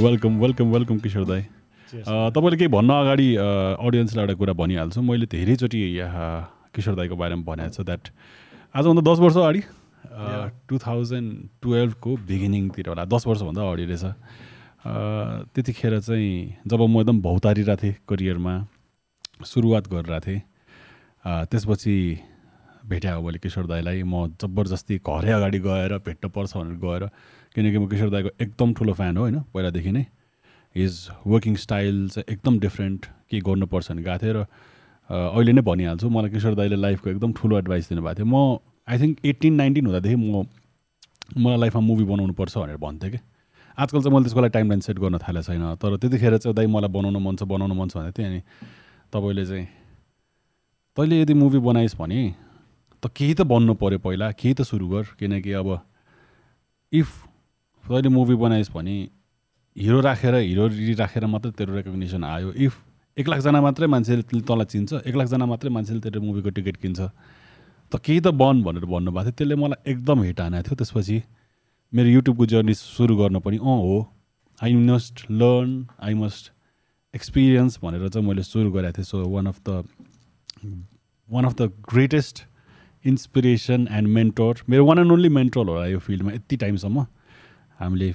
Welcome welcome welcome किशोर दाई। तपाईँले केही भन्न अगाडि अडियन्सलाई एउटा कुरा भनिहाल्छु। मैले धेरैचोटि यहाँ किशोर दाईको बारेमा भनेको छु द्याट आजभन्दा दस वर्ष अगाडि टु थाउजन्ड टुवेल्भको बिगिनिङतिर होला। दस वर्षभन्दा अगाडि रहेछ। त्यतिखेर चाहिँ जब म एकदम भौतारिरहेको थिएँ करियरमा सुरुवात गरिरहेको थिएँ त्यसपछि भेट्या हो मैले किशोर दाईलाई। म जबरजस्ती घरै अगाडि गएर भेट्न पर्छ भनेर गएर किनकि म किशोर दाईको एकदम ठुलो फ्यान हो होइन? पहिलादेखि नै। हिज वर्किङ स्टाइल चाहिँ एकदम डिफ्रेन्ट के गर्नुपर्छ भने गएको थिएँ र अहिले नै भनिहाल्छु मलाई किशोर दाईले लाइफको एकदम ठुलो एडभाइस दिनुभएको थियो। म आई थिङ्क एट्टिन नाइन्टिन हुँदादेखि म मलाई लाइफमा मुभी बनाउनु पर्छ भनेर भन्थेँ कि। आजकल चाहिँ मैले त्यसको लागि टाइम लाइन सेट गर्न थालेको छैन तर त्यतिखेर चाहिँ दाइ मलाई बनाउनु मन छ बनाउनु मन छ भनेको थिएँ अनि तपाईँले चाहिँ तैँले यदि मुभी बनाइस् भने त केही त बन्नु पऱ्यो पहिला केही त सुरु गर। किनकि अब इफ तैँले मुभी बनाइस् भने हिरो राखेर हिरो राखेर मात्रै तेरो रेकग्नेसन आयो। इफ एक लाखजना मात्रै मान्छेले तँलाई चिन्छ एक लाखजना मात्रै मान्छेले तेरो मुभीको टिकट किन्छ। त केही त बन भनेर भन्नुभएको थियो। त्यसले मलाई एकदम हिट हानेको थियो। त्यसपछि मेरो युट्युबको जर्नी सुरु गर्न पनि अँ हो। I must learn I must experience भनेर चाहिँ मैले सुरु गरेको थिएँ। So one of the one of the greatest inspiration and mentor मेरो वान एन्ड ओन्ली मेन्टर होला यो फिल्डमा यति टाइमसम्म हामीले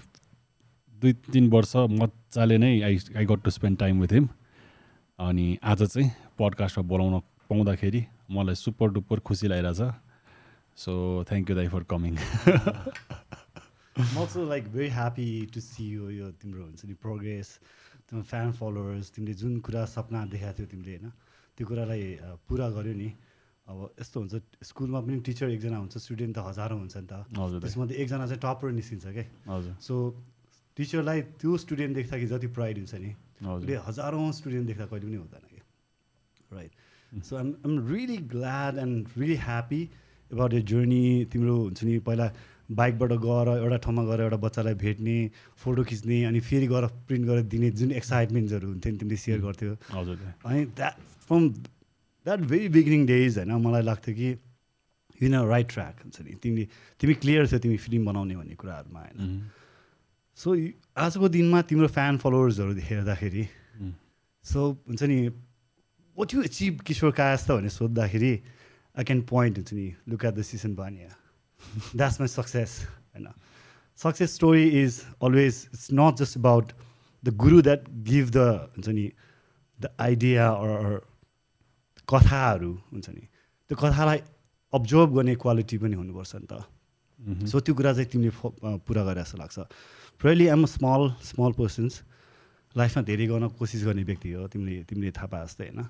दुई तिन वर्ष मजाले नै I I got to spend time with him अनि आज चाहिँ पडकास्टमा बोलाउन पाउँदाखेरि मलाई सुपर डुपर खुसी लागिरहेछ। सो थ्याङ्क यू दाई for coming also like very happy to see you यो तिम्रो हुन्छ नि प्रोग्रेस तिम्रो फ्यान फलोवर्स तिमीले जुन कुरा सपना देखाएको थियो तिमीले होइन त्यो कुरालाई पुरा गर्यो नि। अब यस्तो हुन्छ स्कुलमा पनि टिचर एकजना हुन्छ स्टुडेन्ट त हजारौँ हुन्छ नि त। त्यसमध्ये एकजना चाहिँ टपर निस्किन्छ क्या हजुर। सो टिचरलाई त्यो स्टुडेन्ट देख्दाखेरि जति प्राइड हुन्छ नि उसले हजारौँ स्टुडेन्ट देख्दा कहिले पनि हुँदैन कि? Right so um um really glad and really happy about यो जर्नी तिम्रो हुन्छ नि पहिला बाइकबाट गएर एउटा ठाउँमा गएर एउटा बच्चालाई भेट्ने फोटो खिच्ने अनि फेरि गएर प्रिन्ट गरेर दिने जुन एक्साइटमेन्ट्सहरू हुन्थ्यो नि तिमीले सेयर गर्थ्यो। अनि that from that very beginning days होइन मलाई लाग्थ्यो कि यु न राइट ट्र्याक हुन्छ नि। तिमीले तिमी क्लियर थियो तिमी फिल्म बनाउने भन्ने कुराहरूमा होइन। सो आजको दिनमा तिम्रो फ्यान फलोवर्सहरू हेर्दाखेरि सो हुन्छ नि वाट यु एचिभ किशोर कास त भनेर सोद्धाखेरि आई क्यान पोइन्ट हुन्छ नि look at the Sijan Baniya that's my success होइन। Success story is always it's not just about the guru that give the हुन्छ नि द आइडिया अर कथाहरू हुन्छ नि। त्यो कथालाई अब्जर्भ गर्ने क्वालिटी पनि हुनुपर्छ नि त। सो त्यो कुरा चाहिँ तिमीले पुरा गरे जस्तो लाग्छ। Probably am small small persons लाइफमा धेरै गर्न कोसिस गर्ने व्यक्ति हो। तिमीले तिमीले थाहा पाए जस्तै होइन?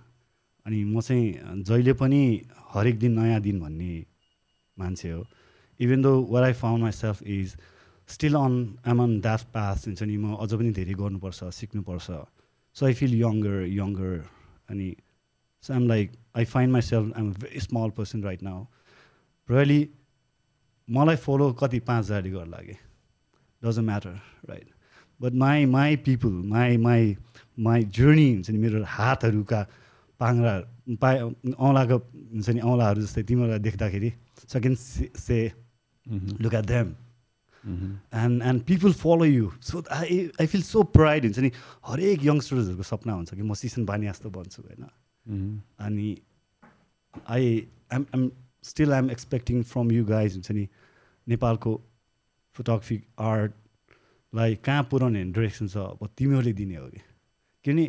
अनि म चाहिँ जहिले पनि हरेक दिन नयाँ दिन भन्ने मान्छे हो। Even though where I found myself is still on am on that path हुन्छ नि। म अझ पनि धेरै गर्नुपर्छ सिक्नुपर्छ। So I feel younger younger अनि so um like I find myself I'm very small person right now really मलाई फलो कति पाँच हजारले गर् लागे doesn't matter right but my my people my my my journey हुन्छ नि मेरो हातहरूका पाङ्रा पा औँलाको हुन्छ नि औँलाहरू जस्तै तिमीहरूलाई देख्दाखेरि second say look at them and and people follow you so I I feel so pride हुन्छ नि हरेक यङ्स्टर्सहरूको सपना हुन्छ कि म सिसन बानी जस्तो बन्छु होइन? अनि I am am still I'm expecting from you guys हुन्छ नि? नेपालको फोटोग्राफी आर्टलाई कहाँ पुऱ्याउने डिरेक्सन छ? अब तिमीहरूले दिने हो कि? किनभने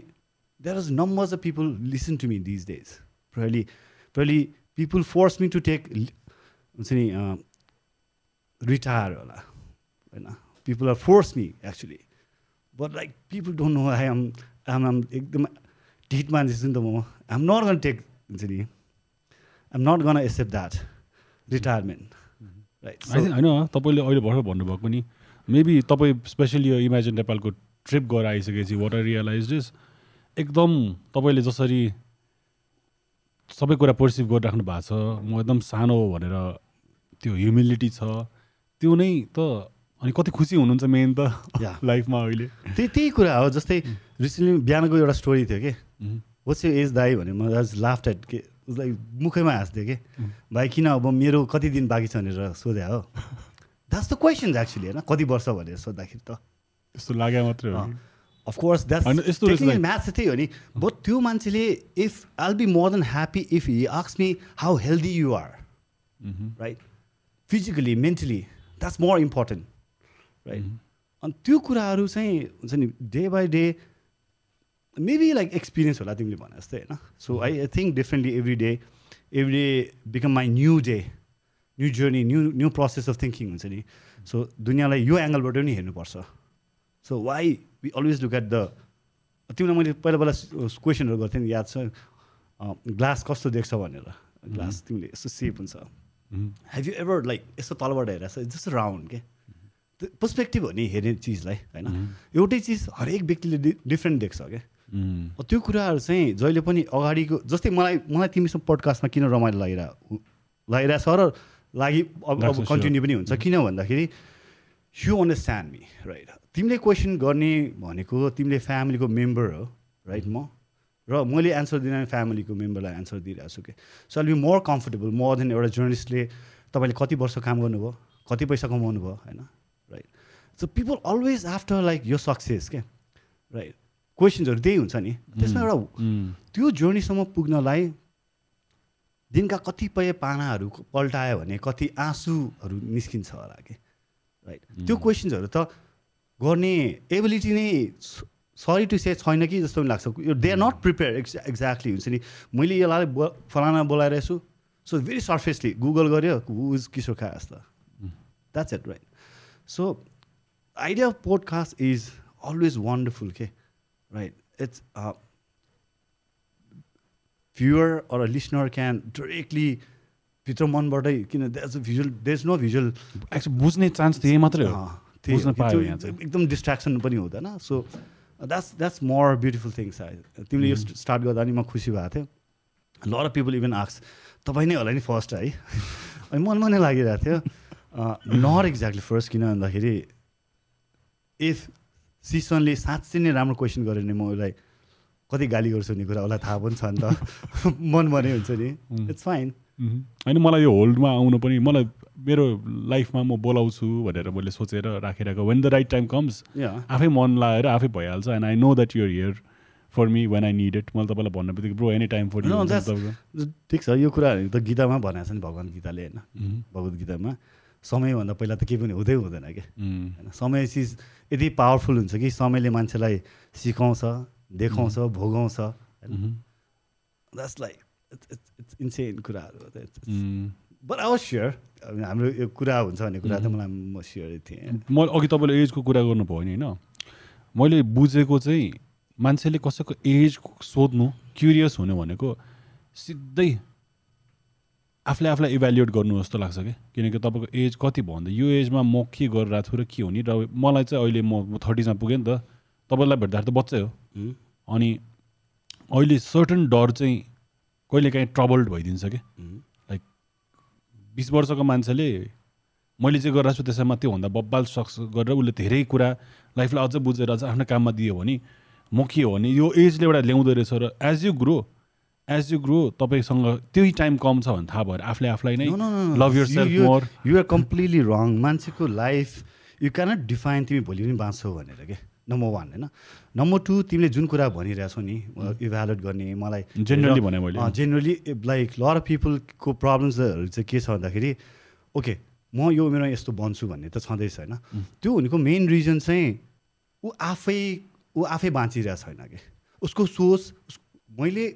there is numbers of people listen to me these days probably probably people force me to take हुन्छ नि रिटायर होला होइन? People are force me actually but like people don't know I am um um एकदम ढिट मान्छे नि त म आम नट गन टेक हुन्छ नि आम not gonna accept that retirement right होइन तपाईँले अहिले भर्खर भन्नुभएको नि मेबी तपाईँ स्पेसली यो इमेजिन नेपालको ट्रिप गरेर आइसकेपछि वाट आर रियलाइज इज एकदम तपाईँले जसरी सबै कुरा पर्सिभ गरिराख्नु भएको छ म एकदम सानो हो भनेर त्यो ह्युमिलिटी छ त्यो नै त अनि कति खुसी हुनुहुन्छ मेन त लाइफमा अहिले। त्यही त्यही कुरा हो जस्तै रिसेन्टली बिहानको एउटा स्टोरी थियो कि? वाट्स यो एज दाई भने म आज लाफ्ट एट के उसलाई मुखैमा हाँस्थेँ कि? भाइ किन अब मेरो कति दिन बाँकी छ भनेर सोधे हो। द्याट्स द क्वेसन एक्चुली होइन? कति वर्ष भनेर सोद्धाखेरि त। त्यस्तो लाग्यो मात्रै हो? अफकोर्स यस्तो like- म्याथ त्यही हो नि। बट त्यो मान्छेले if I'll be more than happy if he asks me how healthy you are hmm. Right physically mentally that's more important right अनि त्यो कुराहरू चाहिँ हुन्छ नि day by day maybe like experience होला तिमीले भने जस्तै होइन so I I think differently every day every day become my new day new journey new new process of thinking हुन्छ नि सो दुनियाँलाई यो एङ्गलबाट पनि हेर्नुपर्छ so why we always look at the तिमीलाई मैले पहिला पहिला क्वेसनहरू गर्थेँ नि याद छ ग्लास कस्तो देख्छ भनेर ग्लास तिमीले यस्तो सेप हुन्छ। हेभ यु एभर लाइक यस्तो तलबाट हेरेर छ जस्तो राउन्ड के पर्सपेक्टिभ हो नि? हेर्ने चिजलाई होइन एउटै चिज हरेक व्यक्तिले डिफ्रेन्ट देख्छ क्या त्यो कुराहरू चाहिँ जहिले पनि अगाडिको जस्तै मलाई मलाई तिमीसँग पडकास्टमा किन रमाइलो लागिरह लागिरहेछ र लागि अब अब. कन्टिन्यू पनि हुन्छ। किन भन्दाखेरि यु अन्डरस्ट्यान्ड मी राइट तिमीले क्वेसन गर्ने भनेको तिमीले फ्यामिलीको मेम्बर हो राइट म? र मैले एन्सर दिने फ्यामिलीको मेम्बरलाई एन्सर दिइरहेको छु कि so I'll be more comfortable more than एउटा जर्नलिस्टले तपाईँले कति वर्ष काम गर्नुभयो कति पैसा कमाउनु भयो होइन? Right so people always after like यो सक्सेस क्या राइट क्वेसन्सहरू त्यही हुन्छ नि। त्यसमा एउटा। त्यो जर्नीसम्म पुग्नलाई दिनका कतिपय पानाहरू पल्टायो भने कति आँसुहरू निस्किन्छ होला कि राइट त्यो क्वेसन्सहरू त गर्ने एबिलिटी नै सरी टु से छैन कि जस्तो पनि लाग्छ। They are not prepare ex exactly हुन्छ नि। मैले यसलाई ब फलाना बोलाइरहेको छु सो भेरी सर्फेसली गुगल गऱ्यो हु इज किशोर खास त। That's it right so idea of podcast is always wonderful के right it's viewer or listener can directly भित्र मनबाटै किन that's visual there is no visual actually बुझ्ने चान्स त्यही मात्रै हो। बुझ्न पायो यहाँ चाहिँ। एकदम डिस्ट्राक्सन पनि हुँदैन। So that's that's more beautiful things तिमीले यो स्टार्ट गर्दा नि म खुसी भएको थियो लर पिपल इभन आक्स तपाईँ नै होला नि फर्स्ट है? अनि मनमा नै लागिरहेको थियो। नट एक्ज्याक्टली फर्स्ट किन भन्दाखेरि इफ सिसनले साँच्चै नै राम्रो क्वेसन गऱ्यो भने म उसलाई कति गाली गर्छु भन्ने कुरा? उसलाई थाहा पनि छ नि त मन भने हुन्छ नि। It's fine. होइन मलाई यो होल्डमा आउनु पनि मलाई मेरो लाइफमा म बोलाउँछु भनेर मैले सोचेर राखिरहेको when the right time comes आफै मन लगाएर आफै भइहाल्छ and I know that your here for me when I need it मैले तपाईँलाई भन्ने बित्तिकै ब्रो एनी टाइम फर ठिक छ। यो कुराहरू त गीतामा भनेको छ नि भगवान् गीताले होइन? भगवद् गीतामा। समयभन्दा पहिला त केही पनि हुँदै हुँदैन क्या होइन समय चिज यति पावरफुल हुन्छ कि समयले मान्छेलाई सिकाउँछ देखाउँछ भोगाउँछ द्याट्स लाइक इट्स इन्सेन कुराहरू बट आई वाज स्योर हाम्रो यो कुरा हुन्छ भन्ने कुरा त मलाई म स्योर थिएँ। म अघि तपाईँले एजको कुरा गर्नुभयो नि होइन? मैले बुझेको चाहिँ मान्छेले कसैको एज सोध्नु क्युरियस हुनु भनेको सिधै आफूले आफूलाई इभ्यालुएट गर्नु जस्तो लाग्छ कि किनकि तपाईँको एज कति भयो भन्दा यो एजमा म के गरिरहेको छु र के हो नि र मलाई चाहिँ अहिले म थर्टिजमा पुगेँ नि त तपाईँलाई भेट्दाखेरि त बच्चै हो? अनि अहिले सर्टन डर चाहिँ कहिले काहीँ ट्रबल्ड भइदिन्छ कि? लाइक बिस वर्षको मान्छेले मैले चाहिँ गरिरहेको छु त्यसैमा त्योभन्दा बब्बाल सक्स गरेर उसले धेरै कुरा लाइफलाई अझ बुझेर अझ आफ्नो काममा दियो भने म के हो भने यो एजले एउटा ल्याउँदो रहेछ र as you grow as you grow तपाईँसँग त्यही टाइम कम छ भने थाहा भएर आफूले आफूलाई नै. Love yourself more you are completely wrong मान्छेको लाइफ यु क्यानट डिफाइन तिमी भोलि पनि बाँच्छौ भनेर के? नम्बर वान होइन? नम्बर टू तिमीले जुन कुरा भनिरहेछौ नि इभ्यालुएट गर्ने मलाई Generally भने मैले। जेनरली लाइक लर अफ पिपलको प्रब्लम्सहरू चाहिँ के छ भन्दाखेरि ओके म यो मेरो यस्तो बन्छु भन्ने त छँदैछ होइन? त्यो भनेको मेन रिजन चाहिँ ऊ आफै ऊ आफै बाँचिरहेको छैन कि? उसको सोच मैले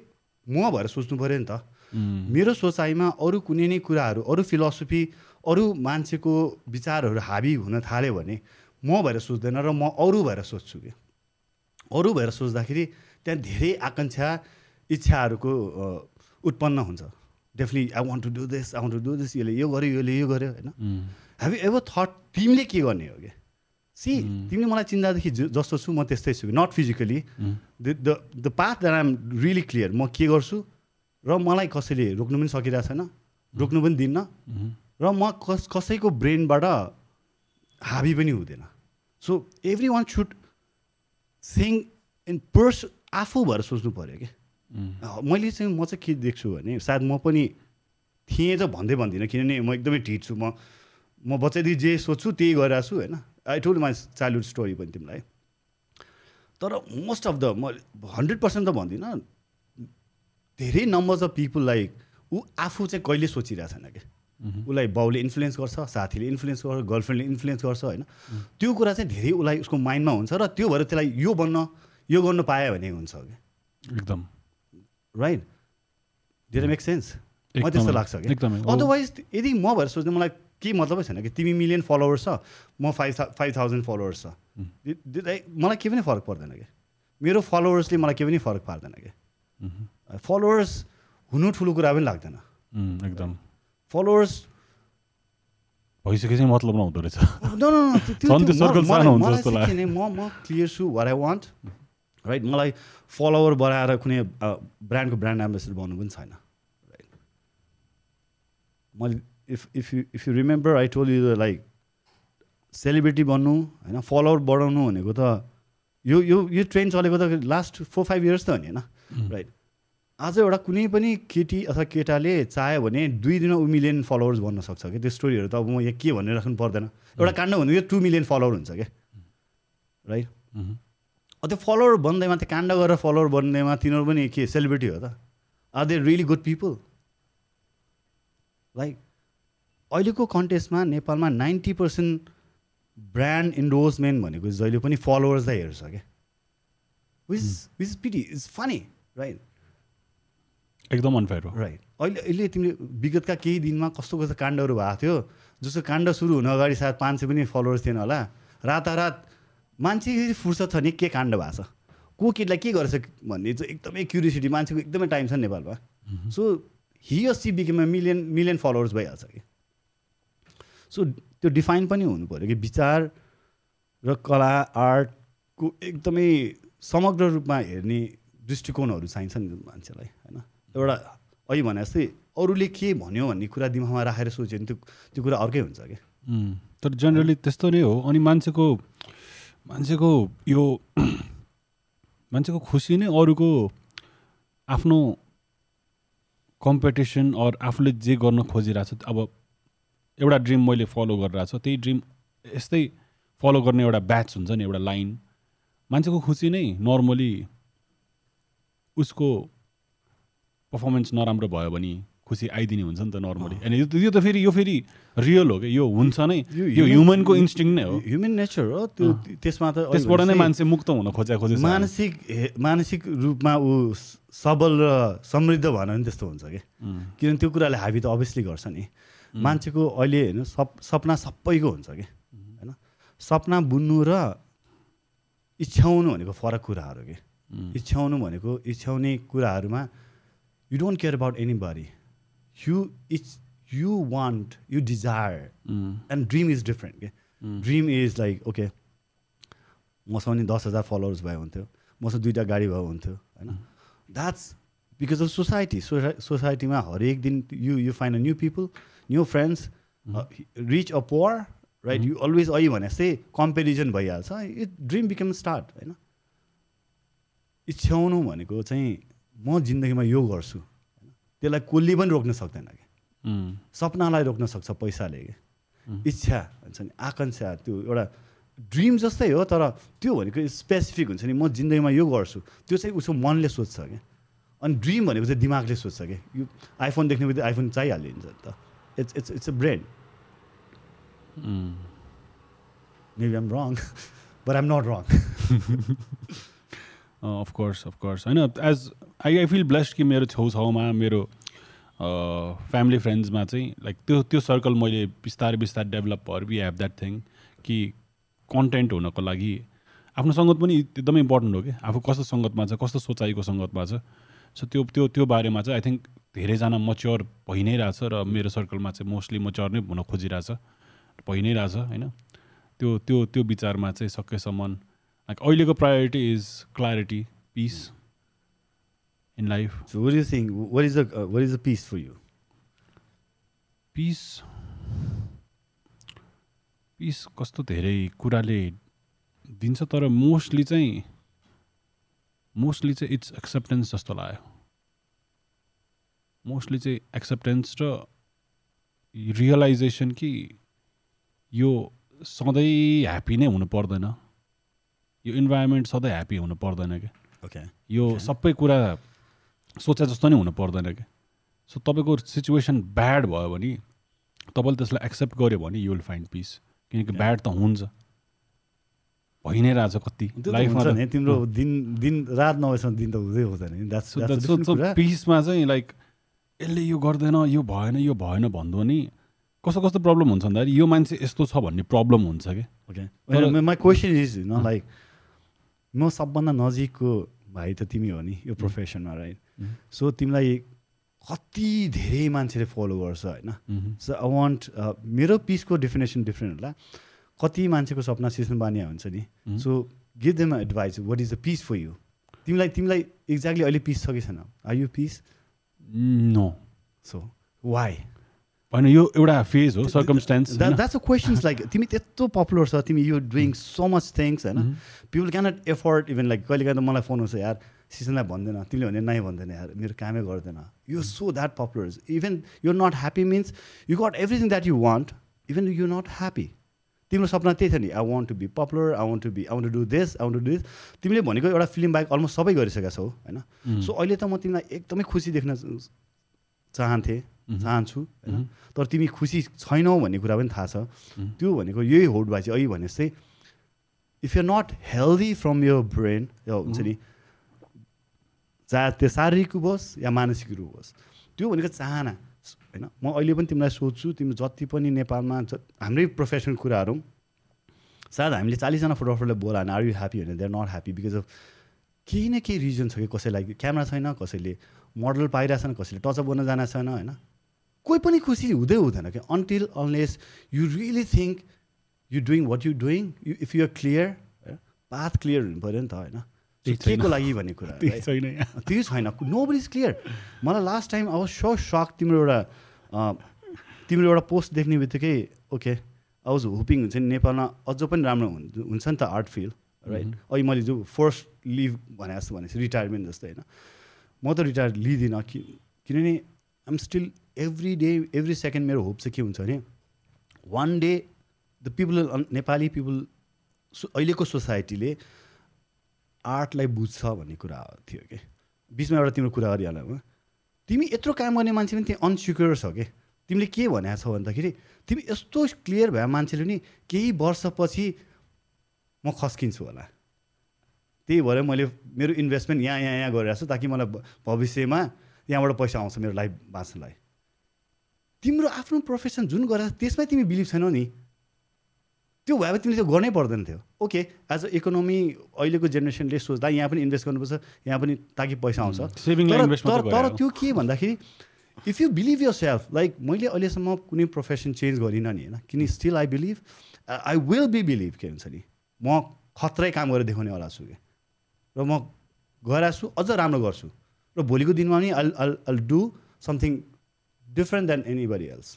म भएर सोच्नु पऱ्यो नि त। मेरो सोचाइमा अरू कुनै नै कुराहरू अरू फिलोसफी अरू मान्छेको विचारहरू हाबी हुन थाल्यो भने म भएर सोच्दैन र म अरू भएर सोच्छु कि अरू भएर सोच्दाखेरि त्यहाँ धेरै आकाङ्क्षा इच्छाहरूको उत्पन्न हुन्छ। Definitely I want to do this I want to do this यसले यो गर्यो यसले यो गर्यो होइन। हेभ एभर थट तिमीले के गर्ने हो कि सी तिमीले मलाई चिन्दादेखि जस्तो छु म त्यस्तै छु। Not physically the the path that I'm really clear म के गर्छु? र मलाई कसैले रोक्नु पनि सकिरहेको छैन रोक्नु पनि दिन्न। र म कस कसैको ब्रेनबाट हाबी पनि हुँदैन। So every one should think in person आफू भएर सोच्नु पऱ्यो कि? मैले चाहिँ म चाहिँ के देख्छु भने सायद म पनि थिएँ त भन्दै भन्दिनँ किनभने म एकदमै ढिट छु। म म बच्चादेखि जे सोध्छु त्यही गरिरहेको छु होइन? I told my childhood story पनि तिमीलाई तर मोस्ट अफ द म हन्ड्रेड पर्सेन्ट त भन्दिनँ धेरै नम्बर्स अफ पिपुल लाइक ऊ आफू चाहिँ कहिले सोचिरहेको छैन कि उसलाई बाउले इन्फ्लुएन्स गर्छ साथीले इन्फ्लुएन्स गर्छ गर्लफ्रेन्डले इन्फ्लुएन्स गर्छ होइन त्यो कुरा चाहिँ धेरै उसलाई उसको माइन्डमा हुन्छ र त्यो भएर त्यसलाई यो बन्न यो गर्नु पायो भने हुन्छ कि एकदम राइट डिड मेक सेन्स मलाई त्यस्तो लाग्छ कि। अदरवाइज यदि म भएर सोच्दा मलाई केही मतलबै छैन कि तिमी मिलियन फलोवर्स छ म फाइभ फाइभ थाउजन्ड फलोवर्स छ। मलाई केही पनि फरक पर्दैन कि? मेरो फलोवर्सले मलाई केही पनि फरक पार्दैन कि? फलोवर्स हुनु ठुलो कुरा पनि लाग्दैन। एकदम। फलोवर्स भइसकेपछि मतलब नहुँदो रहेछ। म म क्लियर छु वाट आई वान्ट राइट मलाई फलोवर बढाएर कुनै ब्रान्डको ब्रान्ड एम्बेसडर बन्नु पनि छैन राइट मैले if if you if you remember I tell you like celebrity बन्नु होइन फलोवर बढाउनु भनेको त यो यो यो ट्रेन्ड चलेको त लास्ट फोर फाइभ इयर्स त हो नि होइन? राइट आज एउटा कुनै पनि केटी अथवा केटाले चाह्यो भने दुई दिनमा ऊ मिलियन फलोवर्स बन्न सक्छ कि त्यो स्टोरीहरू त अब म यहाँ के भनेर राख्नु पर्दैन। एउटा काण्ड भनेको यो टु मिलियन फलोवर हुन्छ क्या? राइट। अब त्यो फलोवर बन्दैमा त्यो काण्ड गरेर फलोवर बन्दैमा तिनीहरू पनि के सेलिब्रिटी हो त? Are they really good people like अहिलेको कन्टेस्टमा नेपालमा नाइन्टी पर्सेन्ट ब्रान्ड इन्डोर्समेन्ट भनेको जहिले पनि फलोवर्सलाई हेर्छ क्या। Which which pity is funny right एकदम अनफेयर हो। राइट अहिले अहिले तिमीले विगतका केही दिनमा कस्तो कस्तो काण्डहरू भएको थियो जस्तो काण्ड सुरु हुन अगाडि सायद पाँच सय पनि फलोवर्स थिएन होला। रातारात मान्छे फुर्सद छ नि के काण्ड भएको छ? को केटीलाई के गरेछ भन्ने चाहिँ एकदमै क्युरियोसिटी मान्छेको एकदमै टाइम छ नेपालमा। So he see became million million followers भइहाल्छ कि सो त्यो डिफाइन पनि हुनु पऱ्यो कि विचार र कला आर्टको एकदमै समग्र रूपमा हेर्ने दृष्टिकोणहरू चाहिन्छ नि मान्छेलाई होइन? एउटा अहिले भने जस्तै अरूले के भन्यो भन्ने कुरा दिमागमा राखेर सोच्यो भने त्यो त्यो कुरा अर्कै हुन्छ कि? उम्, तर जेनरली त्यस्तो नै हो। अनि मान्छेको मान्छेको यो मान्छेको खुसी नै अरूको आफ्नो कम्पिटिसन अर आफूले जे गर्न खोजिरहेको छ अब एउटा ड्रिम मैले फलो गरिरहेको छु। त्यही ड्रिम यस्तै फलो गर्ने एउटा ब्याच हुन्छ नि एउटा लाइन मान्छेको खुसी नै नर्मली उसको पर्फर्मेन्स नराम्रो भयो भने खुसी आइदिने हुन्छ नि त नर्मली अनि यो त- फेरि यो फेरि रियल हो कि? यो हुन्छ नै। यो ह्युमनको इन्स्टिङ नै हो। ह्युमन नेचर हो। त्यो त्यसमा त त्यसबाट नै मान्छे मुक्त हुन खोजा खोजे मानसिक हे- मानसिक रूपमा ऊ सबल र समृद्ध भएन भने त्यस्तो हुन्छ कि? किनभने त्यो कुराले हाबी त अभियसली गर्छ नि। मान्छेको अहिले होइन सप सपना सबैको हुन्छ कि? होइन? सपना बुन्नु र इच्छाउनु भनेको फरक कुराहरू कि? इच्छाउनु भनेको इच्छाउने कुराहरूमा you don't care about anybody you each you want you desire and dream is different के? ड्रिम इज लाइक ओके मसँग नि दस हजार फलोवर्स भयो हुन्थ्यो मसँग दुइटा गाडी भयो हुन्थ्यो होइन? द्याट्स बिकज अफ सोसाइटी सोसाइटीमा हरेक दिन you you find a new people new friends reach a power right you always अहिले भने जस्तै कम्पेरिजन भइहाल्छ। इट ड्रिम बिकम स्टार्ट होइन? इच्छ्याउनु भनेको चाहिँ म जिन्दगीमा यो गर्छु होइन? त्यसलाई कसले पनि रोक्न सक्दैन कि? सपनालाई रोक्न सक्छ पैसाले कि? इच्छा हुन्छ नि आकाङ्क्षा त्यो एउटा ड्रिम जस्तै हो तर त्यो भनेको स्पेसिफिक हुन्छ नि म जिन्दगीमा यो गर्छु त्यो चाहिँ उसको मनले सोध्छ क्या अनि ड्रिम भनेको चाहिँ दिमागले सोध्छ क्या यो आइफोन देख्ने बित्तिकै आइफोन चाहिहालिन्छ नि त it's it's it's a brain maybe um wrong but I'm not wrong of course of course होइन as I I feel blessed कि मेरो छेउछाउमा मेरो फ्यामिली फ्रेन्ड्समा चाहिँ लाइक त्यो त्यो सर्कल मैले बिस्तारै बिस्तारै डेभलप भएर वी हेभ द्याट थिङ कि कन्टेन्ट हुनको लागि आफ्नो सङ्गत पनि एकदमै इम्पोर्टेन्ट हो कि? आफू कस्तो सङ्गतमा छ कस्तो सोचाइको सङ्गतमा छ? सो त्यो त्यो त्यो बारेमा चाहिँ आई थिङ्क धेरैजना मच्योर भइ नै रहेछ र मेरो सर्कलमा चाहिँ मोस्टली मच्योर नै हुन खोजिरहेछ भइ नै रहेछ होइन? त्यो त्यो त्यो विचारमा चाहिँ सकेसम्म लाइक अहिलेको priority is clarity peace in life so where you think where is the where is the peace for you peace peace कस्तो धेरै कुराले दिन्छ तर मोस्टली चाहिँ मोस्टली चाहिँ इट्स एक्सेप्टेन्स जस्तो लाग्यो। मोस्टली चाहिँ एक्सेप्टेन्स र रियलाइजेसन कि यो सधैँ ह्याप्पी नै हुनु पर्दैन। यो इन्भाइरोमेन्ट सधैँ ह्याप्पी हुनु पर्दैन क्या। ओके। यो सबै कुरा सोचे जस्तो नै हुनु पर्दैन क्या। सो तपाईँको सिचुएसन ब्याड भयो भने तपाईँले त्यसलाई एक्सेप्ट गर्यो भने यु विल फाइन्ड पिस किनकि ब्याड त हुन्छ। भइ नै रहेछ कति। लाइफमा तिम्रो दिन दिन रात नभएसम्म दिन त हुँदै हुँदैन। पिसमा चाहिँ लाइक यसले यो गर्दैन यो भएन यो भएन भन्दा नि कस्तो कस्तो प्रब्लम हुन्छ भन्दाखेरि यो मान्छे यस्तो छ भन्ने प्रब्लम हुन्छ कि? ओके तर- माई क्वेसन इज न लाइक म सबभन्दा नजिकको भाइ त तिमी हो नि यो प्रोफेसनमा राइट. सो तिमीलाई कति धेरै मान्छेले फलो गर्छ होइन? सो आई वान्ट मेरो पिसको डेफिनेसन डिफ्रेन्ट होला। कति मान्छेको सपना सिजन बानिया हुन्छ नि. So give them advice what is the peace for you तिमीलाई तिमीलाई एक्ज्याक्टली अहिले पिस छ कि छैन? Are you peace no so why होइन यो एउटा फेज हो circumstances that's a questions like तिमी त्यत्रो पपुलर छ तिमी you doing so much things होइन people cannot afford even like कहिले काहीँ त मलाई फोन आउँछ यार सिजनलाई भन्दैन तिमीले भने नै भन्दैन यार मेरो कामै गर्दैन you so that popular even you not happy means you got everything that you want even you not happy तिम्रो सपना त्यही थियो नि I want to be popular I want to be I want to do this I want to do this तिमीले भनेको एउटा film बाहेक almost सबै गरिसकेका छौ होइन? सो अहिले त म तिमीलाई एकदमै खुसी देख्न चाहन्थेँ चाहन्छु होइन? तर तिमी खुसी छैनौ भन्ने कुरा पनि थाहा छ। त्यो भनेको यही होड भाइ चाहिँ अहिले भने चाहिँ if you not healthy from your brain यो हुन्छ नि चाहे त्यो शारीरिक होस् या मानसिक रूप होस् त्यो भनेको चाहना। होइन? म अहिले पनि तिमीलाई सोध्छु तिमी जति पनि नेपालमा हाम्रै प्रोफेसनल कुराहरू सायद हामीले चालिसजना फोटोग्राफरलाई बोला आर यु ह्याप्पी भने they're not happy because of केही न केही रिजन छ कि कसैलाई क्यामेरा छैन कसैले मोडल पाइरहेको छैन कसैले टचअप गर्न जान छैन होइन? कोही पनि खुसी हुँदै हुँदैन क्या until unless you really think you doing what you doing you if you are clear path clear हुनु पऱ्यो नि त होइन? के को लागि भन्ने कुरा? छैन। त्यो छैन। नो बडी इज क्लियर मलाई लास्ट टाइम अब सो सक तिम्रो एउटा तिम्रो एउटा पोस्ट देख्ने बित्तिकै ओके आई वाज होपिङ हुन्छ नि नेपालमा अझ पनि राम्रो हुन्- हुन्छ नि त आर्ट फिल्ड राइट अहिले मैले जो फर्स्ट लिभ भने जस्तो भनेपछि रिटायरमेन्ट जस्तो होइन? म त रिटायर लिँदिनँ कि किनभने I'm still every day every second मेरो होप चाहिँ के हुन्छ भने one day the people Nepali people अहिलेको सोसाइटीले आर्टलाई बुझ्छ भन्ने कुरा थियो कि? बिचमा एउटा तिम्रो कुरा गरिहाल तिमी यत्रो काम गर्ने मान्छे पनि त्यहाँ अनसिक्योर छ कि? तिमीले के भनेको छौ भन्दाखेरि तिमी यस्तो क्लियर भए मान्छेले नि केही वर्षपछि म खस्किन्छु होला। त्यही भएर मैले मेरो इन्भेस्टमेन्ट यहाँ यहाँ यहाँ गरिरहेको छु ताकि मलाई भविष्यमा यहाँबाट पैसा आउँछ मेरो लाइफ बाँच्नलाई। तिम्रो आफ्नो प्रोफेसन जुन गरेर त्यसमै तिमी बिलिभ छैनौ नि त्यो भए तिमीले त्यो गर्नै पर्दैन थियो। ओके एज अ इकोनोमी अहिलेको जेनेरेसनले सोच्दा यहाँ पनि इन्भेस्ट गर्नुपर्छ यहाँ पनि ताकि पैसा आउँछ। तर। त्यो के भन्दाखेरि if you believe yourself like मैले अहिलेसम्म कुनै प्रोफेसन चेन्ज गरिनँ नि होइन? किन still I believe I will be believe के हुन्छ नि? म खत्रै काम गरेर देखाउनेवाला छु कि? र म गइरहेको छु अझ राम्रो गर्छु। र भोलिको दिनमा पनि all all all do something different than anybody else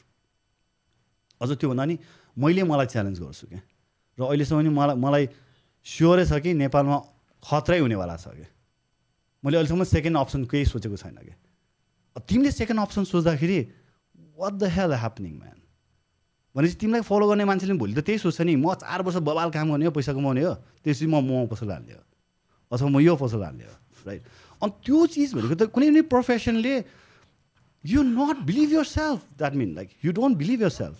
अझ त्योभन्दा नि मैले मलाई च्यालेन्ज गर्छु क्या। र अहिलेसम्म नि मलाई मलाई स्योरै छ कि नेपालमा खत्रै हुनेवाला छ क्या। मैले अहिलेसम्म सेकेन्ड अप्सन केही सोचेको छैन क्या। तिमीले सेकेन्ड अप्सन सोच्दाखेरि what the hell happening man भनेपछि तिमीलाई फलो गर्ने मान्छेले पनि भोलि त त्यही सोच्छ नि म चार वर्ष बबाल काम गर्ने हो पैसा कमाउने हो त्यसपछि म म पसल हाल्ने हो अथवा म यो पसल हाल्ने हो राइट अनि त्यो चिज भनेको त कुनै पनि प्रोफेसनले you not believe yourself that mean like you don't believe yourself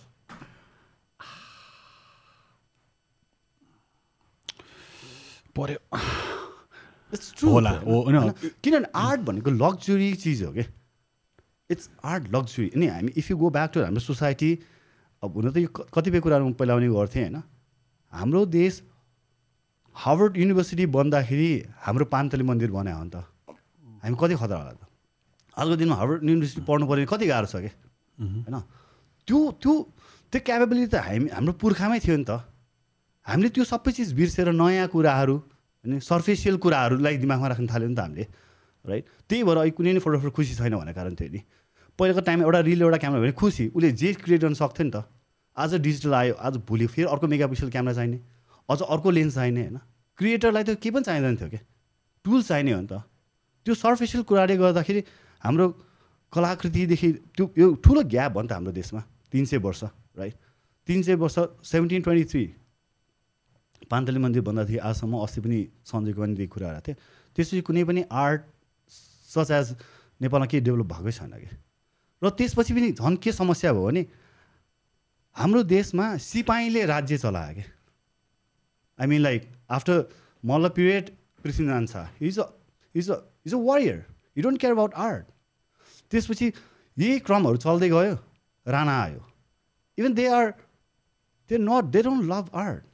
पर्यो इट्स ट्रु होला, हो, होइन। किनभने आर्ट भनेको लग्जरी चिज हो कि? इट्स आर्ट लग्जरी अनि हामी if you go back to हाम्रो सोसाइटी अब हुन त यो कतिपय कुराहरू म पहिला पनि गर्थेँ होइन? हाम्रो देश हार्वर्ड युनिभर्सिटी बन्दाखेरि हाम्रो पान्तली मन्दिर बनायो भने त। हामी कति खतरा होला त। आजको दिनमा हार्वर्ड युनिभर्सिटी पढ्नु पऱ्यो भने कति गाह्रो छ कि? होइन? त्यो त्यो त्यो क्यापेबिलिटी त हामी हाम्रो पुर्खामै थियो नि त। हामीले त्यो सबै चिज बिर्सेर नयाँ कुराहरू होइन सर्फेसियल कुराहरूलाई दिमागमा राख्न थाल्यो नि त हामीले राइट त्यही भएर अहिले कुनै पनि फोटोग्राफर खुसी छैन भन्ने कारण थियो नि। पहिलाको टाइममा एउटा रिल एउटा क्यामेरा भने खुसी उसले जे क्रिएट गर्न सक्थ्यो नि त आज डिजिटल आयो आज भोलि फेरि अर्को मेगा पिक्सल क्यामेरा चाहिने अझ अर्को लेन्स चाहिने होइन? क्रिएटरलाई त केही पनि चाहिँदैन थियो क्या? टुल्स चाहिने हो नि त। त्यो सर्फेसियल कुराले गर्दाखेरि हाम्रो कलाकृतिदेखि त्यो यो ठुलो ग्याप भयो नि त हाम्रो देशमा तिन सय वर्ष राइट तिन सय वर्ष सेभेन्टिन ट्वेन्टी थ्री पान्तली मन्दिर भन्दाखेरि आजसम्म अस्ति पनि सञ्जयको पनि त्यही कुरा थियो। त्यसपछि कुनै पनि आर्ट सच एज नेपालमा केही डेभलप भएकै छैन कि? र त्यसपछि पनि झन् के समस्या भयो भने हाम्रो देशमा सिपाहीले राज्य चलायो कि? I mean like after Malla period Prithvinarayan Shah is a is a is a warrior you don't care about art त्यसपछि यही क्रमहरू चल्दै गयो राणा आयो। Even they are they not they don't love art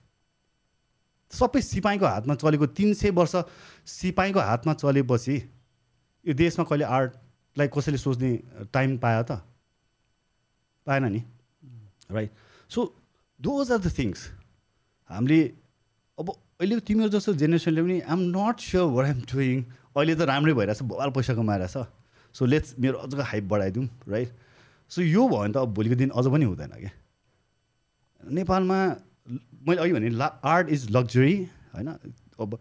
सबै सिपाहीको हातमा चलेको तिन सय वर्ष सिपाहीको हातमा चलेपछि यो देशमा कहिले आर्टलाई कसैले सोच्ने टाइम पायो त? पाएन नि। Right so those are the things हामीले अब अहिले तिमीहरू जस्तो जेनेरेसनले पनि I'm not sure where I'm doing अहिले त राम्रै भइरहेछ बवाल पैसा कमाइरहेछ। सो लेट्स मेरो अझ हाइप बढाइदिउँ राइट सो यो भयो भने त अब भोलिको दिन अझ पनि हुँदैन क्या। नेपालमा मैले अघि भने ला आर्ट इज लग्जरी होइन? अब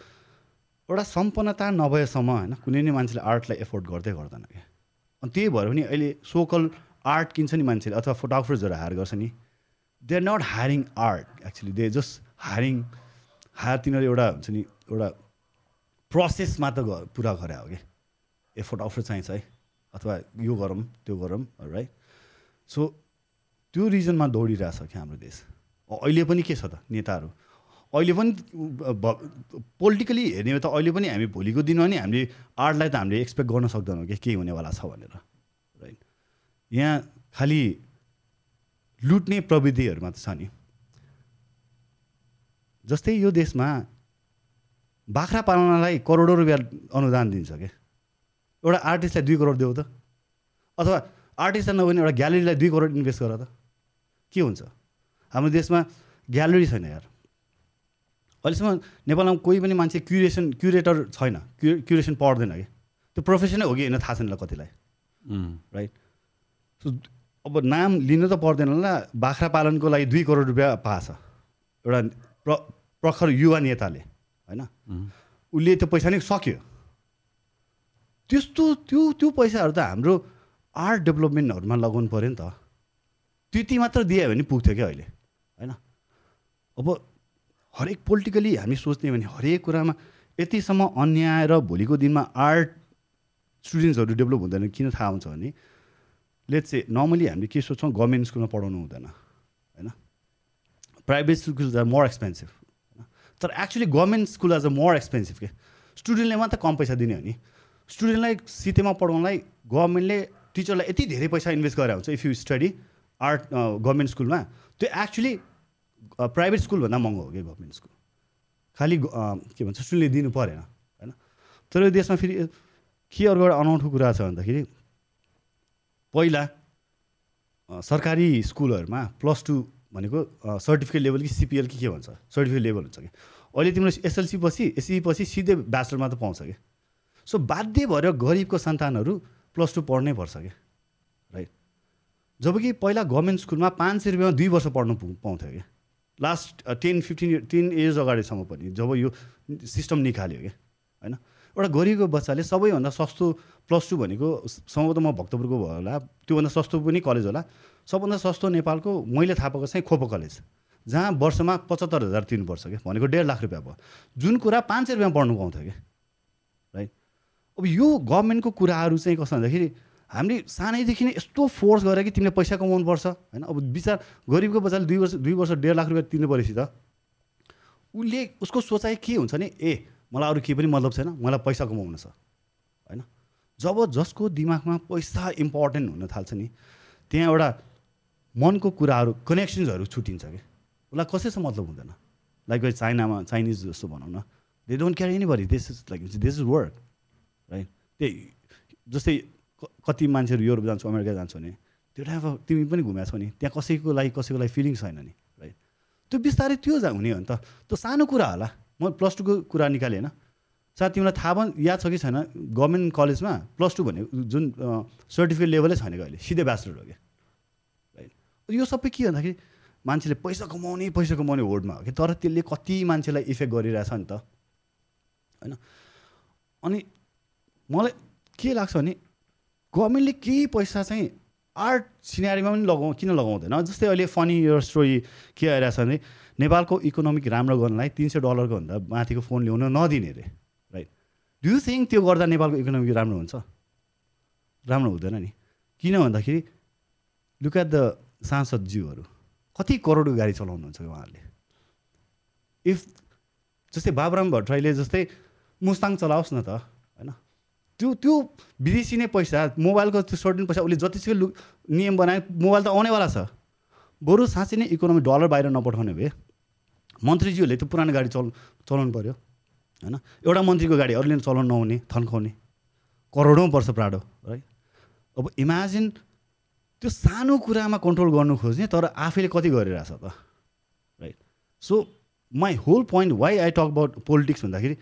एउटा सम्पन्नता नभएसम्म होइन? कुनै नै मान्छेले आर्टलाई एफोर्ड गर्दै गर्दैन क्या। अनि त्यही भएर पनि अहिले सोकल आर्ट किन्छ नि मान्छेले अथवा फोटोग्राफर्सहरू हायर गर्छ नि। They are not hiring art actually they just hiring hire तिनीहरू एउटा हुन्छ नि एउटा प्रोसेसमा त पुरा गरे हो कि ए फोटोग्राफर चाहिन्छ है अथवा यो गरौँ त्यो गरौँ राइट सो त्यो रिजनमा दौडिरहेछ क्या हाम्रो देश। अहिले पनि के छ त नेताहरू? अहिले पनि पोलिटिकली हेर्ने त अहिले पनि हामी भोलिको दिनमा नि हामीले आर्टलाई त हामीले एक्सपेक्ट गर्न सक्दैनौँ कि केही हुनेवाला छ भनेर राइट यहाँ खालि लुट्ने प्रविधिहरूमा त छ नि। जस्तै यो देशमा बाख्रा पालनलाई करोडौँ रुपियाँ अनुदान दिन्छ क्या एउटा आर्टिस्टलाई दुई करोड देऊ त? अथवा आर्टिस्टलाई नभने एउटा ग्यालेरीलाई दुई करोड इन्भेस्ट गर त? के हुन्छ? हाम्रो देशमा ग्यालेरी छैन यार। अहिलेसम्म नेपालमा कोही पनि मान्छे क्युरेसन क्युरेटर छैन क्यु क्युरेसन पढ्दैन कि? त्यो प्रोफेसनै हो कि? होइन थाहा छैन कतिलाई। राइट सो अब नाम लिनु त पर्दैन होला। बाख्रा पालनको लागि दुई करोड रुपियाँ पाएछ एउटा प्र प्रखर युवा नेताले होइन? उसले त्यो पैसा नै सक्यो। त्यस्तो त्यो त्यो पैसाहरू त हाम्रो आर्ट डेभलपमेन्टहरूमा लगाउनु पऱ्यो नि त। त्यति मात्र दियो भने पुग्थ्यो क्या अहिले। होइन? अब हरेक पोलिटिकली हामी सोच्ने भने हरेक कुरामा यतिसम्म अन्याय र भोलिको दिनमा आर्ट स्टुडेन्ट्सहरू डेभलप हुँदैन किन थाहा हुन्छ भने लेट चाहिँ नर्मली हामीले के सोच्छौँ गभर्मेन्ट स्कुलमा पढाउनु हुँदैन होइन? Private school are more expensive होइन? तर actually government school a more expensive के? स्टुडेन्टले मात्र कम पैसा दिने हो नि। स्टुडेन्टलाई सितेमा पढाउनलाई गभर्मेन्टले टिचरलाई यति धेरै पैसा इन्भेस्ट गरेर हुन्छ if you study art government स्कुलमा त्यो एक्चुली प्राइभेट स्कुलभन्दा महँगो हो कि गभर्मेन्ट स्कुल? खालि के भन्छ स्टुडेन्टले दिनु परेन होइन? तर देशमा फेरि के अर्को एउटा अनौठो कुरा छ भन्दाखेरि पहिला सरकारी स्कुलहरूमा प्लस टू भनेको सर्टिफिकेट लेभल कि सिपिएल कि के भन्छ? सर्टिफिकेट लेभल हुन्छ कि? अहिले तिम्रो एसएलसी पछि एससी पछि सिधै ब्याचलरमा त पाउँछ कि? सो बाध्य भएर गरिबको सन्तानहरू प्लस टू पढ्नै पर्छ क्या जबकि पहिला गभर्मेन्ट स्कुलमा पाँच सय रुपियाँमा दुई वर्ष पढ्नु पाउँथ्यो कि? Last ten fifteen ten age अगाडिसम्म पनि जब यो सिस्टम निकाल्यो क्या होइन? एउटा गरिबको बच्चाले सबैभन्दा सस्तो प्लस टू भनेको सम्भवतः म भक्तपुरको भयो होला त्योभन्दा सस्तो पनि कलेज होला सबभन्दा सस्तो नेपालको मैले थाहा पाएको चाहिँ खोपो कलेज जहाँ वर्षमा पचहत्तर हजार तिर्नुपर्छ क्या भनेको डेढ लाख रुपियाँ भयो। जुन कुरा पाँच सय रुपियाँ पढ्नु पाउँथ्यो क्या राइट अब यो गभर्मेन्टको कुराहरू चाहिँ कस्तो भन्दाखेरि हामीले सानैदेखि नै यस्तो फोर्स गरेर कि तिमीले पैसा कमाउनु पर्छ होइन? अब विचार गरिबको बच्चाले दुई वर्ष दुई वर्ष डेढ लाख रुपियाँ तिर्नु परेपछि त उसले उसको सोचाइ के हुन्छ नि ए मलाई अरू केही पनि मतलब छैन मलाई पैसा कमाउनु छ। होइन? जब जसको दिमागमा पैसा इम्पोर्टेन्ट हुन थाल्छ नि त्यहाँ एउटा मनको कुराहरू कनेक्सन्सहरू छुट्टिन्छ कि? उसलाई कसैसँग मतलब हुँदैन। लाइक चाइनामा चाइनिज जस्तो भनौँ न। They don't carry any very this is like this is work right त्यही जस्तै कति मान्छेहरू युरोप जान्छ अमेरिका जान्छ भने त्यो टाइप तिमी पनि घुमेको छौ नि। त्यहाँ कसैको लागि कसैको लागि फिलिङ छैन नि राइट त्यो बिस्तारै त्यो हुने हो नि त। त्यो सानो कुरा होला। म प्लस टूको कुरा निकालेँ होइन सायद तिमीलाई थाहा पनि याद छ कि छैन गभर्मेन्ट कलेजमा प्लस टू भन्ने जुन सर्टिफिकेट लेभलै छैन कि अहिले सिधै ब्याचलर हो कि राइट यो सबै के भन्दाखेरि मान्छेले पैसा कमाउने पैसा कमाउने होडमा हो कि तर त्यसले कति मान्छेलाई इफेक्ट गरिरहेछ नि त होइन? अनि मलाई के लाग्छ भने गभर्मेन्टले केही पैसा चाहिँ आर्ट सिनेरीमा पनि लगाउँ किन लगाउँदैन? जस्तै अहिले फनी यो स्टोरी के आइरहेछ भने नेपालको इकोनोमिक राम्रो गर्नलाई तिन सय डलरको भन्दा माथिको फोन ल्याउन नदिने अरे राइट डु यु थिङ्क त्यो गर्दा नेपालको इकोनोमिक राम्रो हुन्छ? राम्रो हुँदैन नि। किन भन्दाखेरि लुक एट द सांसदज्यूहरू। कति करोडको गाडी चलाउनुहुन्छ उहाँहरूले। इफ जस्तै बाबुराम भट्टराईले जस्तै मुस्ताङ चलाओस् न त। त्यो त्यो विदेशी नै पैसा मोबाइलको त्यो सर्टेन पैसा उसले जतिसुकै लु नियम बनायो मोबाइल त आउनेवाला छ। बरु साँच्चै नै इकोनोमी डलर बाहिर नपठाउने भए मन्त्रीज्यूहरूले त्यो पुरानो गाडी चल चलाउनु पऱ्यो होइन? एउटा मन्त्रीको गाडी अरूले चलाउनु नहुने थन्काउने। करोडौँ वर्ष प्राडो है? अब इमेजिन त्यो सानो कुरामा कन्ट्रोल गर्नु खोज्ने तर आफैले कति गरिरहेछ त right so my whole point why I talk about politics भन्दाखेरि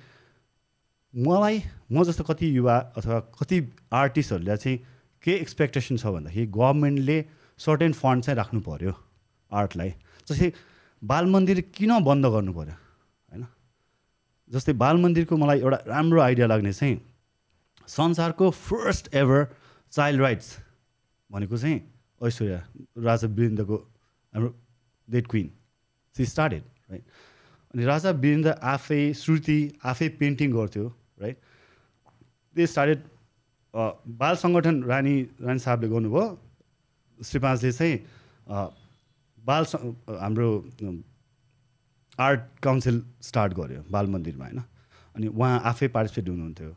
मलाई म जस्तो कति युवा अथवा कति आर्टिस्टहरूलाई चाहिँ के एक्सपेक्टेसन छ भन्दाखेरि गभर्मेन्टले सर्टेन फन्ड चाहिँ राख्नु पऱ्यो आर्टलाई जस्तै बाल मन्दिर किन बन्द गर्नु पऱ्यो होइन? जस्तै बाल मन्दिरको मलाई एउटा राम्रो आइडिया लाग्ने चाहिँ संसारको फर्स्ट एभर चाइल्ड राइट्स भनेको चाहिँ ऐश्वर्या राजा वीरेन्द्रको हाम्रो dead queen she started right अनि राजा वीरेन्द्र आफै श्रुति आफै पेन्टिङ गर्थ्यो। राइट दे स्टार्टेड बाल सङ्गठन रानी रानी साहबले गर्नुभयो। श्री पाँचले चाहिँ बाल स- हाम्रो आर्ट काउन्सिल स्टार्ट गर्यो बाल मन्दिरमा होइन? अनि उहाँ आफै पार्टिसिपेट हुनुहुन्थ्यो।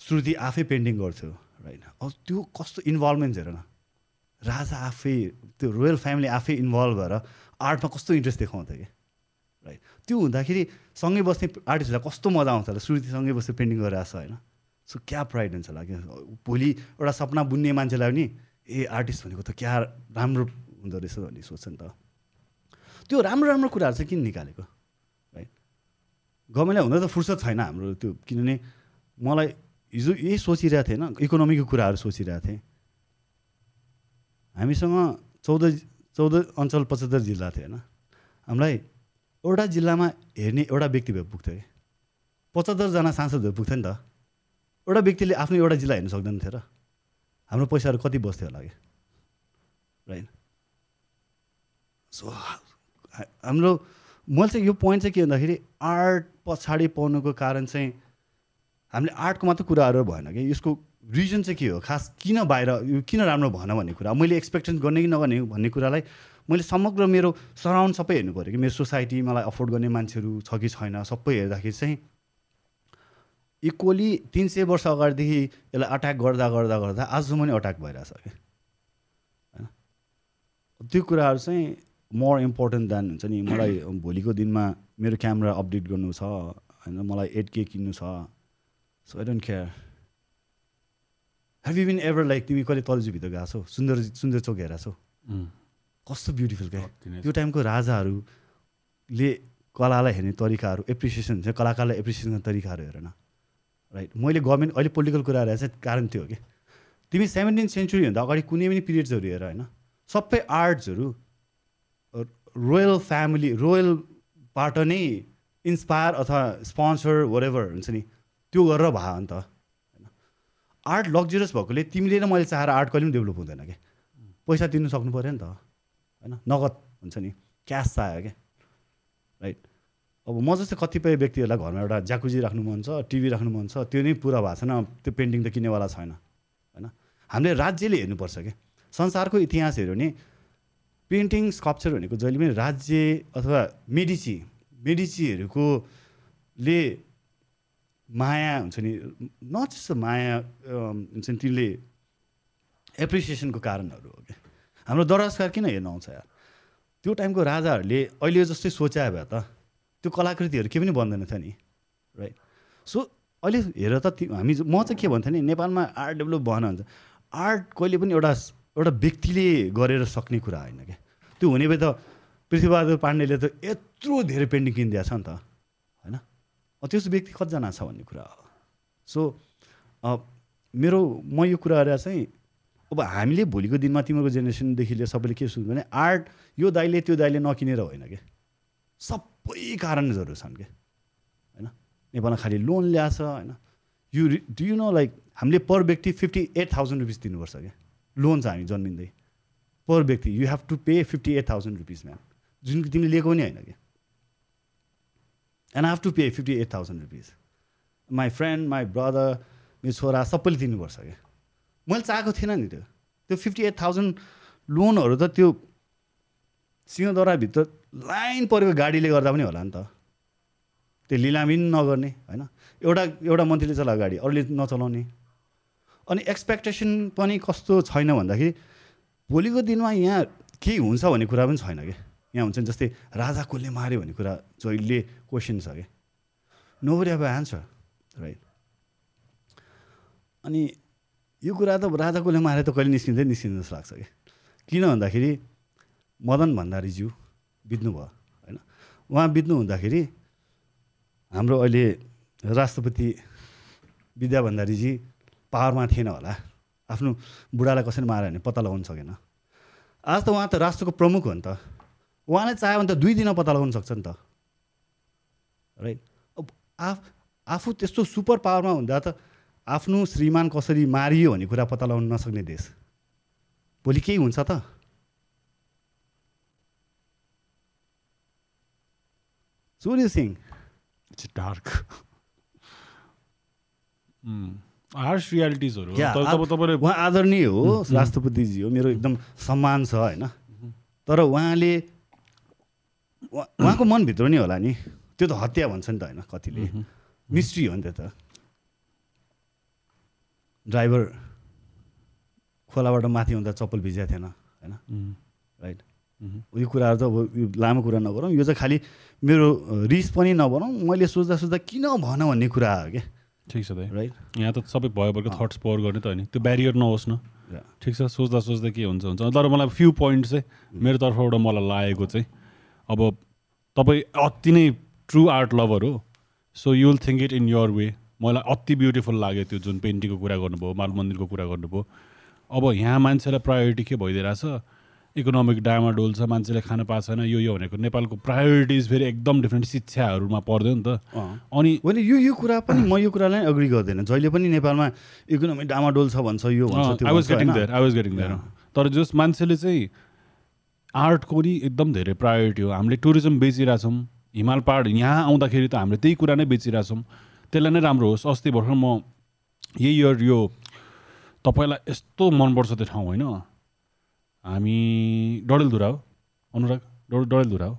श्रुति आफै पेन्टिङ गर्थ्यो राइट अब त्यो कस्तो इन्भल्भमेन्ट हेर न। राजा आफै त्यो रोयल फ्यामिली आफै इन्भल्भ भएर आर्टमा कस्तो इन्ट्रेस्ट देखाउँथ्यो कि? त्यो हुँदाखेरि सँगै बस्ने आर्टिस्टहरूलाई कस्तो मजा आउँछ होला? श्रुतिसँगै बसेर पेन्टिङ गरिरहेको छ होइन? सो क्या प्राइड हुन्छ होला भोलि एउटा सपना बुन्ने मान्छेलाई पनि ए आर्टिस्ट भनेको त क्या राम्रो हुँदो रहेछ भन्ने सोच्छ नि त। त्यो राम्रो राम्रो कुराहरू चाहिँ किन निकालेको? राइट गभर्मेन्टलाई हुन त फुर्सद छैन हाम्रो त्यो किनभने मलाई हिजो यही सोचिरहेको थिएँ होइन इकोनोमीको कुराहरू सोचिरहेको थिएँ। हामीसँग चौध चौध अञ्चल पचहत्तर जिल्ला थियो होइन। हामीलाई एउटा जिल्लामा हेर्ने एउटा व्यक्ति भए पुग्थ्यो कि पचहत्तरजना सांसद भए पुग्थ्यो नि त। एउटा व्यक्तिले आफ्नो एउटा जिल्ला हेर्नु सक्दैन थियो र। हाम्रो पैसाहरू कति बस्थ्यो होला कि राइट सो हाम्रो मैले चाहिँ यो पोइन्ट चाहिँ के भन्दाखेरि आर्ट पछाडि पाउनुको कारण चाहिँ हामीले आर्टको मात्र कुराहरू भएन कि यसको रिजन चाहिँ के हो? खास किन बाहिर किन राम्रो भएन भन्ने कुरा? मैले एक्सपेक्टेसन गर्ने कि नगर्ने भन्ने कुरालाई मैले समग्र मेरो सराउन्ड सबै हेर्नु पऱ्यो कि मेरो सोसाइटी मलाई अफोर्ड गर्ने मान्छेहरू छ कि छैन सबै हेर्दाखेरि चाहिँ इक्वली तिन सय वर्ष अगाडिदेखि यसलाई अट्याक गर्दा गर्दा गर्दा आजसम्म नि अट्याक भइरहेछ कि होइन? त्यो कुराहरू चाहिँ मोर इम्पोर्टेन्ट देन हुन्छ नि मलाई भोलिको दिनमा मेरो क्यामेरा अपडेट गर्नु छ होइन? मलाई एट के किन्नु छ so I don't care have been ever like तिमी कहिले तलजुभित्र गएको छौ? सुन्दर सुन्दर चोक हेरेको छौ? कस्तो ब्युटिफुल क्या? नै त्यो टाइमको राजाहरूले कलालाई हेर्ने तरिकाहरू एप्रिसिएसन हुन्छ कलाकारलाई एप्रिसिएसन गर्ने तरिकाहरू हेर न। राइट मैले गभर्मेन्ट अहिले पोलिटिकल कुराहरू हेरेर चाहिँ कारण त्यो हो कि तिमी सेभेन्टिन सेन्चुरीभन्दा अगाडि कुनै पनि पिरियड्सहरू हेर होइन। सबै आर्ट्सहरू रोयल फ्यामिली रोयलबाट नै इन्सपायर अथवा स्पोन्सर वरेभर हुन्छ नि त्यो गरेर भयो नि त होइन। आर्ट लग्जरियस भएकोले तिमीले र मैले चाहेर आर्ट कहिले पनि डेभलप हुँदैन कि पैसा तिर्नु सक्नु पऱ्यो नि त। होइन? नगद हुन्छ नि। क्यास चाहियो क्या। राइट अब म जस्तै कतिपय व्यक्तिहरूलाई घरमा एउटा ज्याकुजी राख्नु मन छ टिभी राख्नु मन छ त्यो नै पुरा भएको छैन। त्यो पेन्टिङ त किन्नेवाला छैन। होइन? हामीले राज्यले हेर्नुपर्छ क्या। संसारको इतिहास हेऱ्यो भने पेन्टिङ स्कल्पचर भनेको जहिले पनि राज्य अथवा मेडिची मेडिचीहरूको ले माया हुन्छ नि। नट जस्तो माया हुन्छ नि तिनले एप्रिसिएसनको कारणहरू हो क्या। हाम्रो दरजकार किन हेर्न आउँछ यार? त्यो टाइमको राजाहरूले अहिले जस्तै सोचायो भए त त्यो कलाकृतिहरू केही पनि बन्दैन थियो नि राइट सो अहिले हेर त हामी म चाहिँ के भन्थेँ नि नेपालमा आर्ट डेभलप भएन भन्छ आर्ट कहिले पनि एउटा एउटा व्यक्तिले गरेर सक्ने कुरा होइन क्या। त्यो हुने भए त पृथ्वीबहादुर पाण्डेले त यत्रो धेरै पेन्टिङ किनिदिएको छ नि त होइन? त्यस्तो व्यक्ति कतिजना छ भन्ने कुरा हो। सो मेरो म यो कुराहरू चाहिँ अब हामीले भोलिको दिनमा तिमीहरूको जेनेरेसनदेखि लिएर सबैले के सोच्नु भने आर्ट यो दाइले त्यो दाइले नकिनेर होइन क्या सबै कारणहरू छन् क्या होइन? नेपालमा खालि लोन ल्याछ होइन? You do you know like हामीले पर व्यक्ति फिफ्टी एट थाउजन्ड रुपिस दिनुपर्छ क्या लोन छ हामी जन्मिँदै। पर व्यक्ति you have to pay fifty eight thousand rupees ma'am जुन तिमीले लिएको पनि होइन कि? And have to pay fifty eight thousand rupees my friend my brother मेरो छोरा सबैले दिनुपर्छ क्या मैले चाहेको थिइनँ नि त्यो त्यो फिफ्टी एट थाउजन्ड लोनहरू त त्यो सिंहदराभित्र लाइन परेको गाडीले गर्दा पनि होला नि त। त्यो लिलामी पनि नगर्ने होइन? एउटा एउटा मन्त्रीले चलाएको गाडी अरूले नचलाउने। अनि एक्सपेक्टेसन पनि कस्तो छैन भन्दाखेरि भोलिको दिनमा यहाँ केही हुन्छ भन्ने कुरा पनि छैन कि? यहाँ हुन्छ नि जस्तै राजा कसले माऱ्यो भन्ने कुरा जहिले क्वेसन छ कि? नो बडी अब एन्सर राइट अनि यो कुरा त राजा कसले मारे त कहिले निस्किँदै निस्किन्छ जस्तो लाग्छ कि? किन भन्दाखेरि मदन भण्डारीज्यू बित्नुभयो होइन? उहाँ बित्नु हुँदाखेरि हाम्रो अहिले राष्ट्रपति विद्या भण्डारीजी पावरमा थिएन होला। आफ्नो बुढालाई कसरी माऱ्यो भने पत्ता लगाउनु सकेन। आज त उहाँ त राष्ट्रको प्रमुख हो नि त। उहाँले चाह्यो भने त दुई दिन पत्ता लगाउनु सक्छ नि त। राइट अब आफ आफू त्यस्तो सुपर पावरमा हुँदा त आफ्नो श्रीमान कसरी मारियो भन्ने कुरा पत्ता लगाउन नसक्ने देश। भोलि केही हुन्छ त? Surya Singh. It's dark. Harsh रियालिटिजहरू उहाँ आदरणीय हो राष्ट्रपतिजी हो मेरो एकदम सम्मान छ होइन? तर उहाँले उहाँ- उहाँको मनभित्र नि होला नि? त्यो त हत्या भन्छ नि त होइन कतिले? मिस्ट्री हो नि त्यो त। ड्राइभर खोलाबाट माथि हुँदा चप्पल भिजेको थिएन होइन? राइट? यो कुराहरू त अब यो लामो कुरा नगरौँ। यो चाहिँ खालि मेरो रिस पनि नबनाउँ मैले सोच्दा सोच्दा किन भन भन्ने कुरा हो क्या? ठिक छ दाइ। राइट? यहाँ त सबै भयो भएको थट्स पावर गर्ने त होइन त्यो ब्यारियर नहोस् न. ठिक छ सोच्दा सोच्दा के हुन्छ हुन्छ। तर मलाई फ्यु पोइन्ट चाहिँ मेरो तर्फबाट मलाई लागेको चाहिँ अब तपाईँ अति नै ट्रु आर्ट लभर हो। So you will think it in your way मलाई अति ब्युटिफुल लाग्यो त्यो जुन पेन्टिङको कुरा गर्नुभयो माल मन्दिरको कुरा गर्नुभयो। अब यहाँ मान्छेलाई प्रायोरिटी के भइदिइरहेछ? इकोनोमिक डामाडोल छ मान्छेले खान पाएको छैन यो यो भनेको नेपालको प्रायोरिटिज फेरि एकदम डिफ्रेन्ट शिक्षाहरूमा पर्दैन नि त। अनि होइन यो यो कुरा पनि म यो कुरालाई एग्री गर्दैन। जहिले पनि नेपालमा इकोनोमी डामाडोल छ भन्छ यो भन्छ आई वाज गेटिङ होइन? There I was getting there तर जस मान्छेले चाहिँ आर्टको नि एकदम धेरै प्रायोरिटी हो। हामीले टुरिज्म बेचिरहेछौँ हिमाल पहाड यहाँ आउँदाखेरि त हामीले त्यही कुरा नै बेचिरहेछौँ। त्यसलाई नै राम्रो होस्। अस्ति भर्खर म यही इयर यो तपाईँलाई यस्तो मनपर्छ त्यो ठाउँ होइन? हामी डडेलधुरा हो अनुराग डडे डडेलधुरा हो।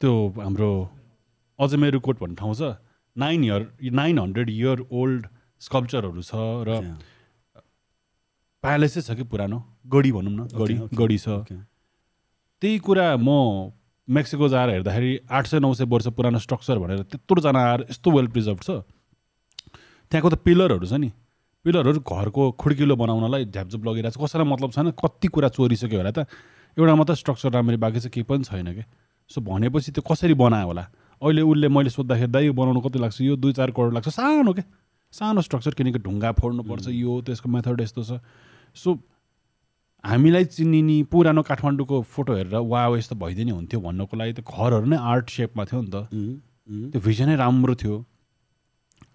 त्यो हाम्रो अजमेरु कोट भन्ने ठाउँ छ। Nine year nine hundred year old स्कल्पचरहरू छ र. प्यालेसै छ कि पुरानो? गढी भनौँ न गढी गढी छ. त्यही कुरा म मेक्सिको जाएर हेर्दाखेरि आठ सय नौ सय वर्ष पुरानो स्ट्रक्चर भनेर त्यत्रोजना आएर यस्तो वेल प्रिजर्भ छ। त्यहाँको त पिलरहरू छ नि। पिलरहरू घरको खुड्किलो बनाउनलाई झ्यापझुप लगिरहेको छ। कसैलाई मतलब छैन कति कुरा चोरिसक्यो होला त। एउटा मात्रै स्ट्रक्चर राम्ररी बाँकी चाहिँ केही पनि छैन कि? सो भनेपछि त्यो कसरी बनायो होला? अहिले उसले मैले सोद्धाखेरि दाइ यो बनाउनु कति लाग्छ? यो दुई चार करोड लाग्छ। सानो के? सानो स्ट्रक्चर किनकि ढुङ्गा फोड्नुपर्छ यो त्यसको मेथड यस्तो छ। सो हामीलाई चिनिने पुरानो काठमाडौँको फोटो हेरेर वा यस्तो भइदिने हुन्थ्यो भन्नको लागि त घरहरू नै आर्ट सेपमा थियो नि त. त्यो भिजनै राम्रो थियो।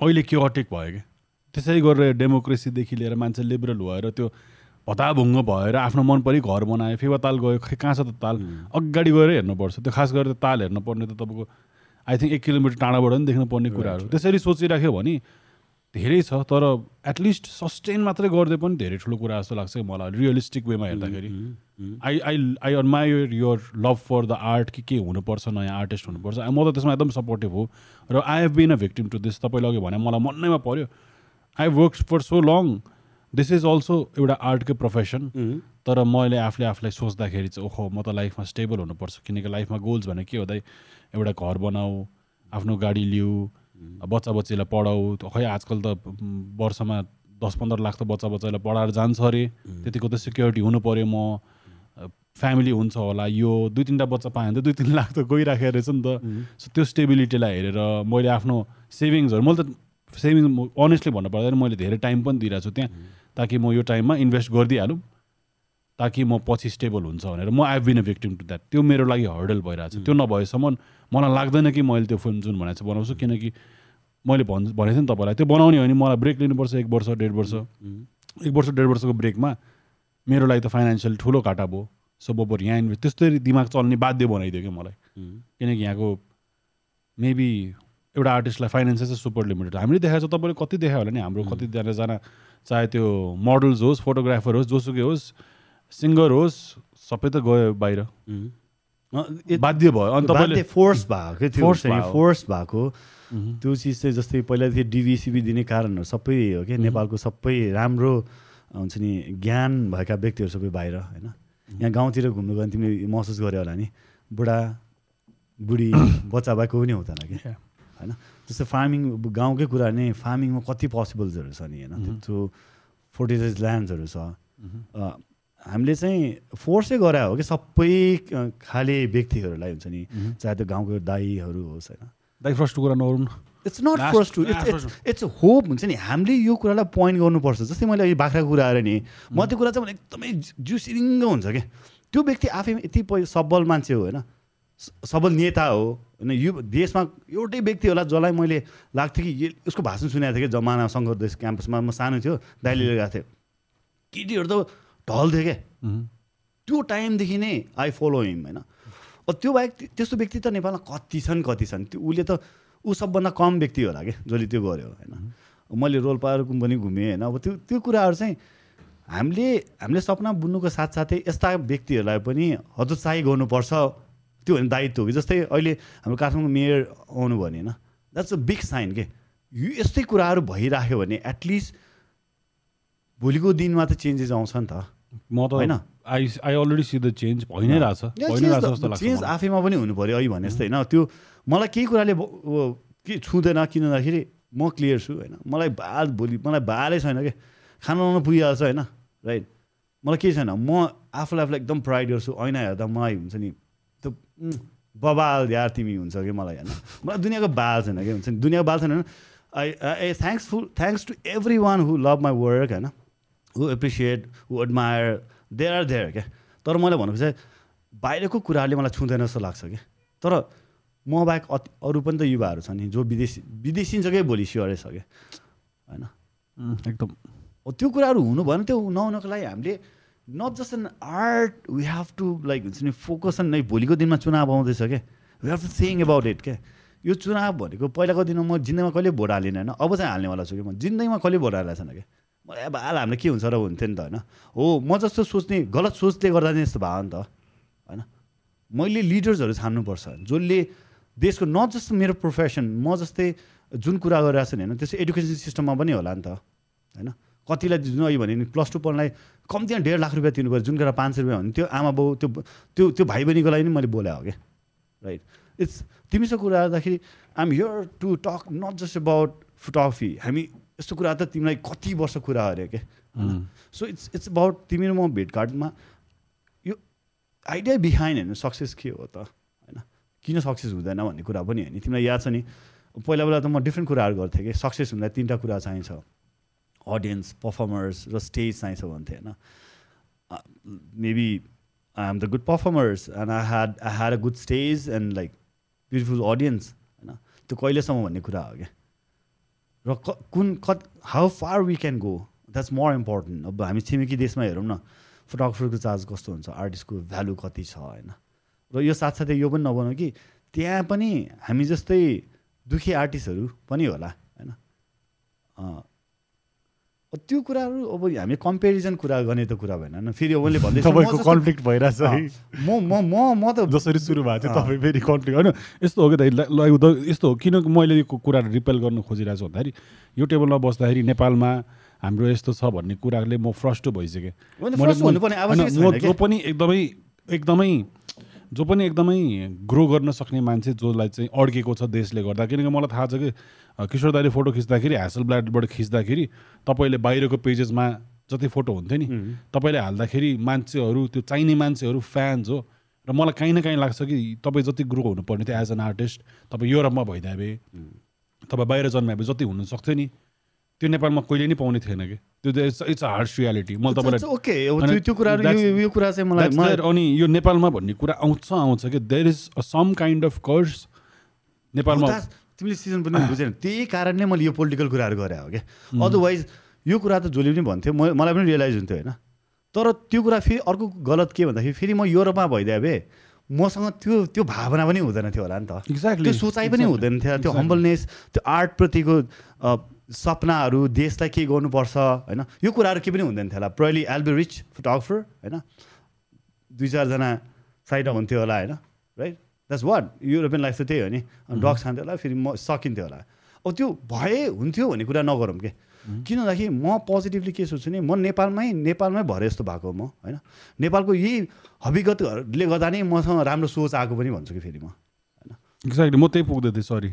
अहिले के अटेक भयो कि त्यसै गरेर डेमोक्रेसीदेखि लिएर मान्छे लिबरल भएर त्यो भताभुङ्ग भएर आफ्नो मन परि घर बनायो फेवा ताल गयो खै कहाँ छ त ताल? अगाडि गएर हेर्नुपर्छ। त्यो खास गरेर ताल हेर्नु पर्ने त तपाईँको आई थिङ्क एक किलोमिटर टाढाबाट पनि देख्नु पर्ने कुराहरू त्यसरी सोचिराख्यो भने धेरै छ तर एटलिस्ट सस्टेन मात्रै गर्दै पनि धेरै ठुलो कुरा जस्तो लाग्छ मलाई रियलिस्टिक वेमा हेर्दाखेरि। I I I admire your love for the art कि के हुनुपर्छ नयाँ आर्टिस्ट हुनुपर्छ। म त त्यसमा एकदम सपोर्टिभ हो। र I have been a victim to this तपाईँले अघि भने मलाई मनैमा पऱ्यो I work for so long this is also एउटा आर्टकै प्रोफेसन तर मैले आफूले आफूलाई सोच्दाखेरि चाहिँ ओहो म त लाइफमा स्टेबल हुनुपर्छ। किनकि लाइफमा गोल्स भने के हो एउटा घर बनाऊ आफ्नो गाडी लिऊ बच्चा बच्चीलाई पढाऊ खै आजकल त वर्षमा दस पन्ध्र लाख त बच्चा बच्चालाई पढाएर जान्छ अरे। त्यतिको त सिक्योरिटी हुनु पऱ्यो म। फ्यामिली हुन्छ होला यो दुई तिनवटा बच्चा पाएँ भने त दुई तिन लाख त गइराखेको रहेछ नि त। सो त्यो स्टेबिलिटीलाई हेरेर मैले आफ्नो सेभिङ्सहरू मैले त सेभिङ अनेस्टली भन्नु पर्दाखेरि मैले धेरै टाइम पनि दिइरहेको छु त्यहाँ ताकि म यो टाइममा इन्भेस्ट गरिदिइहालौँ। ताकि म पछि स्टेबल हुन्छ भनेर म I been a victim to that त्यो मेरो लागि हर्डल भइरहेको छ। त्यो नभएसम्म मलाई लाग्दैन कि मैले त्यो फिल्म जुन भनेको छ बनाउँछु किनकि मैले भन् भनेको थिएँ नि तपाईँलाई त्यो बनाउने हो भने मलाई ब्रेक लिनुपर्छ एक वर्ष डेढ वर्ष। एक वर्ष डेढ वर्षको ब्रेकमा मेरो लागि त फाइनेन्सियल ठुलो घाटा भयो। सो बबर यहाँ इन्भेस्ट त्यस्तै दिमाग चल्ने बाध्य बनाइदियो क्या मलाई। किनकि यहाँको मेबी एउटा आर्टिस्टलाई फाइनेन्सियल चाहिँ सुपर लिमिटेड हामीले देखाएको छ तपाईँले कति देखायो होला नि? हाम्रो कतिजनाजना चाहे त्यो मोडल्स होस् फोटोग्राफर होस् जोसुकै होस् सिङ्गर होस् सबै त गयो बाहिर। बाध्य भयो। अनि तपाईँले फोर्स भएको भयो। फोर्स भएको। त्यो चिज चाहिँ जस्तै पहिला थियो दिने कारणहरू सबै हो क्या नेपालको सबै राम्रो हुन्छ नि ज्ञान भएका व्यक्तिहरू सबै बाहिर होइन? यहाँ गाउँतिर घुम्नु गयो भने तिमीले महसुस गऱ्यो होला नि? बुढा बुढी बच्चा भएको पनि हुँदैन कि. होइन? जस्तै फार्मिङ गाउँकै कुरा नै फार्मिङमा कति पोसिबल्सहरू छ नि होइन। त्यो फोर्टिलाइज ल्यान्ड्सहरू छ। हामीले चाहिँ फोर्सै गरे हो कि सबै खाले व्यक्तिहरूलाई हुन्छ नि। चाहे त्यो गाउँको दाईहरू होस् होइन। दाइ फर्स्ट कुरा नगरौँ it's not first to it's it's hope हुन्छ नि हामीले यो कुरालाई पोइन्ट गर्नुपर्छ। जस्तै मैले यो बाख्राको कुरा आएर नि म त्यो कुरा चाहिँ मलाई एकदमै जिउ सिरिङ्ग हुन्छ क्या। त्यो व्यक्ति आफै यति सबल मान्छे हो होइन सबल नेता हो होइन यो देशमा एउटै व्यक्ति होला जसलाई मैले लाग्थ्यो कि उसको भाषण सुनेको थिएँ कि जमाना सङ्घ देश क्याम्पसमा म सानो थियो दाइले गएको थियो केटीहरू त ढल्थ्यो क्या। त्यो टाइमदेखि नै आई फलो हिम होइन? त्यो बाहेक त्य- त्यस्तो व्यक्ति त नेपालमा कति छन् कति छन्? त्यो उसले त ऊ सबभन्दा कम व्यक्ति होला कि जसले त्यो गर्यो होइन? मैले रोल्पाहरू पनि घुमेँ होइन? अब त्यो त्यो कुराहरू चाहिँ हामीले हामीले सपना बुन्नुको साथसाथै यस्ता व्यक्तिहरूलाई पनि हतोत्साही गर्नुपर्छ त्यो भने दायित्व हो कि? जस्तै अहिले हाम्रो काठमाडौँ मेयर आउनु भने होइन? द्याट्स अ बिग साइन के? यो यस्तै कुराहरू भइराख्यो भने एटलिस्ट भोलिको दिनमा त चेन्जेस आउँछ नि त। म त होइन? I I already see the change भइ नै रहेछ। चेन्ज। आफैमा पनि हुनु पऱ्यो अहिले भने जस्तै होइन? त्यो मलाई केही कुराले के छुँदैन किन भन्दाखेरि म क्लियर छु होइन? मलाई बाल भोलि मलाई बालै छैन क्या खाना लाउनु पुगिहाल्छ होइन? राइट मलाई केही छैन। म आफूलाई आफूलाई एकदम प्राइड गर्छु। ऐना हेर्दा मलाई हुन्छ नि त्यो बबाल यार तिमी हुन्छ कि मलाई होइन? मलाई दुनियाँको बाल छैन कि? हुन्छ नि दुनियाँको बाल छैन I I thankful thanks to everyone who love my work होइन? Who appreciate who admire they are there क्या तर मैले भनेको चाहिँ बाहिरको कुराहरूले मलाई छुँदैन जस्तो लाग्छ क्या तर म बाहेक अति अरू पनि त युवाहरू छन् नि जो विदेशी विदेशिन्छ क्या भोलि स्योरै छ क्या होइन एकदम। त्यो कुराहरू हुनु भएन त्यो नहुनको लागि हामीले not just an art we have to like हुन्छ नि फोकस अन भोलिको दिनमा चुनाव आउँदैछ क्या we have to think about it क्या यो चुनाव भनेको पहिलाको दिनमा म जिन्दगीमा कहिले भोट हालिनँ होइन? अब चाहिँ हाल्नेवाला छु कि म जिन्दगीमा कहिले भोट हालेको छैन क्या अब हाल हामीले के हुन्छ र हुन्थ्यो नि त होइन? हो म जस्तो सोच्ने गलत सोचले गर्दा नै यस्तो भयो नि त होइन? मैले लिडर्सहरू छान्नुपर्छ। जसले देशको नट जस्ट मेरो प्रोफेसन म जस्तै जुन कुरा गरिरहेको छु नि होइन त्यस्तो एडुकेसन सिस्टममा पनि होला नि त होइन? कतिलाई अहिले भने नि प्लस टू पढ्नलाई कम्तीमा डेढ लाख रुपियाँ तिर्नु पऱ्यो जुन कुरा पाँच सय रुपियाँ भने त्यो आमा बाउ त्यो त्यो त्यो भाइ बहिनीको लागि नि मैले हो क्या राइट इट्स तिमीसँग कुरा गर्दाखेरि I'm here to talk not just about photography हामी यस्तो कुरा त तिमीलाई कति वर्ष कुरा अरे क्या उम्, सो इट्स इट्स अबाउट तिमी र म भेटघाटमा यो आइडिया बिहाइन्ड होइन सक्सेस के हो त? होइन? किन सक्सेस हुँदैन भन्ने कुरा पनि होइन। तिमीलाई याद छ नि पहिला पहिला त म डिफ्रेन्ट कुराहरू गर्थेँ कि? सक्सेस हुँदा तिनवटा कुरा चाहिन्छ। अडियन्स पर्फर्मर्स र स्टेज चाहिन्छ भन्थेँ होइन? Maybe I am the good performers and I had I had a good stage and like beautiful audience होइन? त्यो कहिलेसम्म भन्ने कुरा हो क्या र क कुन कत how far we can go that's more important अब हामी छिमेकी देशमा हेरौँ न फोटोग्राफरको चार्ज कस्तो हुन्छ? आर्टिस्टको भ्यालु कति छ होइन? र यो साथसाथै यो पनि नभनौँ कि त्यहाँ पनि हामी जस्तै दुखी आर्टिस्टहरू पनि होला होइन? त्यो कुराहरू अब हामी कम्पेरिजन कुरा गर्ने त कुरा भएन फेरि भन्दैछु म तपाईँको कन्फ्लिक्ट भइरहेछ है म म म म त जसरी सुरु भएको थियो। तपाईँ फेरि कन्फ्लिक्ट होइन यस्तो हो कि उद- यस्तो हो किन मैले यो कुरा रिपेल गर्न खोजिरहेको छु भन्दाखेरि यो टेबलमा बस्दाखेरि नेपालमा हाम्रो यस्तो छ भन्ने कुराले म फ्रस्ट भइसकेँ म जो। पनि एकदमै एकदमै जो पनि एकदमै ग्रो गर्न सक्ने मान्छे जसलाई चाहिँ अड्केको छ देशले गर्दा किनकि मलाई थाहा छ कि किशोर दाइले फोटो खिच्दाखेरि ह्यासल ब्ल्याडबाट खिच्दाखेरि तपाईँले बाहिरको पेजेसमा जति फोटो हुन्थ्यो नि तपाईँले हाल्दाखेरि मान्छेहरू त्यो चाहिने मान्छेहरू फ्यान्स हो। र मलाई काहीँ न काहीँ लाग्छ कि तपाईँ जति ग्रो हुनुपर्ने थियो एज एन आर्टिस्ट तपाईँ युरोपमा भइदिए तपाईँ बाहिर जन्माए भए जति हुनु सक्थ्यो नि त्यो नेपालमा कहिले नि पाउने थिएन कि? त्यो it's it's a hard reality मैले तपाईँलाई ओके त्यो कुराहरू यो कुरा चाहिँ मलाई. अनि यो नेपालमा भन्ने कुरा आउँछ आउँछ कि? There is some kind of curse नेपालमा तिमीले सिजन पनि बुझेन। त्यही कारणले मैले यो पोलिटिकल कुराहरू गरे हो क्या? अदरवाइज यो कुरा त जसले पनि भन्थ्यो म मलाई पनि रियलाइज हुन्थ्यो होइन? तर त्यो कुरा फेरि अर्को गलत के भन्दाखेरि फेरि म युरोपमा भइदिएँ भए मसँग त्यो त्यो भावना पनि हुँदैन थियो होला नि त। एक्ज्याक्टली त्यो सोचाइ पनि हुँदैन थियो। त्यो हम्बलनेस त्यो आर्टप्रतिको अ, सपनाहरू देशलाई के गर्नुपर्छ होइन? यो कुराहरू केही पनि हुँदैन थियो होला। प्रली एल बी रिच फोटोग्राफर होइन? दुई चारजना साइड हुन्थ्यो होला होइन? Right that's what European life त त्यही हो नि। अनि ड्रग्स खान्थ्यो होला फेरि म सकिन्थ्यो होला। अब त्यो भए हुन्थ्यो भन्ने कुरा नगरौँ के? किन भन्दाखेरि म पोजिटिभली के सोच्छु नि म नेपालमै नेपालमै भरे जस्तो भएको म होइन? नेपालको यही हविगतहरूले गर्दा नै मसँग राम्रो सोच आएको पनि भन्छु कि फेरि म एक्ज्याक्टली म त्यही पुग्दै थिएँ सरी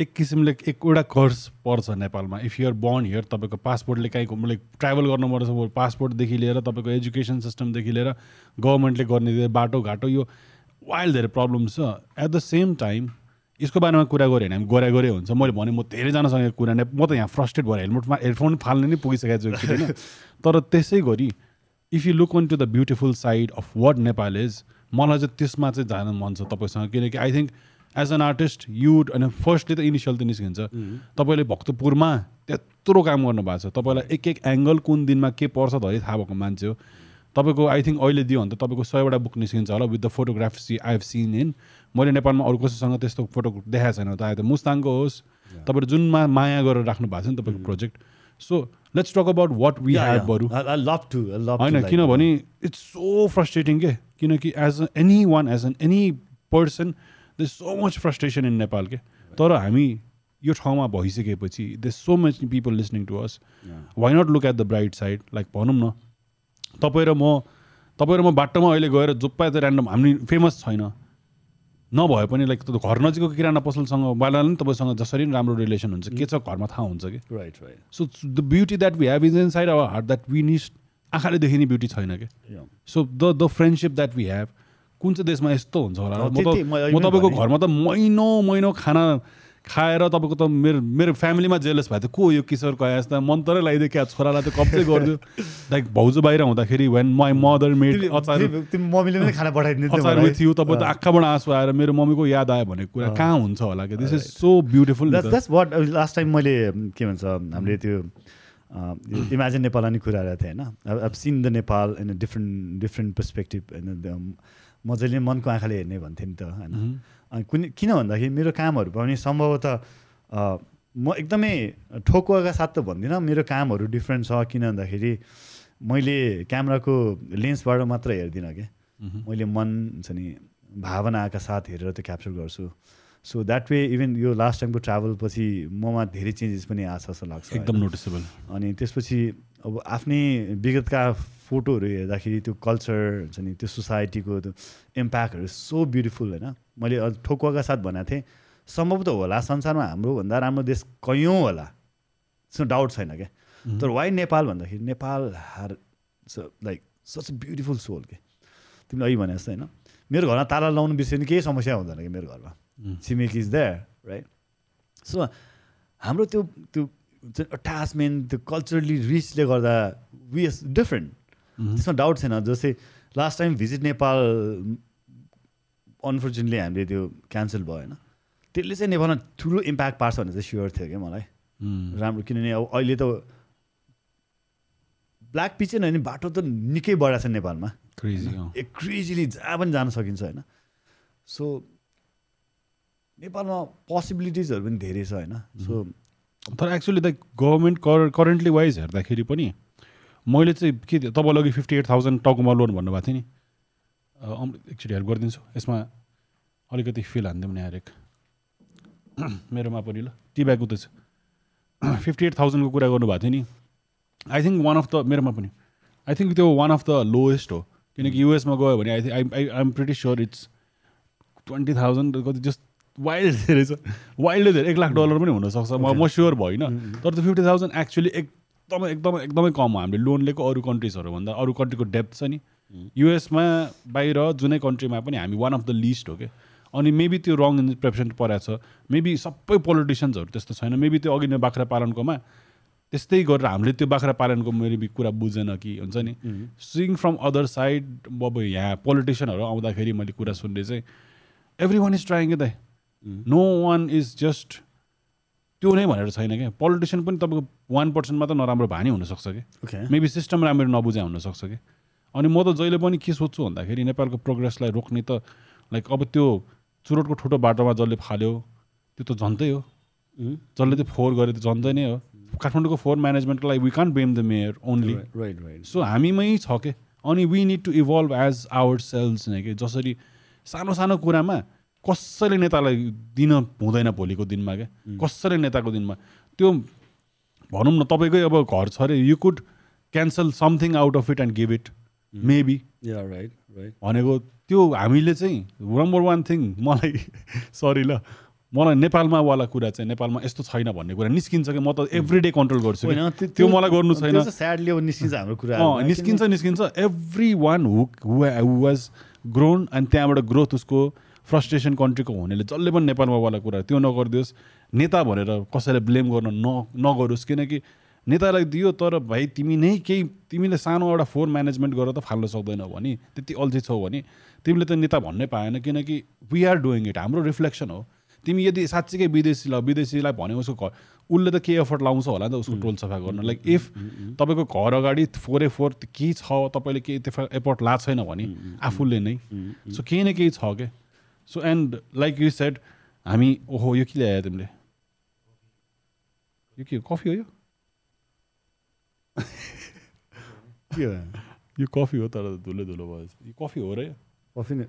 एक किसिमले एकवटा कर्स पर्छ नेपालमा. इफ युआर बर्न हियर तपाईँको पासपोर्टले काहीँको मतलब ट्राभल गर्नु पर्छ पासपोर्टदेखि लिएर तपाईँको एजुकेसन सिस्टमदेखि लिएर गभर्मेन्टले गर्ने बाटोघाटो यो वाइल्ड धेरै प्रब्लम छ. एट द सेम टाइम यसको बारेमा कुरा गऱ्यो भने हामी गोरा हुन्छ। मैले भने म धेरैजनासँग कुरा नै म त यहाँ फ्रस्ट्रेट भएर हेलमेटमा हेडफोन फाल्ने नै पुगिसकेको छु होइन? तर त्यसै गरी if you look on to the beautiful side of what Nepal is मलाई चाहिँ त्यसमा चाहिँ जान मन छ तपाईँसँग। किनकि I think as an artist you'd अनि फर्स्टली त इनिसियल त निस्किन्छ तपाईँले भक्तपुरमा त्यत्रो काम गर्नुभएको छ। तपाईँलाई एक एक एङ्गल कुन दिनमा के पर्छ धरि थाहा भएको मान्छे हो। तपाईँको आई थिङ्क अहिले दियो भने त तपाईँको सयवटा बुक निस्किन्छ होला। With the photography I have seen in मैले नेपालमा अरू कसैसँग त्यस्तो फोटो देखाएको छैन। त त मुस्ताङको होस्। तपाईँले जुनमा माया गरेर राख्नु भएको छ नि तपाईँको project so let's talk about what we have बरु होइन किनभने इट्स सो फ्रस्ट्रेटिङ के? किनकि as any one as an any person the so much frustration in Nepal के तर हामी यो ठाउँमा भइसकेपछि the so much people listening to us why not look at the bright side like भनौँ न तपाईँ र म तपाईँ र म बाटोमा अहिले गएर जुप्पा त ऱ्यान्डम हामी फेमस छैन। नभए पनि लाइक घर नजिकको किराना पसलसँग वाला नि तपाईँसँग जसरी पनि राम्रो रिलेसन हुन्छ। के छ घरमा थाहा हुन्छ कि? Right right so the beauty that we have is inside our heart that we niche आँखाले देखिने ब्युटी छैन कि? So the the friendship that we have कुन चाहिँ देशमा यस्तो हुन्छ होला? म त म तपाईँको भनेँ। घरमा त महिनौ महिनौ खाना खाएर तपाईँको त मेरो मेरो फ्यामिलीमा जेलस भयो त को यो किशोरको आएस त? मन्तरै लगाइदियो क्या छोरालाई त कब्जै गरिदियो। लाइक भाउजू बाहिर हुँदाखेरि वेन माई मदर मेड अचार मम्मीले पनि खाना पठाइदिन्थ्यो अचार मलाई। विथ यु तपाईँ त आँखाबाट आँसु आएर मेरो मम्मीको याद आयो भनेको कुरा कहाँ हुन्छ होला कि? This is so beautiful that's that's what last time मैले के भन्छ हामीले त्यो इमेजिन नेपाल अनि कुरा गरेको थिएँ होइन। Seen the Nepal in a different different perspective होइन मजाले मनको आँखाले हेर्ने भन्थेँ नि त होइन। अनि कुनै किन भन्दाखेरि मेरो कामहरू पनि सम्भवतः म एकदमै ठोकुवाका साथ त भन्दिनँ मेरो कामहरू डिफ्रेन्ट छ किन भन्दाखेरि मैले क्यामेराको लेन्सबाट मात्र हेर्दिनँ क्या मैले मन हुन्छ नि भावनाका साथ हेरेर त्यो क्याप्चर गर्छु। सो द्याट वे इभन यो लास्ट टाइमको ट्राभल पछि ममा धेरै चेन्जेस पनि आएको छ जस्तो लाग्छ एकदम नोटिसेबल अनि त्यसपछि अब आफ्नै विगतका फोटोहरू हेर्दाखेरि त्यो कल्चर हुन्छ नि त्यो सोसाइटीको त्यो इम्प्याक्टहरू सो ब्युटिफुल होइन। मैले ठोकुवाका साथ भनेको थिएँ सम्भवतः होला संसारमा हाम्रोभन्दा राम्रो देश कैयौँ होला? त्यसमा डाउट छैन क्या। तर वाइ नेपाल भन्दाखेरि नेपाल हार लाइक सच ब्युटिफुल सोल के। तिमीले अघि भने जस्तो होइन मेरो घरमा ताला लाउनु बिर्स्यो भने केही समस्या हुँदैन कि मेरो घरमा। छिमेकी इज देयर राइट सो हाम्रो त्यो त्यो अट्याचमेन्ट त्यो कल्चरली रिचले गर्दा वी इज डिफ्रेन्ट त्यसमा डाउट छैन जस्तै last time visit Nepal unfortunately हामीले त्यो क्यान्सल भयो होइन? त्यसले चाहिँ नेपालमा ठुलो इम्प्याक्ट पार्छ भन्ने चाहिँ स्योर थियो क्या मलाई। राम्रो किनभने अब अहिले त ब्ल्याक पिच नै होइन बाटो त निकै बढाएको छ नेपालमा। क्रेजिली जहाँ पनि जान सकिन्छ होइन? सो नेपालमा पोसिबिलिटिजहरू पनि धेरै छ होइन? सो तर एक्चुली लाइक गभर्मेन्ट कर करेन्टली वाइज हेर्दाखेरि पनि मैले चाहिँ के तपाईँलाई अघि फिफ्टी एट थाउजन्ड टाउकोमा लोन भन्नुभएको थियो नि। एकचोटि हेल्प गरिदिन्छु। यसमा अलिकति फिल हानिदिउँ नि हरेक। मेरोमा पनि ल। टी ब्याग उतै छ। फिफ्टी एट थाउजन्डको कुरा गर्नुभएको थियो नि। I think one of the मेरोमा पनि। आई थिङ्क त्यो वान अफ द लोएस्ट हो। किनकि युएसमा गयो भने I think I I I'm pretty sure it's twenty thousand कति जस्ट वाइल्ड धेरै छ वाइल्डै धेरै एक लाख डलर पनि हुनसक्छ। म म स्योर भइनँ तर त्यो फिफ्टी थाउजन्ड एक्चुली एकदमै एकदमै एकदमै कम हो हामीले लोन लिएको अरू कन्ट्रिजहरूभन्दा अरू कन्ट्रीको डेप्थ छ नि। युएसमा बाहिर जुनै कन्ट्रीमा पनि हामी वान अफ द लिस्ट हो क्या अनि मेबी त्यो रङ इन्टरप्रेसन परेको छ। मेबी सबै पोलिटिसियन्सहरू त्यस्तो छैन। मेबी त्यो अघि नै बाख्रा पालनकोमा त्यस्तै गरेर हामीले त्यो बाख्रा पालनको मेबी कुरा बुझेन कि हुन्छ नि। सिङ फ्रम अदर साइड अब यहाँ पोलिटिसियनहरू आउँदाखेरि मैले कुरा सुन्ने चाहिँ एभ्री वान इज ट्राइङ त नो वान इज जस्ट त्यो नै भनेर छैन क्या पोलिटिसियन पनि तपाईँको वान पर्सेन्ट मात्र नराम्रो भए नि हुनसक्छ कि? मेबी सिस्टम राम्ररी नबुझाइ हुनसक्छ कि? अनि म त जहिले पनि के सोध्छु भन्दाखेरि नेपालको प्रोग्रेसलाई रोक्ने त लाइक अब त्यो चुरोटको ठुलो बाटोमा जसले फाल्यो त्यो त जनतै हो। जसले त्यो फोहोर गर्यो त्यो जनतै नै हो। काठमाडौँको फोहोर म्यानेजमेन्टको लागि we can't blame the mayor only right right so हामीमै छ के? अनि we need to evolve as ourselves नै कि? जसरी सानो सानो कुरामा कसैले नेतालाई दिन हुँदैन भोलिको दिनमा क्या कसैले नेताको दिनमा? त्यो भनौँ न तपाईँकै अब घर छ अरे you could cancel something out of it and give it maybe yeah right right भनेको त्यो हामीले चाहिँ नम्बर वान थिङ मलाई सरी ल मलाई नेपालमा वाला कुरा चाहिँ नेपालमा यस्तो छैन भन्ने कुरा निस्किन्छ कि? म त एभ्री डे कन्ट्रोल गर्छु। त्यो मलाई गर्नु छैन। स्याडली अब निस्किन्छ हाम्रो कुरा अँ निस्किन्छ निस्किन्छ। Everyone who who was grown अनि त्यहाँबाट ग्रोथ उसको फ्रस्ट्रेसन कन्ट्रीको हुनेले जसले पनि नेपालमा वाला कुरा त्यो नगरिदियोस्। नेता भनेर कसैलाई ब्लेम गर्न न नगरोस्। किनकि नेतालाई दियो तर भाइ तिमी नै केही तिमीले सानो एउटा फोर म्यानेजमेन्ट गरेर त फाल्न सक्दैनौ भने त्यति अल्छी छौ भने तिमीले त नेता भन्नै पाएन। किनकि वी आर डुइङ इट हाम्रो रिफ्लेक्सन हो। तिमी यदि साँच्चीकै विदेशीलाई विदेशीलाई भन्यो उसको घर उसले त के एफर्ट लाउँछ होला नि त उसको टोल सफा गर्न। लाइक इफ तपाईँको घर अगाडि फोरै फोर के छ तपाईँले केही त्यो एफर्ट ला छैन भने आफूले नै। सो केही न केही छ के? So and like you said हामी ओहो यो के ल्यायो तिमीले? यो के हो? कफी हो यो? के हो? यो कफी हो तर धुलो धुलो भएछ। यो कफी हो र यो? कफी नै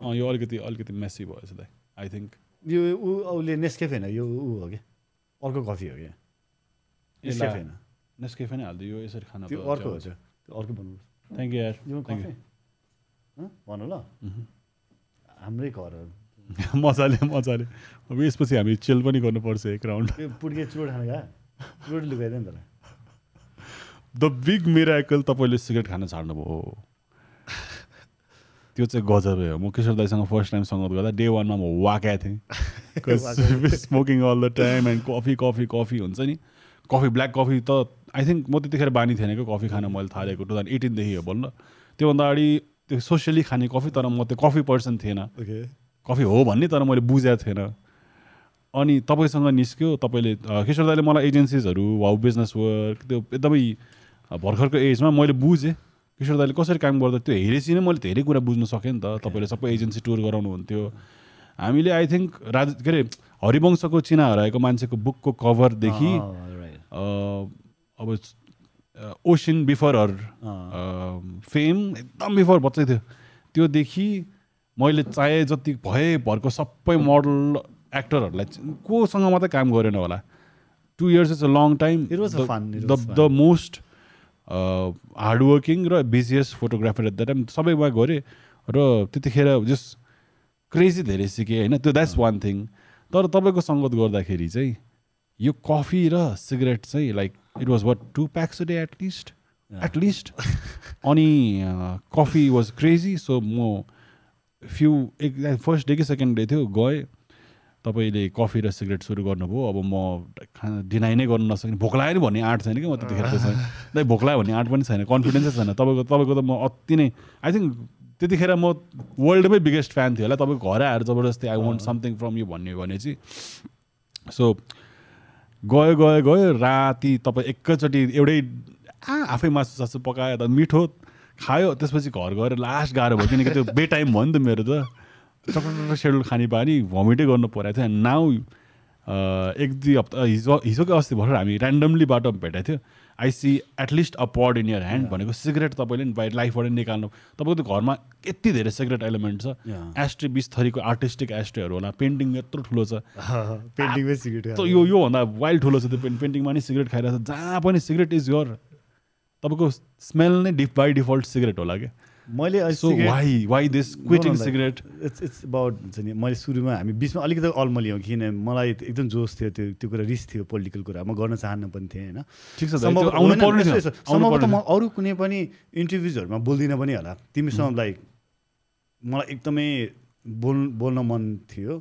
अँ यो अलिकति अलिकति मेसी भएछ दाइ आई थिङ्क यो ऊ उसले नेस्केफ होइन? यो ऊ हो कि अर्को कफी हो कि नेस्केफ होइन? नेस्केफे नै हालिदियो यो यसरी खाना अर्को हो त्यो अर्को भन्नुपर्छ थ्याङ्क यू यार ल। हाम्रै घर हो। मजाले मजाले। अब यसपछि हामी चिल पनि गर्नुपर्छ एक राउन्ड पुड्के चुरोट खाने गएको चुरोट लुगाइदियो नि त द बिग मिराकल तपाईँले सिगरेट खान छाड्नुभयो। त्यो चाहिँ गजबै हो। म किशोर दाईसँग फर्स्ट टाइम सङ्गत गर्दा डे वानमा म वाक्या थिएँ। Smoking all the time and coffee coffee coffee हुन्छ नि। कफी ब्ल्याक कफी त आई थिङ्क म त्यतिखेर बानी थिएन क्या कफी खान मैले थालेको। टु थाउजन्ड एटिनदेखि हो बल्ल त्योभन्दा अगाडि त्यो सोसियली खाने कफी तर म त्यो कफी पर्सन थिएन। ओके कफी हो भन्ने तर मैले बुझेको थिएन। अनि तपाईँसँग निस्क्यो तपाईँले किशोर दाईले मलाई एजेन्सिजहरू वाउ बिजनेस वर्क त्यो एकदमै भर्खरको एजमा मैले बुझेँ। किशोर दाईले कसरी काम गर्दा त्यो हेरेपछि नै मैले धेरै कुरा बुझ्न सकेँ नि त। तपाईँले सबै एजेन्सी टुर गराउनुहुन्थ्यो हामीले आई थिङ्क राज के अरे हरिवंशको चिना हराएको मान्छेको बुकको कभरदेखि अ, अब ओसिन बिफर हर फेम एकदम बिफोर बच्चै थियो। त्योदेखि मैले चाहे जति भए भरको सबै मोडल एक्टरहरूलाई कोसँग मात्रै काम गरेन होला। Two years is a long time the most hardworking र busiest photographer at the time सबैमा गरेँ। र त्यतिखेर जस क्रेजी धेरै सिकेँ होइन? त्यो द्याट्स वान थिङ तर तपाईँको सङ्गत गर्दाखेरि चाहिँ यो कफी र सिगरेट चाहिँ like it was what two packs day at least at least अनि कफी वाज क्रेजी सो म फ्यु एक फर्स्ट डे कि सेकेन्ड डे थियो गएँ। तपाईँले कफी र सिगरेट सुरु गर्नुभयो। अब म खाना डिनाइ नै गर्नु नसक्ने। भोक लाग्यो नि भन्ने आँट छैन कि म त्यतिखेर त्यसमा दाइ भोक लाग्यो भन्ने आँट पनि छैन। कन्फिडेन्सै छैन। तपाईँको तपाईँको त म अति नै आई थिङ्क त्यतिखेर म वर्ल्डमै बिगेस्ट फ्यान थियो होला। तपाईँको घर आएर जबरजस्ती I want something from you भन्ने भने चाहिँ सो गयो गयो गयो राति तपाईँ एकैचोटि एउटै आ आफै मासु सासु पकायो त मिठो खायो त्यसपछि घर गएर लास्ट गाह्रो भयो किनकि त्यो बे टाइम भयो नि त मेरो त। टक्क सेड्युल खाने पानी भमिटै गर्नु परेको थियो नाउ एक दुई हप्ता हिजो हिजो कि अस्ति भर्खर हामी ऱ्यान्डमली बाटोमा भेटेको थियो। I see at least a pod in your hand भनेको सिगरेट तपाईँले नि बाहिर लाइफबाट निकाल्नु। तपाईँको घरमा यति धेरै सिगरेट एलिमेन्ट छ. एस्ट्रे बिस थरीको आर्टिस्टिक एस्ट्रेहरू होला। पेन्टिङ यत्रो ठुलो छ। पेन्टिङमै सिगरेट यो योभन्दा वाइल्ड ठुलो छ त्यो पेन पेन्टिङमा नि सिगरेट खाइरहेको छ जहाँ पनि सिगरेट इज यर तपाईँको स्मेल नै डिफ बाई डिफल्ट सिगरेट होला क्या। मैले why why this quitting cigarette it's it's about हुन्छ नि मैले सुरुमा हामी बिचमा अलिकति अल्मलियौँ किन मलाई एकदम जोस थियो त्यो त्यो कुरा रिस थियो पोलिटिकल कुरा। म गर्न चाहन्न पनि थिएँ होइन। ठिक छ सम्भवतः म अरू कुनै पनि इन्टरभ्युजहरूमा बोल्दिनँ पनि होला। तिमीसँग लाइक मलाई एकदमै बोल बोल्न मन थियो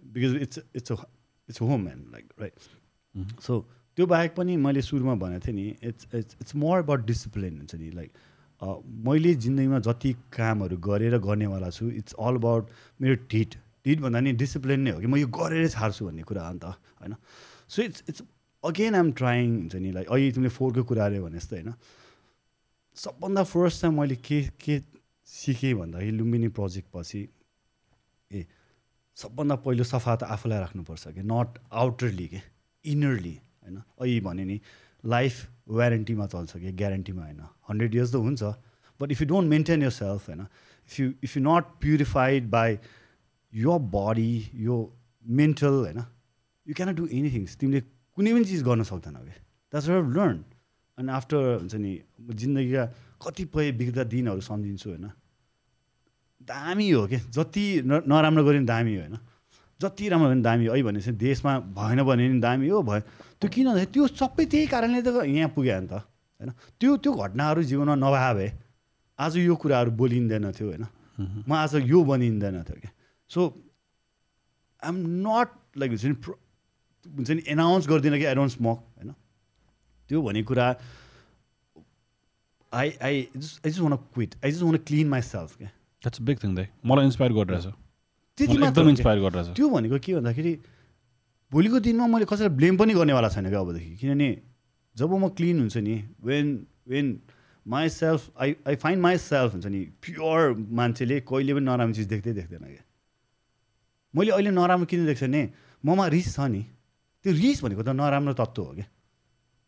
because it's it's it's home man like right so त्यो बाहेक पनि मैले सुरुमा भनेको थिएँ नि it's it's it's more about discipline हुन्छ नि लाइक मैले जिन्दगीमा जति कामहरू गरेर गर्नेवाला छु इट्स अल अबाउट मेरो ढिट डिड भन्दा नि डिसिप्लिन नै हो कि म यो गरेरै छाड्छु भन्ने कुरा अन्त होइन? So it's it's again I'm trying हुन्छ नि लाइक अहिले तिमीले फोरको कुरा अरे भने जस्तो होइन? सबभन्दा फर्स्ट चाहिँ मैले के के सिकेँ भन्दाखेरि लुम्बिनी प्रोजेक्ट पछि ए सबभन्दा पहिलो सफा त आफूलाई राख्नुपर्छ कि नट आउटरली के इनरली होइन? अहिले भने नि लाइफ वारेन्टीमा चल्छ कि ग्यारेन्टीमा होइन? हन्ड्रेड इयर्स त हुन्छ but if you don't maintain yourself होइन if you if you not purified by यो बडी यो मेन्टल होइन यु क्यानट डु एनिथिङ तिमीले कुनै पनि चिज गर्न सक्दैन कि द्याट्स हेभ लर्न अनि आफ्टर हुन्छ नि जिन्दगीका कतिपय बिग्दा दिनहरू सम्झिन्छु होइन दामी हो कि जति न नराम्रो गऱ्यो भने दामी हो होइन जति राम्रो भयो भने दामी हो भनेपछि देशमा भएन भने पनि दामी हो भयो। त्यो किन भन्दाखेरि त्यो सबै त्यही कारणले त यहाँ पुग्यो नि त। होइन? त्यो त्यो घटनाहरू जीवनमा नभए भए आज यो कुराहरू बोलिँदैन थियो होइन? म आज यो बनिँदैन थियो क्या? सो आइएम नट लाइक हुन्छ नि हुन्छ नि एनाउन्स गर्दिनँ कि आई डोन्ट स्मोक होइन? त्यो भन्ने कुरा I I just I just want quit I just want clean myself क्या द्याट्स बिग थिङ दाइ मलाई इन्सपायर गरिरहेछ। त्यति एकदम इन्सपायर। गरिरहेछ। त्यो भनेको के भन्दाखेरि भोलिको दिनमा मैले कसैलाई ब्लेम पनि गर्नेवाला छैन क्या अबदेखि। किनभने जब म क्लिन हुन्छ नि when when myself I I find myself हुन्छ नि प्योर मान्छेले कहिले पनि नराम्रो चिज देख्दै देख्दैन क्या। मैले अहिले नराम्रो किन देख्छ भने ममा रिस छ नि त्यो रिस भनेको त नराम्रो तत्त्व हो क्या।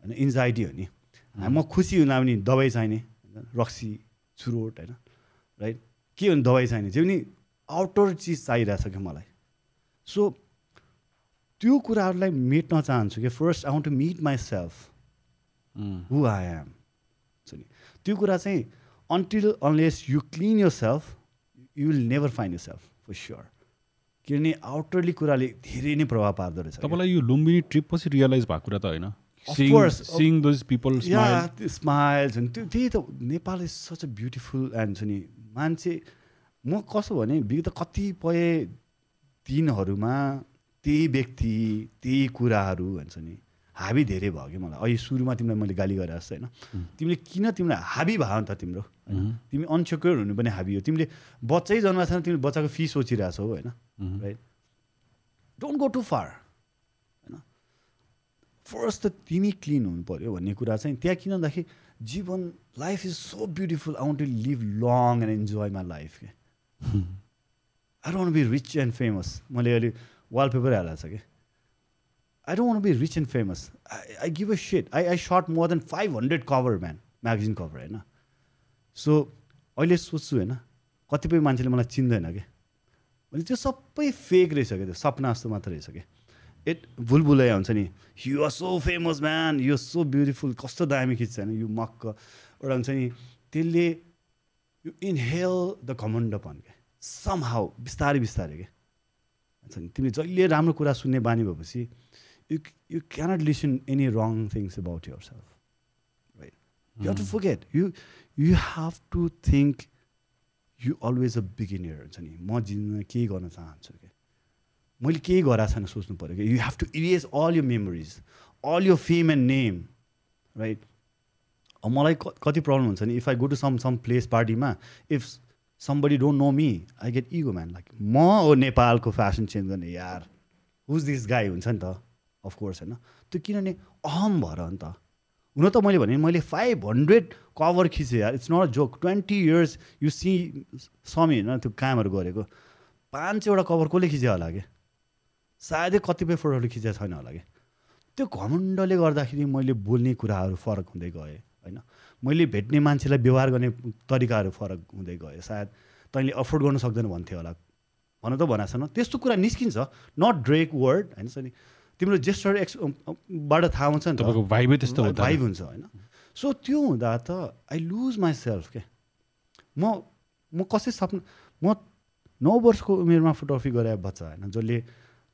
होइन इन्जाइटी हो नि। म खुसी हुँदा पनि दबाई चाहिने होइन, रक्सी चुरोट होइन राइट के भने दबाई चाहिने? जे पनि आउटर चिज चाहिरहेछ क्या मलाई। सो त्यो कुराहरूलाई मेट्न चाहन्छु कि first I want to meet myself who I am हुन्छ नि त्यो कुरा चाहिँ until unless you clean yourself you will never find yourself for sure किनभने आउटरली कुराले धेरै नै प्रभाव पार्दो रहेछ। तपाईँलाई यो लुम्बिनी ट्रिप पछि रियलाइज भएको कुरा त होइन। स्माइल्स त्यो त्यही त Nepal is such a beautiful and छ नि मान्छे म कसो भने विगत कतिपय दिनहरूमा त्यही व्यक्ति त्यही कुराहरू भन्छ नि हाबी धेरै भयो कि मलाई। अहिले सुरुमा तिमीलाई मैले गाली गरेर जस्तो होइन। तिमीले किन तिमीलाई हाबी भयो नि त तिम्रो? होइन? तिमी अनसेक्योर हुनु पनि हाबी हो। तिमीले बच्चै जन्माएको छैन तिमीले बच्चाको फी सोचिरहेछौ होइन। Right don't go too far होइन। फर्स्ट त तिमी क्लिन हुनु पऱ्यो भन्ने कुरा चाहिँ त्यहाँ किन भन्दाखेरि जीवन life is so beautiful I want to live long and enjoy my life के। I don't be rich and famous मैले अहिले वालपेपर हालेको छ कि? I don't be rich and famous I give a set I I shot more than five hundred cover man magazine cover होइन so अहिले सोच्छु होइन कतिपय मान्छेले मलाई चिन्दैन क्या भने त्यो सबै फेक रहेछ क्या त्यो? सपना जस्तो मात्र रहेछ क्या इट बुलबुलै हुन्छ नि you are so famous man you so beautiful कस्तो दामी खिच्छ होइन? यो मक्क। एउटा हुन्छ नि त्यसले यु इनहेल द कमन्डपन क्या सम हाउ बिस्तारै बिस्तारै क्या हुन्छ नि तिमीले जहिले राम्रो कुरा सुन्ने बानी भएपछि you you cannot listen any wrong things about yourself right you have to forget you you have to think you always a beginner हुन्छ नि म जिन्दगीमा केही गर्न चाहन्छु क्या मैले केही गराएको छैन सोच्नु पऱ्यो कि? You have to erase all your memories all your fame and name right मलाई कति प्रब्लम हुन्छ नि? If I go to some some place पार्टीमा if somebody don't know me I get ego man like म हो नेपालको fashion change गर्ने यार। हुज दिस गाई हुन्छ नि त। अफकोर्स होइन। त्यो किनभने अहम भएर नि त हुन त मैले भने मैले फाइभ हन्ड्रेड कभर खिचेँ यार। It's not joke twenty years you see some होइन त्यो कामहरू गरेको। पाँच सयवटा कभर कसले खिच्यो होला क्या सायदै कतिपय फोटोहरू खिचेको छैन होला क्या त्यो घमण्डले गर्दाखेरि मैले बोल्ने कुराहरू फरक हुँदै गएँ होइन। मैले भेट्ने मान्छेलाई व्यवहार गर्ने तरिकाहरू फरक हुँदै गयो सायद तैँले अफोर्ड गर्नु सक्दैन भन्थ्यो होला। भन त भनेको छैन त्यस्तो कुरा निस्किन्छ। नट ड्रेक वर्ड होइन तिम्रो जेस्टर एक्स बाट थाहा हुन्छ नि तपाईँको भाइबै त्यस्तो भाइब हुन्छ होइन। सो त्यो हुँदा त आई लुज माई सेल्फ क्या म म कसै सपना म नौ वर्षको उमेरमा फोटोग्राफी गरे बच्चा होइन जसले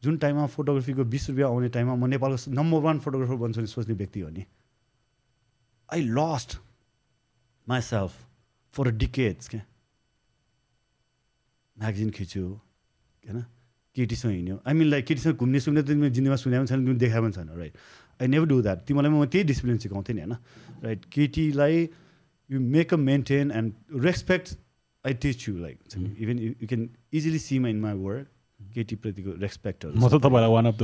जुन टाइममा फोटोग्राफीको बिस रुपियाँ आउने टाइममा म नेपालको नम्बर वान फोटोग्राफर बन्छु भने सोच्ने व्यक्ति हो नि। I lost myself for a decades क्या म्यागजिन खिच्यो होइन? केटीसँग हिँड्यो। आई मिन लाइक केटीसँग घुम्ने सुन्ने त तिमीले जिन्दगीमा सुने पनि छैन तिमीले देखाए पनि छैन right I never do that तिमीलाई म त्यही डिसिप्लिन सिकाउँथेँ नि होइन? राइट केटीलाई you make a maintain and respect I teach you like even you can easily see मा इन माई वर्ड केटीप्रतिको रेस्पेक्टहरू म त तपाईँलाई one of the.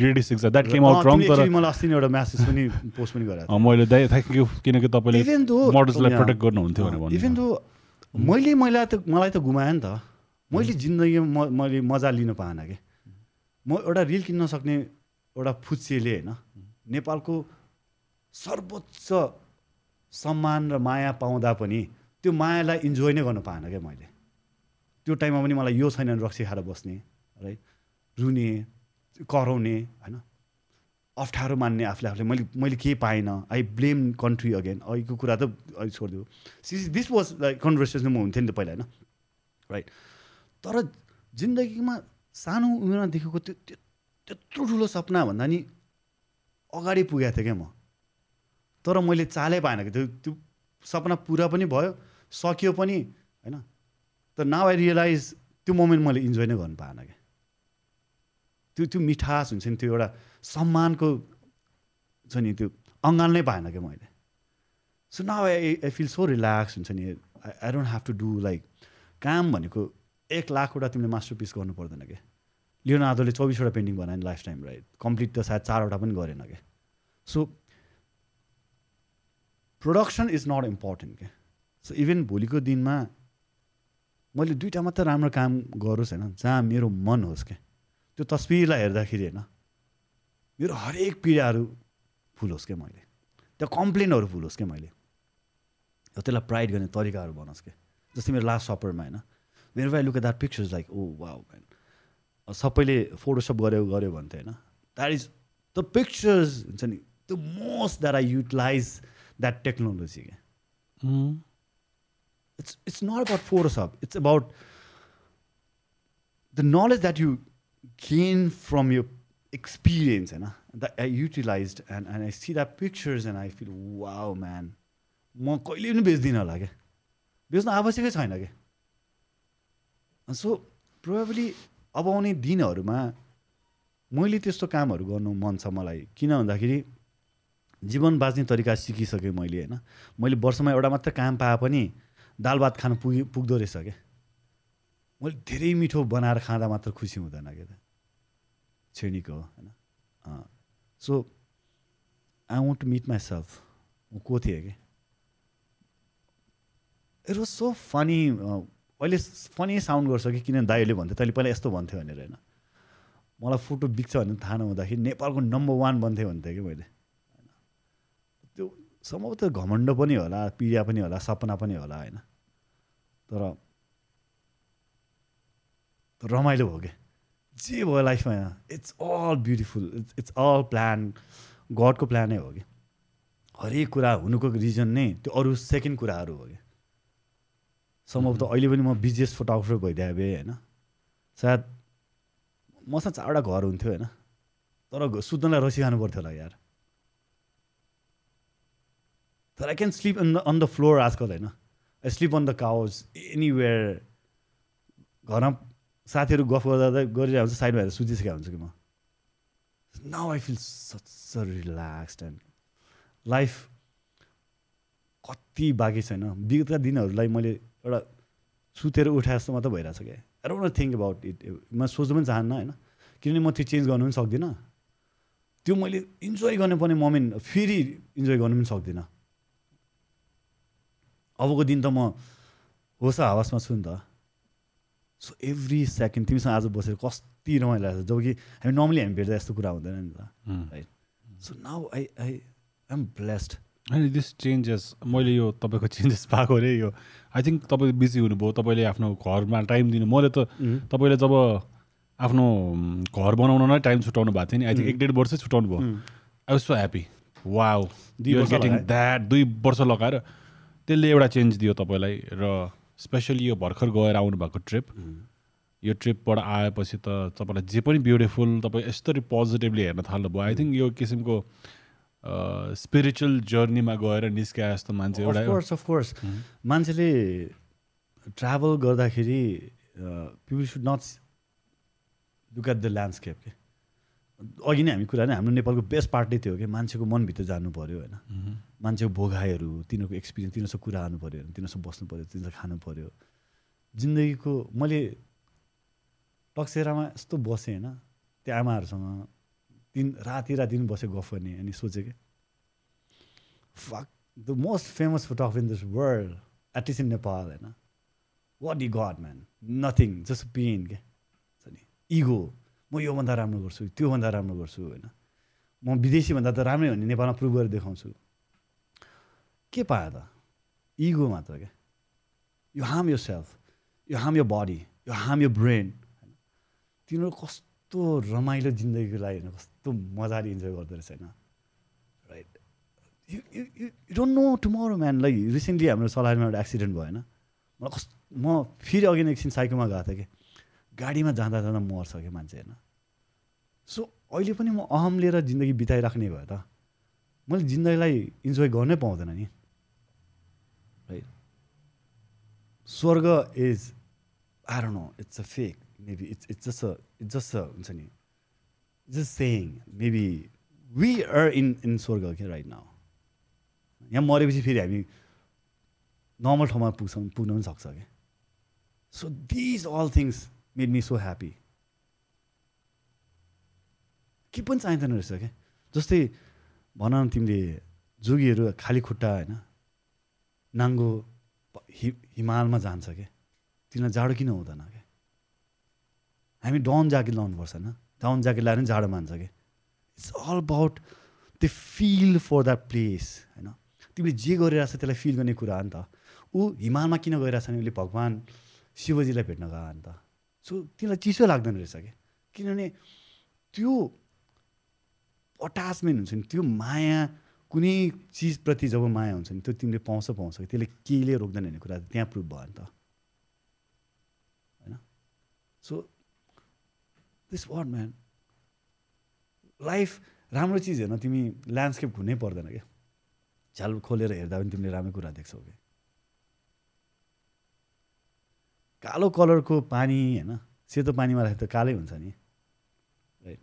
Greatest exam that came out wrong तर मलाई अस्ति नै एउटा म्यासेज पनि पोस्ट पनि गरेको मैले दाइ थ्याङ्क यू किनकि तपाईँले इभन मोडल्सलाई प्रोटेक्ट गर्नुहुन्थ्यो भनेर इभन भन्नु दो मैले मलाई त मलाई त गुमाएँ नि त। मैले जिन्दगीमा मैले मजा लिन पाएन कि। म एउटा रिल किन्न सक्ने एउटा फुच्चेले होइन नेपालको सर्वोच्च सम्मान र माया पाउँदा पनि त्यो मायालाई इन्जोय नै गर्न पाएन क्या मैले। त्यो टाइममा पनि मलाई यो छैन रक्सी खाएर बस्ने राइट रुने कराउने होइन। अप्ठ्यारो मान्ने आफूले आफूले मैले मैले केही पाइनँ। आई ब्लेम कन्ट्री अगेन अहिलेको कुरा त अहिले छोडिदियो सिस दिस वाज लाइक कन्भर्सेसन म हुन्थ्यो नि त पहिला होइन। राइट तर जिन्दगीमा सानो उमेरमा देखेको त्यो त्यो त्यत्रो ठुलो सपना भन्दा नि अगाडि पुगेको थिएँ क्या म। तर मैले चालै पाएन कि। त्यो त्यो सपना पुरा पनि भयो सकियो पनि होइन? तर नाउ आई रियलाइज त्यो मोमेन्ट मैले इन्जोय नै गर्नु पाएन क्या। त्यो त्यो मिठास हुन्छ नि त्यो एउटा सम्मानको छ नि त्यो अङ्गाल नै पाएन क्या मैले। So now I I feel so relax हुन्छ नि। I don't have to do like काम भनेको एक लाखवटा तिमीले मास्टर पिस गर्नु पर्दैन क्या लियोनार्दोले चौबिसवटा पेन्टिङ बनायो नि लाइफ टाइम राइट कम्प्लिट त सायद चारवटा पनि गरेन क्या so production is not important क्या सो इभन भोलिको दिनमा मैले दुइटा मात्र राम्रो काम गरोस् होइन जहाँ मेरो मन होस् क्या त्यो तस्बिरलाई हेर्दाखेरि होइन मेरो हरेक पीडाहरू फुल होस् क्या मैले? त्यो कम्प्लेनहरू फुल होस् क्या मैले त्यसलाई प्राइड गर्ने तरिकाहरू बनोस् क्या जस्तै मेरो लास्ट सपरमा होइन मेरो भाइ look that pictures like oh wow man सबैले फोटोसप गऱ्यो गऱ्यो भन्थ्यो होइन द्याट इज द पिक्चर्स हुन्छ नि the most that I utilize that technology क्या it's it's not about Photoshop. It's about the knowledge that you gain from your experience, and that I utilized, and, and I see that pictures, and I feel, wow, man, म कहिले पनि बेच्दिनँ होला क्या बेच्न आवश्यकै छैन क्या so probably अब आउने दिनहरूमा मैले त्यस्तो कामहरू गर्नु मन छ मलाई। किन भन्दाखेरि जीवन बाँच्ने तरिका सिकिसकेँ मैले होइन? मैले वर्षमा एउटा मात्र काम पाए पनि दाल भात खानु पुगि पुग्दो रहेछ क्या। मैले धेरै मिठो बनाएर खाँदा मात्र खुसी हुँदैन क्या त। होइन? So I want to meet myself म को थिएँ कि इट वाज सो फनी अहिले फनी साउन्ड गर्छ कि किन दाइले भन्थ्यो तैँले पहिला यस्तो भन्थ्यो भनेर होइन? मलाई फोटो बिक्छ भने थाहा नहुँदाखेरि नेपालको नम्बर वान भन्थ्यो भन्थेँ कि मैले होइन? त्यो सम्भवतः घमण्ड पनि होला पीडा पनि होला सपना पनि होला होइन? तर रमाइलो हो क्या जे भयो लाइफमा it's all beautiful it's it's all plan गडको प्लानै हो कि? हरेक कुरा हुनुको रिजन नै त्यो अरू सेकेन्ड कुराहरू हो कि? सम्भवतः अहिले पनि म बिजिएस्ट फोटोग्राफर भइदिए भए होइन? सायद मसँग चारवटा घर हुन्थ्यो होइन? तर सुत्नलाई रसी खानु पर्थ्यो होला यार। तर I can sleep on the on the floor आजकल होइन? I sleep on the couch anywhere घरमा साथीहरू गफ गर्दा गरिरहेको हुन्छ साइडमा हेरेर सुतिसकेको हुन्छु कि म। Now I feel such relaxed and life कति बाँकी छैन। विगतका दिनहरूलाई मैले एउटा सुतेर उठाए जस्तो मात्रै भइरहेको छ क्या I don't think about it म सोच्नु पनि चाहन्न होइन? किनभने म त्यो चेन्ज गर्नु पनि सक्दिनँ। त्यो मैले इन्जोय गर्नुपर्ने मोमेन्ट फेरि इन्जोय गर्नु पनि सक्दिनँ। अबको दिन त म होस हवसमा छु नि त। सो एभ्री सेकेन्ड तिमीसँग आज बसेर कति रमाइलो लाग्छ। जब कि हामी नर्मली हामी भेट्दा यस्तो कुरा हुँदैन नि त। Right so now I I am blessed होइन दिस चेन्जेस मैले यो तपाईँको चेन्जेस पाएको अरे यो आई थिङ्क तपाईँ बिजी हुनुभयो तपाईँले आफ्नो घरमा टाइम दिनु मैले त तपाईँले जब आफ्नो घर बनाउन नै टाइम छुट्याउनु भएको थियो नि आई थिङ्क एक डेढ वर्षै छुट्याउनु भयो। आई वाज सो ह्याप्पी वर्ष गेटिङ। द्याट दुई वर्ष लगाएर। त्यसले एउटा चेन्ज दियो तपाईँलाई र स्पेसली यो भर्खर गएर आउनुभएको ट्रिप यो ट्रिपबाट आएपछि त तपाईँलाई जे पनि ब्युटिफुल तपाईँ यस्तरी पोजिटिभली हेर्न थाल्नुभयो। आई थिङ्क यो किसिमको स्पिरिचुअल जर्नीमा गएर निस्किए जस्तो मान्छे एउटा अफकोर्स अफकोर्स मान्छेले ट्राभल गर्दाखेरि people should not look at the landscape के? अघि नै हामी कुरा नै हाम्रो नेपालको बेस्ट पार्ट नै थियो कि? मान्छेको मनभित्र जानु पऱ्यो होइन? मान्छेको भोगाइहरू तिनीहरूको एक्सपिरियन्स तिनीहरूसँग कुरा गर्नु पऱ्यो तिनीहरूसँग बस्नु पऱ्यो तिनीहरूसँग खानु पऱ्यो जिन्दगीको मैले टक्सेरामा यस्तो बसेँ होइन? त्यो आमाहरूसँग दिन राति राति पनि बसेँ गफ गर्ने अनि सोचेँ कि? Fuck the most famous photographer in this world at least in Nepal होइन? What is God man nothing just pain के छ नि इगो म योभन्दा राम्रो गर्छु त्योभन्दा राम्रो गर्छु होइन? म विदेशीभन्दा त राम्रै हो नि नेपालमा प्रुभ गरेर देखाउँछु। के पायो त? इगो मात्र क्या you harm yourself you harm your body you harm your brain होइन? तिनीहरू कस्तो रमाइलो जिन्दगीको लागि होइन कस्तो मजाले इन्जोय गर्दो रहेछ होइन। Right you you don't know tomorrow man like recently हाम्रो सलाइमा एउटा एक्सिडेन्ट भयो होइन। मलाई कस्तो म फेरि अघि एकछिन साइकलमा गएको थिएँ कि। गाडीमा जाँदा जाँदा मर्छ क्या मान्छे होइन। सो अहिले पनि म अहम लिएर जिन्दगी बिताइराख्ने भयो त। मैले जिन्दगीलाई इन्जोय गर्नै पाउँदैन नि। राइट स्वर्ग is I know it's a fake maybe it's it's just it's just हुन्छ नि। Just saying maybe we are in in स्वर्ग क्या राइट नाउ यहाँ मरेपछि फेरि हामी नर्मल ठाउँमा पुग्छौँ पुग्न पनि सक्छ क्या so these all things made me so happy के पनि चाहिँदैन रहेछ क्या जस्तै भन न तिमीले जोगीहरू खाली खुट्टा होइन? नाङ्गो हि हिमालमा जान्छ क्या तिनीलाई जाडो किन हुँदैन क्या हामी डाउन ज्याकेट लाउनुपर्छ होइन? डाउन ज्याकेट लगाएर जाडो मान्छ क्या it's all about the feel for that place होइन? तिमीले जे गरिरहेछ त्यसलाई फिल गर्ने कुरा हो नि त। ऊ हिमालमा किन गइरहेछ भने उसले भगवान् शिवजीलाई भेट्न गयो नि त। सो तिमीलाई चिसो लाग्दैन रहेछ क्या किनभने त्यो अट्याचमेन्ट हुन्छ नि त्यो माया कुनै चिजप्रति जब माया हुन्छ नि त्यो तिमीले पाउँछ पाउँछ त्यसले केहीले रोक्दैन भन्ने कुरा त्यहाँ प्रुभ भयो नि त। होइन? So this what man life राम्रो चिज हेर्न तिमी ल्यान्डस्केप घुम्नै पर्दैन क्या। झ्याल खोलेर हेर्दा पनि तिमीले राम्रो कुरा देख्छौ क्या। कालो कलरको पानी होइन? सेतो पानीमा राखेर त कालै हुन्छ नि। राइट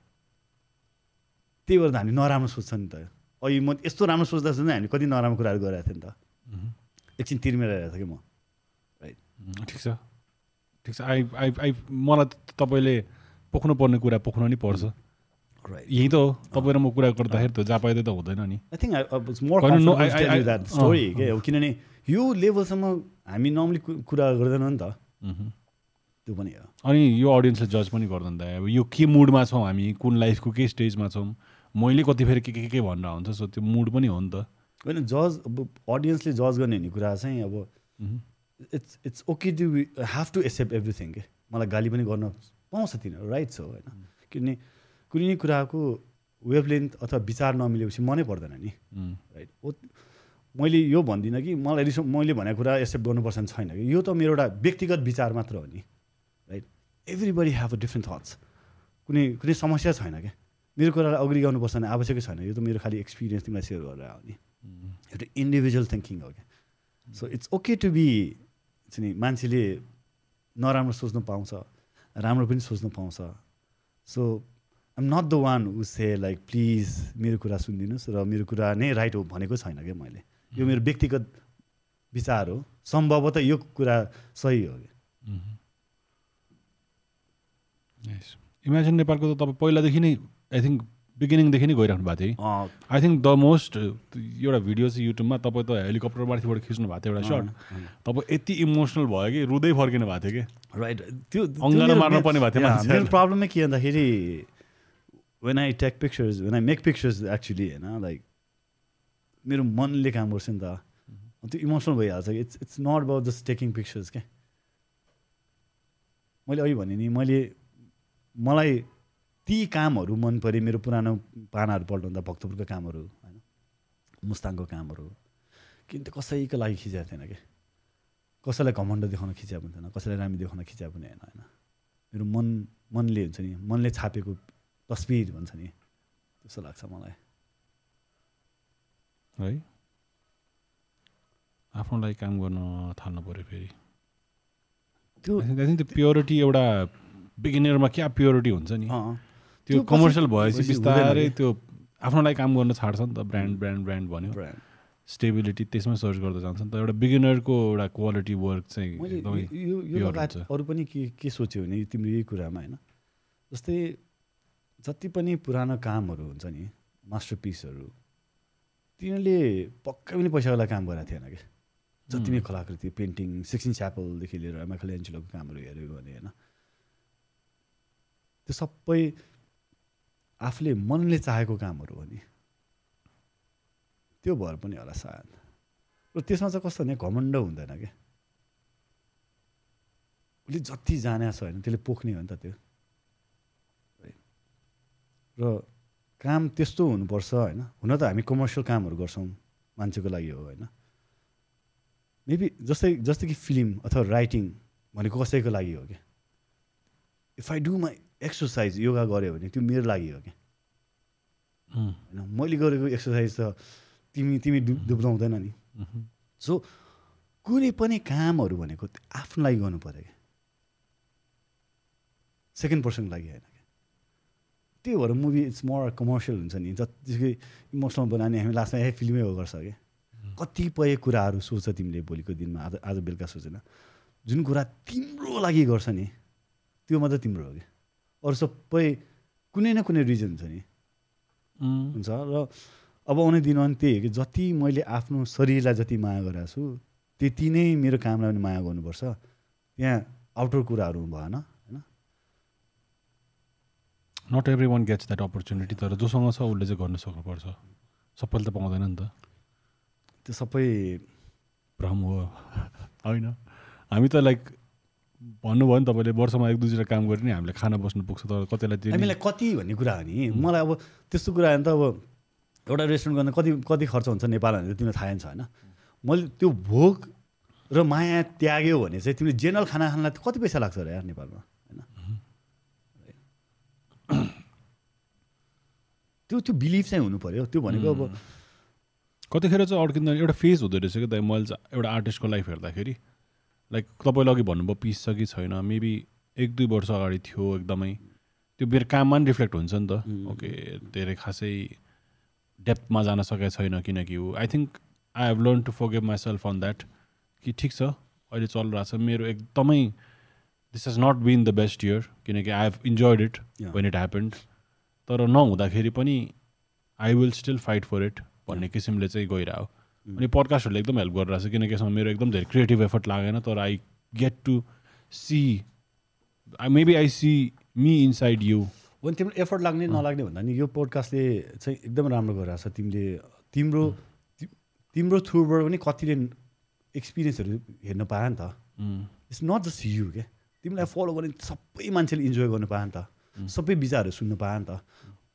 त्यही भएर त हामी नराम्रो सोच्छ नि त। अहिले म यस्तो राम्रो सोच्दा सोच्दै हामी कति नराम्रो कुराहरू गरिरहेको थियौँ नि त। एकछिन तिर्मेर हेरेको थिएँ कि म। उम्, ठिक छ। ठिक छ। आई आई आई मलाई तपाईँले पोख्नु पर्ने कुरा पोख्नु नि पर्छ। यही त हो। तपाईँ र म कुरा गर्दाखेरि त जहाँ पाइँदै त हुँदैन नि। आई थिङ्क स्टोरी के हो किनभने यो लेभलसम्म हामी नर्मली कुरा गर्दैनौँ नि त। त्यो पनि हो। अनि यो अडियन्सले जज पनि गर्दैन त। अब यो के मुडमा छौँ हामी? कुन लाइफको के स्टेजमा छौँ? मैले कति फेरि के के के भनेर हुन्छ? सो त्यो मुड पनि हो नि त। होइन जज अब अडियन्सले जज गर्ने भन्ने कुरा चाहिँ अब। It's it's okay to have to accept everything के? मलाई गाली पनि गर्न पाउँछ तिनीहरू राइट छ होइन। किनभने कुनै कुराको वेभलेन्थ अथवा विचार नमिलेपछि मनै पर्दैन नि। राइट ओ मैले यो भन्दिनँ कि मलाई रिस मैले भनेको कुरा एक्सेप्ट गर्नुपर्छ नि छैन कि। यो त मेरो एउटा व्यक्तिगत विचार मात्र हो नि। Right everybody have a different thoughts कुनै कुनै समस्या छैन क्या। मेरो कुरालाई अग्री गर्नुपर्छ भने आवश्यकै छैन। यो त मेरो खालि एक्सपिरियन्स तिमीलाई सेयर गरेर आउने। एउटा इन्डिभिजुअल थिङ्किङ हो क्या। So it's okay to be नि मान्छेले नराम्रो सोच्नु पाउँछ। राम्रो पनि सोच्नु पाउँछ। So I'm not the one who say like please मेरो कुरा सुनिदिनुहोस् र मेरो कुरा नै राइट हो भनेको छैन क्या मैले। यो मेरो व्यक्तिगत विचार हो। सम्भवतः यो कुरा सही हो क्या. इमेजिन नेपालको त तपाईँ पहिलादेखि नै आई थिङ्क बिगिनिङदेखि नै गइराख्नु भएको थियो आई थिङ्क द मोस्ट एउटा भिडियो चाहिँ युट्युबमा तपाईँ त हेलिकप्टर माथिबाट खिच्नु भएको थियो एउटा सर्ट तपाईँ यति इमोसनल भयो कि रुँदै फर्किनु भएको थियो कि। राइट त्यो अङ्गालो मेरो- मार्नु पर्ने भएको थियो। मेरो प्रब्लमै के भन्दाखेरि when I take pictures when I make pictures actually होइन लाइक मेरो मनले काम गर्छ नि त। Mm-hmm. त्यो इमोसनल भइहाल्छ it's it's not about just taking pictures क्या? मैले अघि भने नि मैले मलाई ती कामहरू मन परे मेरो पुरानो पानाहरू पल्टाउँदा भक्तपुरको कामहरू होइन? मुस्ताङको कामहरू। किन त कसैको लागि खिचेको थिएन क्या कसैलाई घमण्ड देखाउन खिच्या पनि थिएन कसैलाई रामी देखाउन खिच्या पनि होइन होइन? मेरो मन मनले हुन्छ नि मनले छापेको तस्बिर भन्छ नि त्यस्तो लाग्छ मलाई। है? आफ्नो लागि काम गर्न थाल्नु पऱ्यो फेरि। त्यो त्यो प्योरिटी एउटा बिगिनरमा क्या प्योरिटी हुन्छ नि? त्यो कमर्सियल भएपछि पछि बिस्तारै त्यो आफ्नो लागि काम गर्न छाड्छ नि त ब्रान्ड ब्रान्ड ब्रान्ड भन्यो। स्टेबिलिटी त्यसमै सर्च गर्दा जान्छ नि त। एउटा बिगिनरको एउटा क्वालिटी वर्क चाहिँ एकदमै यो-। अरू पनि के के सोच्यो भने तिम्रो यही कुरामा होइन? जस्तै जति पनि पुरानो कामहरू हुन्छ नि मास्टर पिसहरू तिनीहरूले पक्कै पनि पैसाको लागि काम गरेको थिएन क्या जति नै कलाकृति पेन्टिङ सिक्सटिन च्यापलदेखि लिएर माइकल एन्चुलोको कामहरू हेऱ्यो भने होइन? त्यो सबै आफूले मनले चाहेको कामहरू हो नि। त्यो भएर पनि होला सायद। र त्यसमा चाहिँ कस्तो भने घमण्ड हुँदैन क्या उसले जति जाने छ होइन त्यसले पोख्ने हो नि त त्यो। र काम त्यस्तो हुनुपर्छ होइन। हुन त हामी कमर्सियल कामहरू गर्छौँ मान्छेको लागि हो होइन। मेबी जस्तै जस्तै कि फिल्म अथवा राइटिङ भनेको कसैको लागि हो क्या if I do my exercise yoga गऱ्यो भने त्यो मेरो लागि हो क्या। होइन मैले गरेको एक्सर्साइज त तिमी तिमी डु दुब्लाउँदैन नि। सो कुनै पनि कामहरू भनेको आफ्नो लागि गर्नु पऱ्यो क्या। सेकेन्ड पर्सनको लागि होइन क्या। त्यही भएर मुभी इट्स मोर कमर्सियल हुन्छ नि। जतिसुकै इमोसनल बनाउने हामी लास्टमा ए फिल्मै हो गर्छ क्या। कतिपय कुराहरू सोच तिमीले भोलिको दिनमा आज आज बेलुका सोचेन। जुन कुरा तिम्रो लागि गर्छ नि त्यो मात्रै तिम्रो हो क्या। अरू सबै कुनै न कुनै रिजन हुन्छ नि। हुन्छ र अब आउने दिनमा पनि त्यही हो कि जति मैले आफ्नो शरीरलाई जति माया गरेको छु त्यति नै मेरो कामलाई पनि माया गर्नुपर्छ। त्यहाँ आउटर कुराहरू भएन होइन? Not every one gets that opportunity तर जोसँग छ उसले चाहिँ गर्न सक्नुपर्छ। सबैले त पाउँदैन नि त। त्यो सबै भ्रम हो। होइन। हामी त लाइक भन्नुभयो नि तपाईँले वर्षमा एक दुईवटा काम गरे नि हामीले खाना बस्नु पुग्छ तर कतिलाई त्यो हामीलाई कति भन्ने कुरा हो नि? मलाई अब त्यस्तो कुरा हो भने त अब एउटा रेस्टुरेन्ट गर्न कति कति खर्च हुन्छ नेपाल भनेर तिमीलाई थाहा छ होइन? मैले त्यो भोग र माया त्याग्यो भने चाहिँ तिमीले जेनरल खाना खानलाई कति पैसा लाग्छ र यार नेपालमा होइन? त्यो त्यो बिलिभ चाहिँ हुनु पऱ्यो त्यो भनेको अब कतिखेर चाहिँ अड्किँदा एउटा फेज हुँदो रहेछ क्या त? मैले एउटा आर्टिस्टको लाइफ हेर्दाखेरि। लाइक तपाईँले अघि भन्नुभयो पिस छ कि छैन? मेबी एक दुई वर्ष अगाडि थियो एकदमै। त्यो मेरो काममा पनि रिफ्लेक्ट हुन्छ नि त। ओके धेरै खासै डेप्थमा जान सकेको छैन किनकि ऊ I think I have learn to forgive myself on that कि ठिक छ अहिले चलिरहेको छ मेरो एकदमै this has not been the best year किनकि I have enjoyed it. When it happened तर नहुँदाखेरि पनि I will still fight for it भन्ने किसिमले चाहिँ गइरह्यो। अनि पडकास्टहरूले एकदम हेल्प गरिरहेको छ किनकि यसमा मेरो एकदम धेरै क्रिएटिभ एफर्ट लागेन तर I get to see maybe I see me inside you भने तिम्रो एफर्ट लाग्ने नलाग्ने भन्दा नि यो पोडकास्टले चाहिँ एकदम राम्रो गरिरहेको छ तिमीले तिम्रो ति- तिम्रो थ्रुबाट पनि कतिले एक्सपिरियन्सहरू हेर्न पायो नि त। इट्स नट जस्ट यु क्या तिमीलाई फलो गर्ने सबै मान्छेले इन्जोय गर्नु पायो नि त। सबै विचारहरू सुन्नु पायो नि त।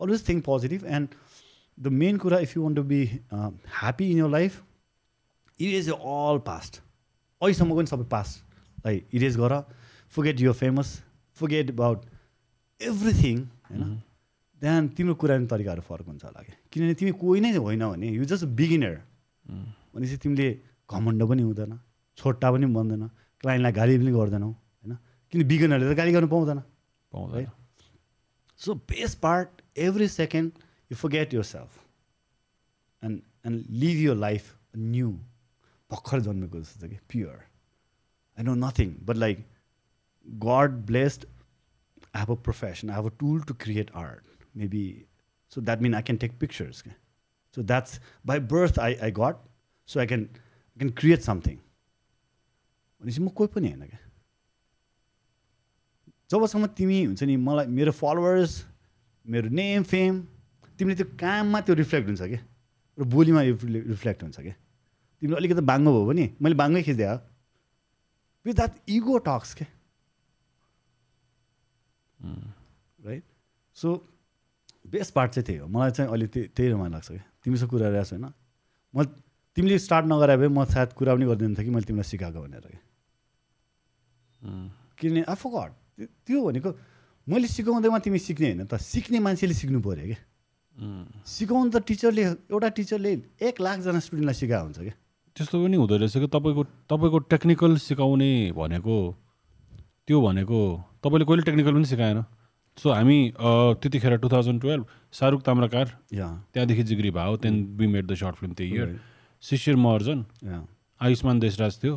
Always think positive and the main कुरा if you want to be happy in your life erase all past अहिलेसम्मको पनि सबै पास्टलाई इरेज गर forget your famous forget about everything होइन त्यहाँ तिम्रो कुरा तरिकाहरू फरक हुन्छ होला क्या किनभने तिमी कोही नै होइन भने यु जस्ट बिगिनर भनेपछि तिमीले घमण्ड पनि हुँदैन छोटा पनि बन्दैन क्लाइन्टलाई गाली पनि गर्दैनौ होइन किन बिगिनरले त गाली गर्नु पाउँदैन पाउँदैन so best part every second forget yourself and and live your life new भर्खर जन्मेको जस्तो छ कि pure I know nothing but like God blessed I have a profession I have a tool to create art maybe so that mean I can take pictures क्या so that's by birth I I got so I can I can create something भनेपछि म कोही पनि होइन क्या जबसम्म तिमी हुन्छ नि मलाई मेरो फलोवर्स मेरो नेम फेम तिमीले त्यो काममा त्यो रिफ्लेक्ट हुन्छ क्या? र बोलीमा रिफ्लेक्ट हुन्छ क्या? तिमीले अलिकति बाङ्गो भयो भने मैले बाङ्गै खिच्दिएँ विथ द्याट इगो टक्स क्या? राइट सो बेस्ट पार्ट चाहिँ त्यही हो। मलाई चाहिँ अहिले त्यही त्यही रमाइलो लाग्छ क्या। तिमीसँग कुरा रहेको छैन म तिमीले स्टार्ट नगराए भए म सायद कुरा पनि गर्दैन थिएँ कि मैले तिमीलाई सिकाएको भनेर क्या। किनभने आई फगट त्यो भनेको मैले सिकाउँदैमा तिमी सिक्ने होइन त। सिक्ने मान्छेले सिक्नु पऱ्यो क्या। सिकाउनु त टिचरले एउटा टिचरले एक लाखजना स्टुडेन्टलाई सिकाएको हुन्छ क्या। त्यस्तो पनि हुँदो रहेछ कि तपाईँको तपाईँको टेक्निकल सिकाउने भनेको त्यो भनेको तपाईँले कहिले टेक्निकल पनि सिकाएन? सो हामी त्यतिखेर two thousand twelve Shahrukh Tamrakar या। त्यहाँदेखि जिग्री भयो त्यहाँदेखि we made the short film त्यही इयर शिशिर महर्जन आयुष्मान देशराज थियो।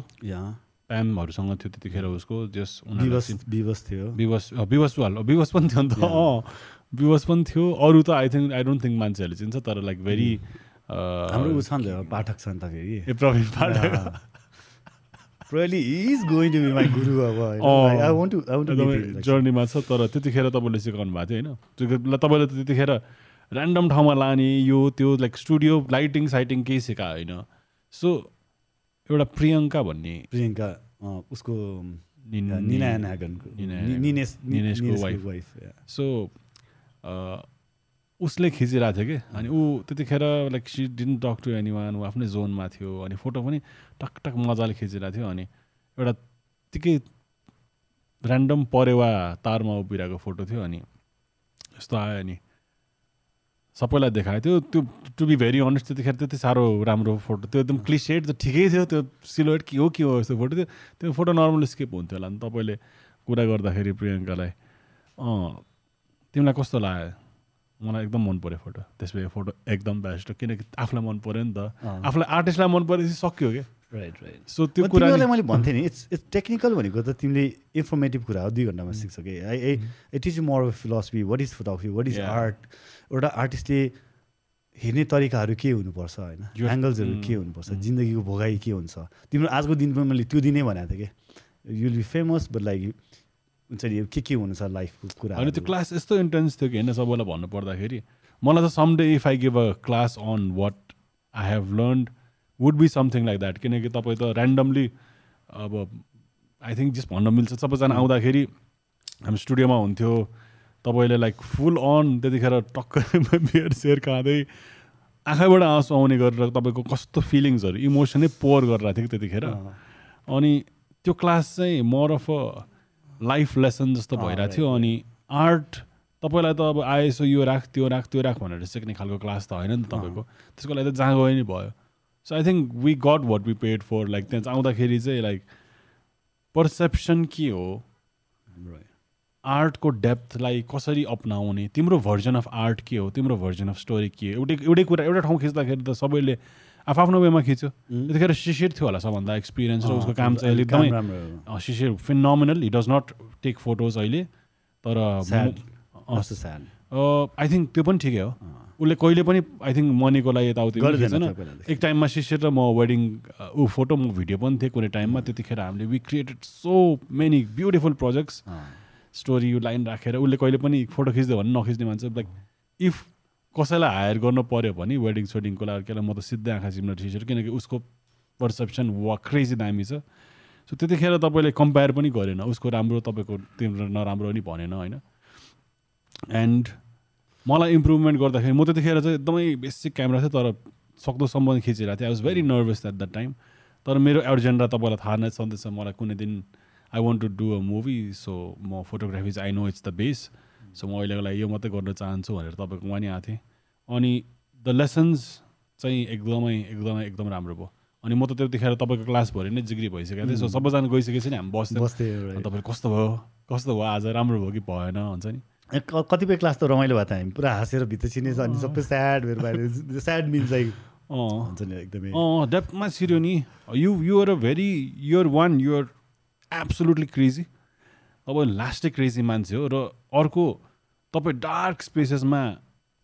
प्यामहरूसँग थियो त्यतिखेर उसको जस विवश थियो। विवश विवश वाल। विवश पनि थियो नि त। अँ विवश पनि थियो। अरू त I think I don't think मान्छेहरूले चिन्छ तर लाइक भेरी हाम्रो ऊ छ नि त पाठक छ नि त फेरि। ए प्रवीण पाठक। अब I want to I want to meet him, एकदमै like, जर्नीमा छ तर त्यतिखेर तपाईँले सिकाउनु भएको थियो होइन? तपाईँले त त्यतिखेर ऱ्यान्डम ठाउँमा लाने यो त्यो लाइक स्टुडियो लाइटिङ साइटिङ केही सिकायो होइन? सो एउटा प्रियङ्का भन्ने प्रियङ्का उसको नागनको. सो उसले खिचिरहेको थियो कि अनि ऊ त्यतिखेर like she didn't talk to any one ऊ आफ्नै जोनमा थियो अनि फोटो पनि टक टक मजाले खिचिरहेको थियो अनि एउटा त्यतिकै ऱ्यान्डम परेवा तारमा उभिरहेको फोटो थियो अनि यस्तो आयो अनि सबैलाई देखाएको थियो त्यो टु बी भेरी अनेस्ट त्यतिखेर त्यति साह्रो राम्रो फोटो। त्यो एकदम क्लिसेड त ठिकै थियो। त्यो सिलोएट के हो के हो यस्तो फोटो। थियो त्यो फोटो नर्मल स्किप हुन्थ्यो होला नि तपाईँले कुरा गर्दाखेरि प्रियङ्कालाई। अँ तिमीलाई कस्तो लाग्यो? मलाई एकदम मन पऱ्यो फोटो। त्यसपछि फोटो एकदम बेस्ट हो। किनकि आफूलाई मन पऱ्यो नि त। आफूलाई आर्टिस्टलाई मन परेपछि सक्यो क्या। राइट राइट सो त्यो त्यो कुरा कुरालाई मैले भन्थेँ नि इट्स इट्स टेक्निकल भनेको त तिमीले इन्फर्मेटिभ कुरा हो दुई घन्टामा सिक्छ कि। I uh it is more of philosophy what is photography what is. Art एउटा आर्टिस्टले हेर्ने तरिकाहरू के हुनुपर्छ होइन? यो- एङ्गल्सहरू Mm. के हुनुपर्छ जिन्दगीको भोगाइ के हुन्छ? तिम्रो आजको दिनमा मैले त्यो दिनै भनेको थिएँ कि? You'll be famous but like हुन्छ नि के के हुनु छ लाइफको कुरा होइन त्यो क्लास यस्तो इन्टेन्स थियो कि होइन सबैलाई भन्नु पर्दाखेरि मलाई त someday if I give a class on what I have learn would be something like that किनकि तपाईँ त ऱ्यान्डमली अब आई थिङ्क जस्ट भन्न मिल्छ। सबैजना आउँदाखेरि हामी स्टुडियोमा हुन्थ्यो। तपाईँले लाइक फुल अन त्यतिखेर टक्कै बियर सेयर खाँदै आँखाबाट आँसु आउने गरेर तपाईँको कस्तो फिलिङ्सहरू इमोसनै पोर गरिरहेको थियो कि त्यतिखेर? अनि त्यो क्लास चाहिँ more of a life lesson जस्तो भइरहेको थियो। अनि आर्ट तपाईँलाई त अब आएसो यो राख त्यो राख त्यो राख भनेर सिक्ने खालको क्लास त होइन नि त तपाईँको। त्यसको लागि त जहाँ गए नि भयो। So I think we got what we paid for like त्यहाँ आउँदाखेरि चाहिँ लाइक पर्सेप्सन के हो? आर्टको डेप्थलाई कसरी अप्नाउने? तिम्रो भर्जन अफ आर्ट के हो? तिम्रो भर्जन अफ स्टोरी के हो? एउटै एउटै कुरा एउटा ठाउँ खिच्दाखेरि त सबैले आफ्नो वेमा खिच्यो। त्यतिखेर शिशिर थियो होला सबभन्दा एक्सपिरियन्स र उसको काम चाहिँ अहिले एकदमै Shishir phenomenal he does not take photos अहिले तर. आई थिङ्क त्यो पनि ठिकै हो। उसले कहिले पनि आई थिङ्क मनीको लागि यताउति गर्दैन। एक टाइममा शिशिर र म वेडिङ ऊ फोटो म भिडियो पनि थिएँ कुनै टाइममा। त्यतिखेर हामीले we created so many beautiful projects. Story line राखेर उसले कहिले पनि फोटो खिच्दै भने नखिच्ने मान्छे लाइक इफ कसैलाई हायर गर्नु पऱ्यो भने वेडिङ सेडिङको लागि केलाई म त सिधै आँखा चिम्न ठिसेर किनकि उसको पर्सेप्सन वा क्रेजी दामी छ। सो त्यतिखेर तपाईँले कम्पेयर पनि गरेन। उसको राम्रो तपाईँको तिम्रो नराम्रो पनि भनेन होइन? एन्ड मलाई इम्प्रुभमेन्ट गर्दाखेरि म त्यतिखेर चाहिँ एकदमै बेसिक क्यामेरा थियो तर सक्दोसम्म खिचिरहेको थिएँ। I was very nervous at that time तर मेरो एजेन्डा तपाईँलाई थाहा नै छँदैछ मलाई कुनै दिन I want to do a movie so म फोटोग्राफी चाहिँ I know it's the best so म अहिलेको लागि यो मात्रै गर्न चाहन्छु भनेर तपाईँकोमा नि आएको थिएँ। अनि द लेसन्स चाहिँ एकदमै एकदमै एकदम राम्रो भयो। अनि म त त्यतिखेर तपाईँको क्लास भरि नै जिग्री भइसकेको थिएँ। सो सबैजना गइसकेपछि नि हामी बस्थ्यौँ। बस्थेँ अनि right. तपाईँले कस्तो भयो? कस्तो भयो? आज राम्रो भयो कि भएन? हुन्छ नि। कतिपय क्लास त रमाइलो भयो त हामी पुरा हाँसेर भित्र छिने अनि सबै स्याड बाहिर स्याड अँ। हुन्छ नि एकदमै। अँ डेप्थमा छिर्यो नि। You you're a very you're one you're absolutely crazy अब लास्टै क्रेजी मान्छे हो र अर्को तपाईँ डार्क स्पेसेसमा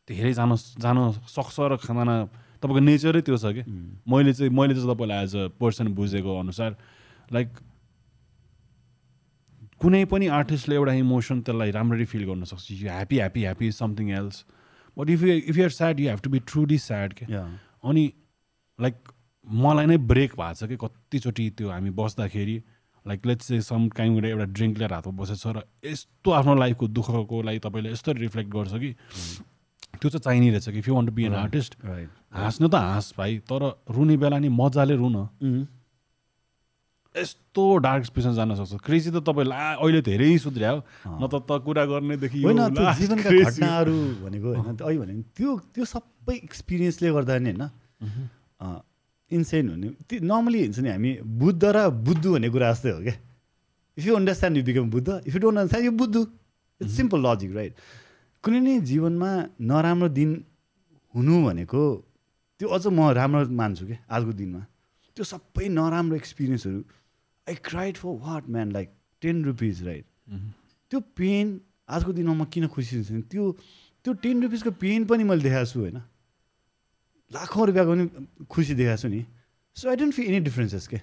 धेरै जान जान सक्छ र खाना तपाईँको नेचरै त्यो छ कि? मैले चाहिँ मैले चाहिँ तपाईँलाई एज अ पर्सन बुझेको अनुसार लाइक कुनै पनि आर्टिस्टले एउटा इमोसन त्यसलाई राम्ररी फिल गर्न सक्छ। You happy happy happy something else but if you if you're sad you have to be truly sad के. अनि लाइक मलाई नै ब्रेक भएको छ कि? कतिचोटि त्यो हामी बस्दाखेरि लाइक लेट्स चाहिँ सम काइन्ड एउटा ड्रिङ्क लिएर हातमा बसेको छ र यस्तो आफ्नो लाइफको दुःखको लागि तपाईँले यस्तो रिफ्लेक्ट गर्छ कि त्यो चाहिँ चाहिने रहेछ कि if you want to be an artist. हाँस्नु त हाँस भाइ तर रुने बेला नि मजाले रुन। उम्. यस्तो डार्क स्पेसमा जान सक्छ। क्रेजी त तपाईँ ला अहिले धेरै सुध्रियो। न त त कुरा गर्नेदेखि होइन जीवनका। घटनाहरू भनेको होइन अहिले भने त्यो त्यो सबै एक्सपिरियन्सले गर्दा नि होइन। इन्सेन हुने। त्यो नर्मली हुन्छ नि हामी बुद्ध र बुद्धु भन्ने कुरा जस्तै हो क्या। If you understand you become Buddha if you don't understand you बुद्धु। It's simple logic right कुनै नै जीवनमा नराम्रो दिन हुनु भनेको त्यो अझ म राम्रो मान्छु कि आजको दिनमा। त्यो सबै नराम्रो एक्सपिरियन्सहरू I cried for what man like ten rupees right त्यो पेन आजको दिनमा म किन खुसी हुन्छु? त्यो त्यो टेन रुपिसको पेन पनि मैले देखाएको छु होइन? लाखौँ रुपियाँको पनि खुसी देखाएको छु नि। So I don't feel any differences के?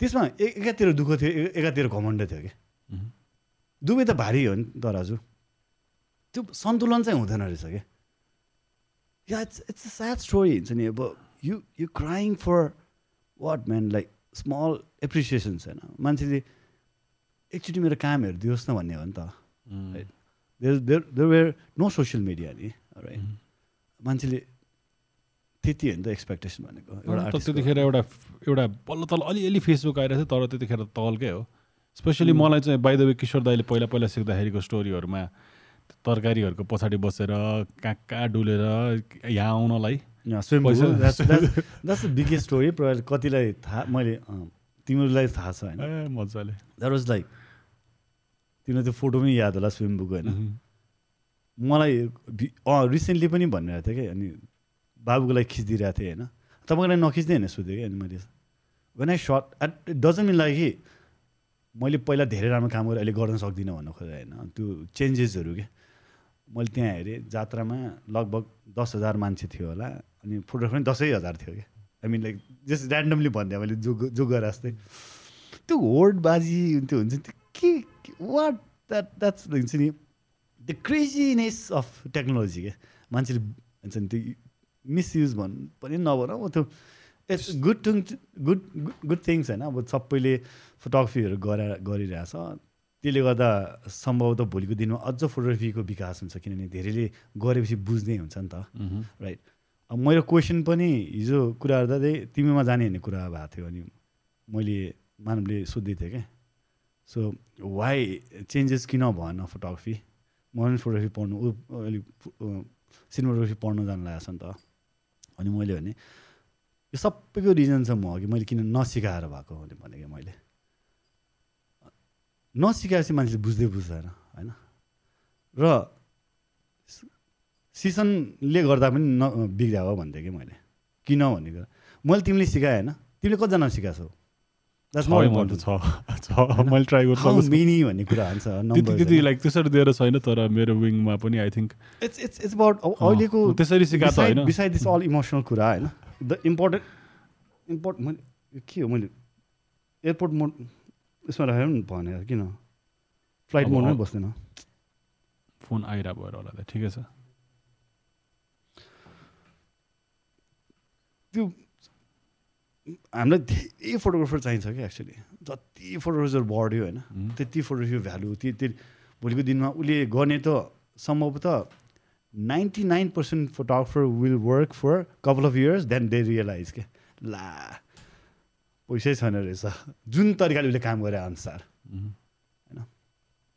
त्यसमा एकातिर दुःख थियो एकातिर घमण्ड थियो कि? दुवै त भारी हो नि तर हजुर त्यो सन्तुलन चाहिँ हुँदैन रहेछ क्या yeah it's it's a sad story हुन्छ नि अब you you crying for what man like small appreciations होइन? मान्छेले एकचोटि मेरो काम हेरिदियोस् न भन्ने हो नि त. There there there were no social media नि राइट मान्छेले त्यति हो नि त एक्सपेक्टेसन भनेको। एउटा। त्यतिखेर एउटा एउटा बल्ल तल अलिअलि फेसबुक आइरहेको थियो तर त्यतिखेर तलकै हो। स्पेसली. मलाई चाहिँ बाई द वे किशोर दाईले पहिला पहिला सिक्दाखेरिको स्टोरीहरूमा तरकारीहरूको पछाडि बसेर कहाँ कहाँ डुलेर यहाँ आउनलाई story probably कतिलाई थाहा मैले तिमीहरूलाई थाहा छ होइन। मजाले। द्याट वाज लाइक तिमीलाई त्यो फोटो पनि याद होला स्विम बुक होइन। मलाई अँ रिसेन्टली पनि भनिरहेको थिएँ कि अनि बाबुको लागि खिचिदिइरहेको थिएँ होइन। तपाईँको लागि नखिच्दै होइन सोधेँ कि अनि मैले when I start at it doesn't mean like कि मैले पहिला धेरै राम्रो काम गरेँ अहिले गर्न सक्दिनँ भन्नु खोजेँ होइन। त्यो चेन्जेसहरू के? मैले त्यहाँ हेरेँ जात्रामा लगभग दस हजार मान्छे थियो होला अनि फोटोग्राफर पनि दसै हजार थियो क्या I mean like just randomly भनिदिएँ मैले जो जो गरे जस्तै। त्यो होडबाजी त्यो हुन्छ नि त्यो के वाट द्याट द्याट्स हुन्छ नि द क्रेजिनेस अफ टेक्नोलोजी क्या मान्छेले हुन्छ नि त्यो मिसयुज भन्नु पनि नभनौँ त्यो it's good thing good good things होइन। अब सबैले फोटोग्राफीहरू गरेर गरिरहेछ। त्यसले गर्दा सम्भवतः भोलिको दिनमा अझ फोटोग्राफीको विकास हुन्छ किनभने धेरैले गरेपछि बुझ्ने हुन्छ नि त। राइट अब मेरो क्वेसन पनि हिजो कुरा गर्दा चाहिँ तिमीमा जाने भन्ने कुरा भएको थियो अनि मैले मानवले सोध्दै थिएँ क्या। सो वाइ चेन्जेस किन भएन फोटोग्राफी म पनि फोटोग्राफी पढ्नु ऊ अलिक सिनेमाटोग्राफी पढ्न जानु लागेको छ नि त। अनि मैले भने यो सबैको रिजन चाहिँ म हो कि मैले किन नसिकाएर भएको भने कि मैले। नसिकाएपछि मान्छेले बुझ्दै बुझ्दैन होइन? र सिजनले गर्दा पनि न बिग्रियो हो कि मैले। किन भनेको? मैले तिमीले सिकाएँ होइन? तिमीले कतिजना सिकाएको छौ That's छ more है, मैले ट्राई गर्छु। लाइक त्यसरी दिएर छैन तर मेरो विङमा पनि I think it's it's it's about अहिलेको त्यसरी सिकाएको त होइन। बिसाइड दिस अल इमोसनल कुरा होइन। द इम्पोर्टेन्ट इम्पोर्ट मैले के हो मैले एयरपोर्ट मोड यसमा राखेर पनि भने किन? फ्लाइट मोडमै बस्दैन। फोन आइरहेको भएर होला त ठिकै छ। त्यो हामीलाई धेरै फोटोग्राफर चाहिन्छ क्या एक्चुली जति फोटोग्राफर बढ्यो होइन. त्यति फोटोग्राफी भ्यालु त्यति भोलिको दिनमा उसले गर्ने त सम्भवतः ninety nine percent photographer will work for couple of years then they realize के ला पैसै छैन रहेछ। जुन तरिकाले उसले काम गरे अनुसार।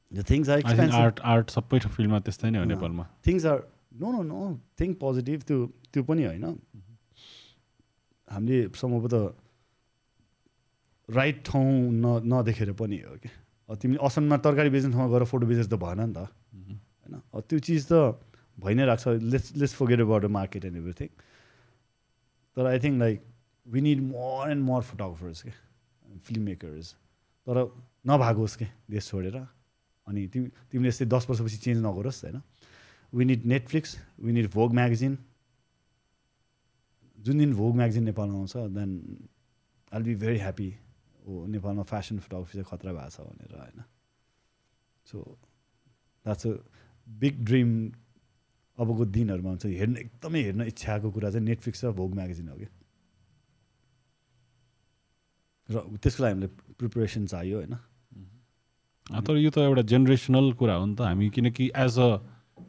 एक्सपेन्सिभ आर्ट आर्ट सबै फिल्डमा त्यस्तै नै हो। नेपालमा। Things are no no no think positive त्यो त्यो पनि होइन। हामीले सम्भवतः राइट ठाउँ न नदेखेर पनि हो कि? तिमीले असनमा तरकारी बेच्ने ठाउँमा गएर फोटो बेचेर त भएन नि त। होइन? त्यो चिज त भइ नै रहेको छ let's let's forget about the market and everything तर I think like we need more and more photographers के फिल्म मेकर्स तर नभागोस् के देश छोडेर। अनि तिमी तिमीले यस्तै दस वर्षपछि चेन्ज नगरोस् होइन? We need Netflix we need Vogue magazine जुन दिन भोग म्यागजिन नेपालमा आउँछ then I'll be very happy हो नेपालमा फेसन फोटोग्राफी चाहिँ खतरा भएको छ भनेर होइन? So that's a big dream अबको दिनहरूमा हुन्छ। हेर्न एकदमै हेर्न इच्छाको कुरा चाहिँ नेटफ्लिक्स र भोग म्यागजिन हो कि र त्यसको लागि हामीलाई प्रिपरेसन चाहियो होइन? अँ, तर यो त एउटा जेनेरेसनल कुरा हो नि त। हामी किनकि एज अ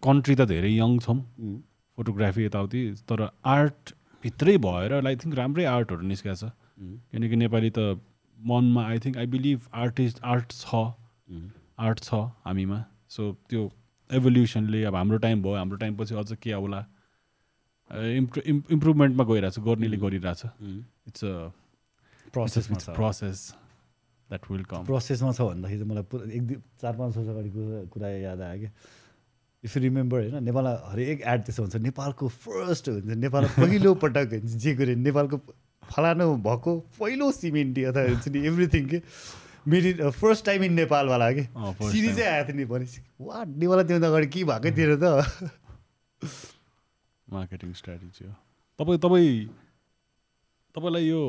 कन्ट्री त धेरै यङ छौँ। फोटोग्राफी यताउति तर आर्ट भित्रै भएर आई थिङ्क राम्रै आर्टहरू निस्केको छ। किनकि नेपाली त मनमा I think I believe artist art छ। आर्ट छ हामीमा। सो त्यो एभोल्युसनले अब हाम्रो टाइम भयो। हाम्रो टाइम पछि अझ के आउला? इम्प्रु इम्प्रुभमेन्टमा गइरहेछ गर्नेले गरिरहेछ। इट्स अ प्रोसेसमा छ। प्रोसेस द्याट विल कम प्रोसेसमा छ भन्दाखेरि मलाई पुरा एक दुई चार पाँच वर्ष अगाडिको कुरा याद आयो कि इफ यु रिमेम्बर होइन नेपालमा हरेक एड त्यसो हुन्छ। नेपालको फर्स्ट हुन्छ। नेपालमा पहिलो पटक हुन्छ। जे कुरो नेपालको फलानु भएको पहिलो सिमेन्टी अथवा हुन्छ नि एभ्रिथिङ के। इन फर्स्ट टाइम इन नेपालवाला कि। सिरिजै आएको थियो नि भनेपछि वा नेपालमा त्योभन्दा अगाडि के भएकै थिएन त? मार्केटिङ स्ट्राटेजी हो। तपाईँ तपाईँ तपाईँलाई यो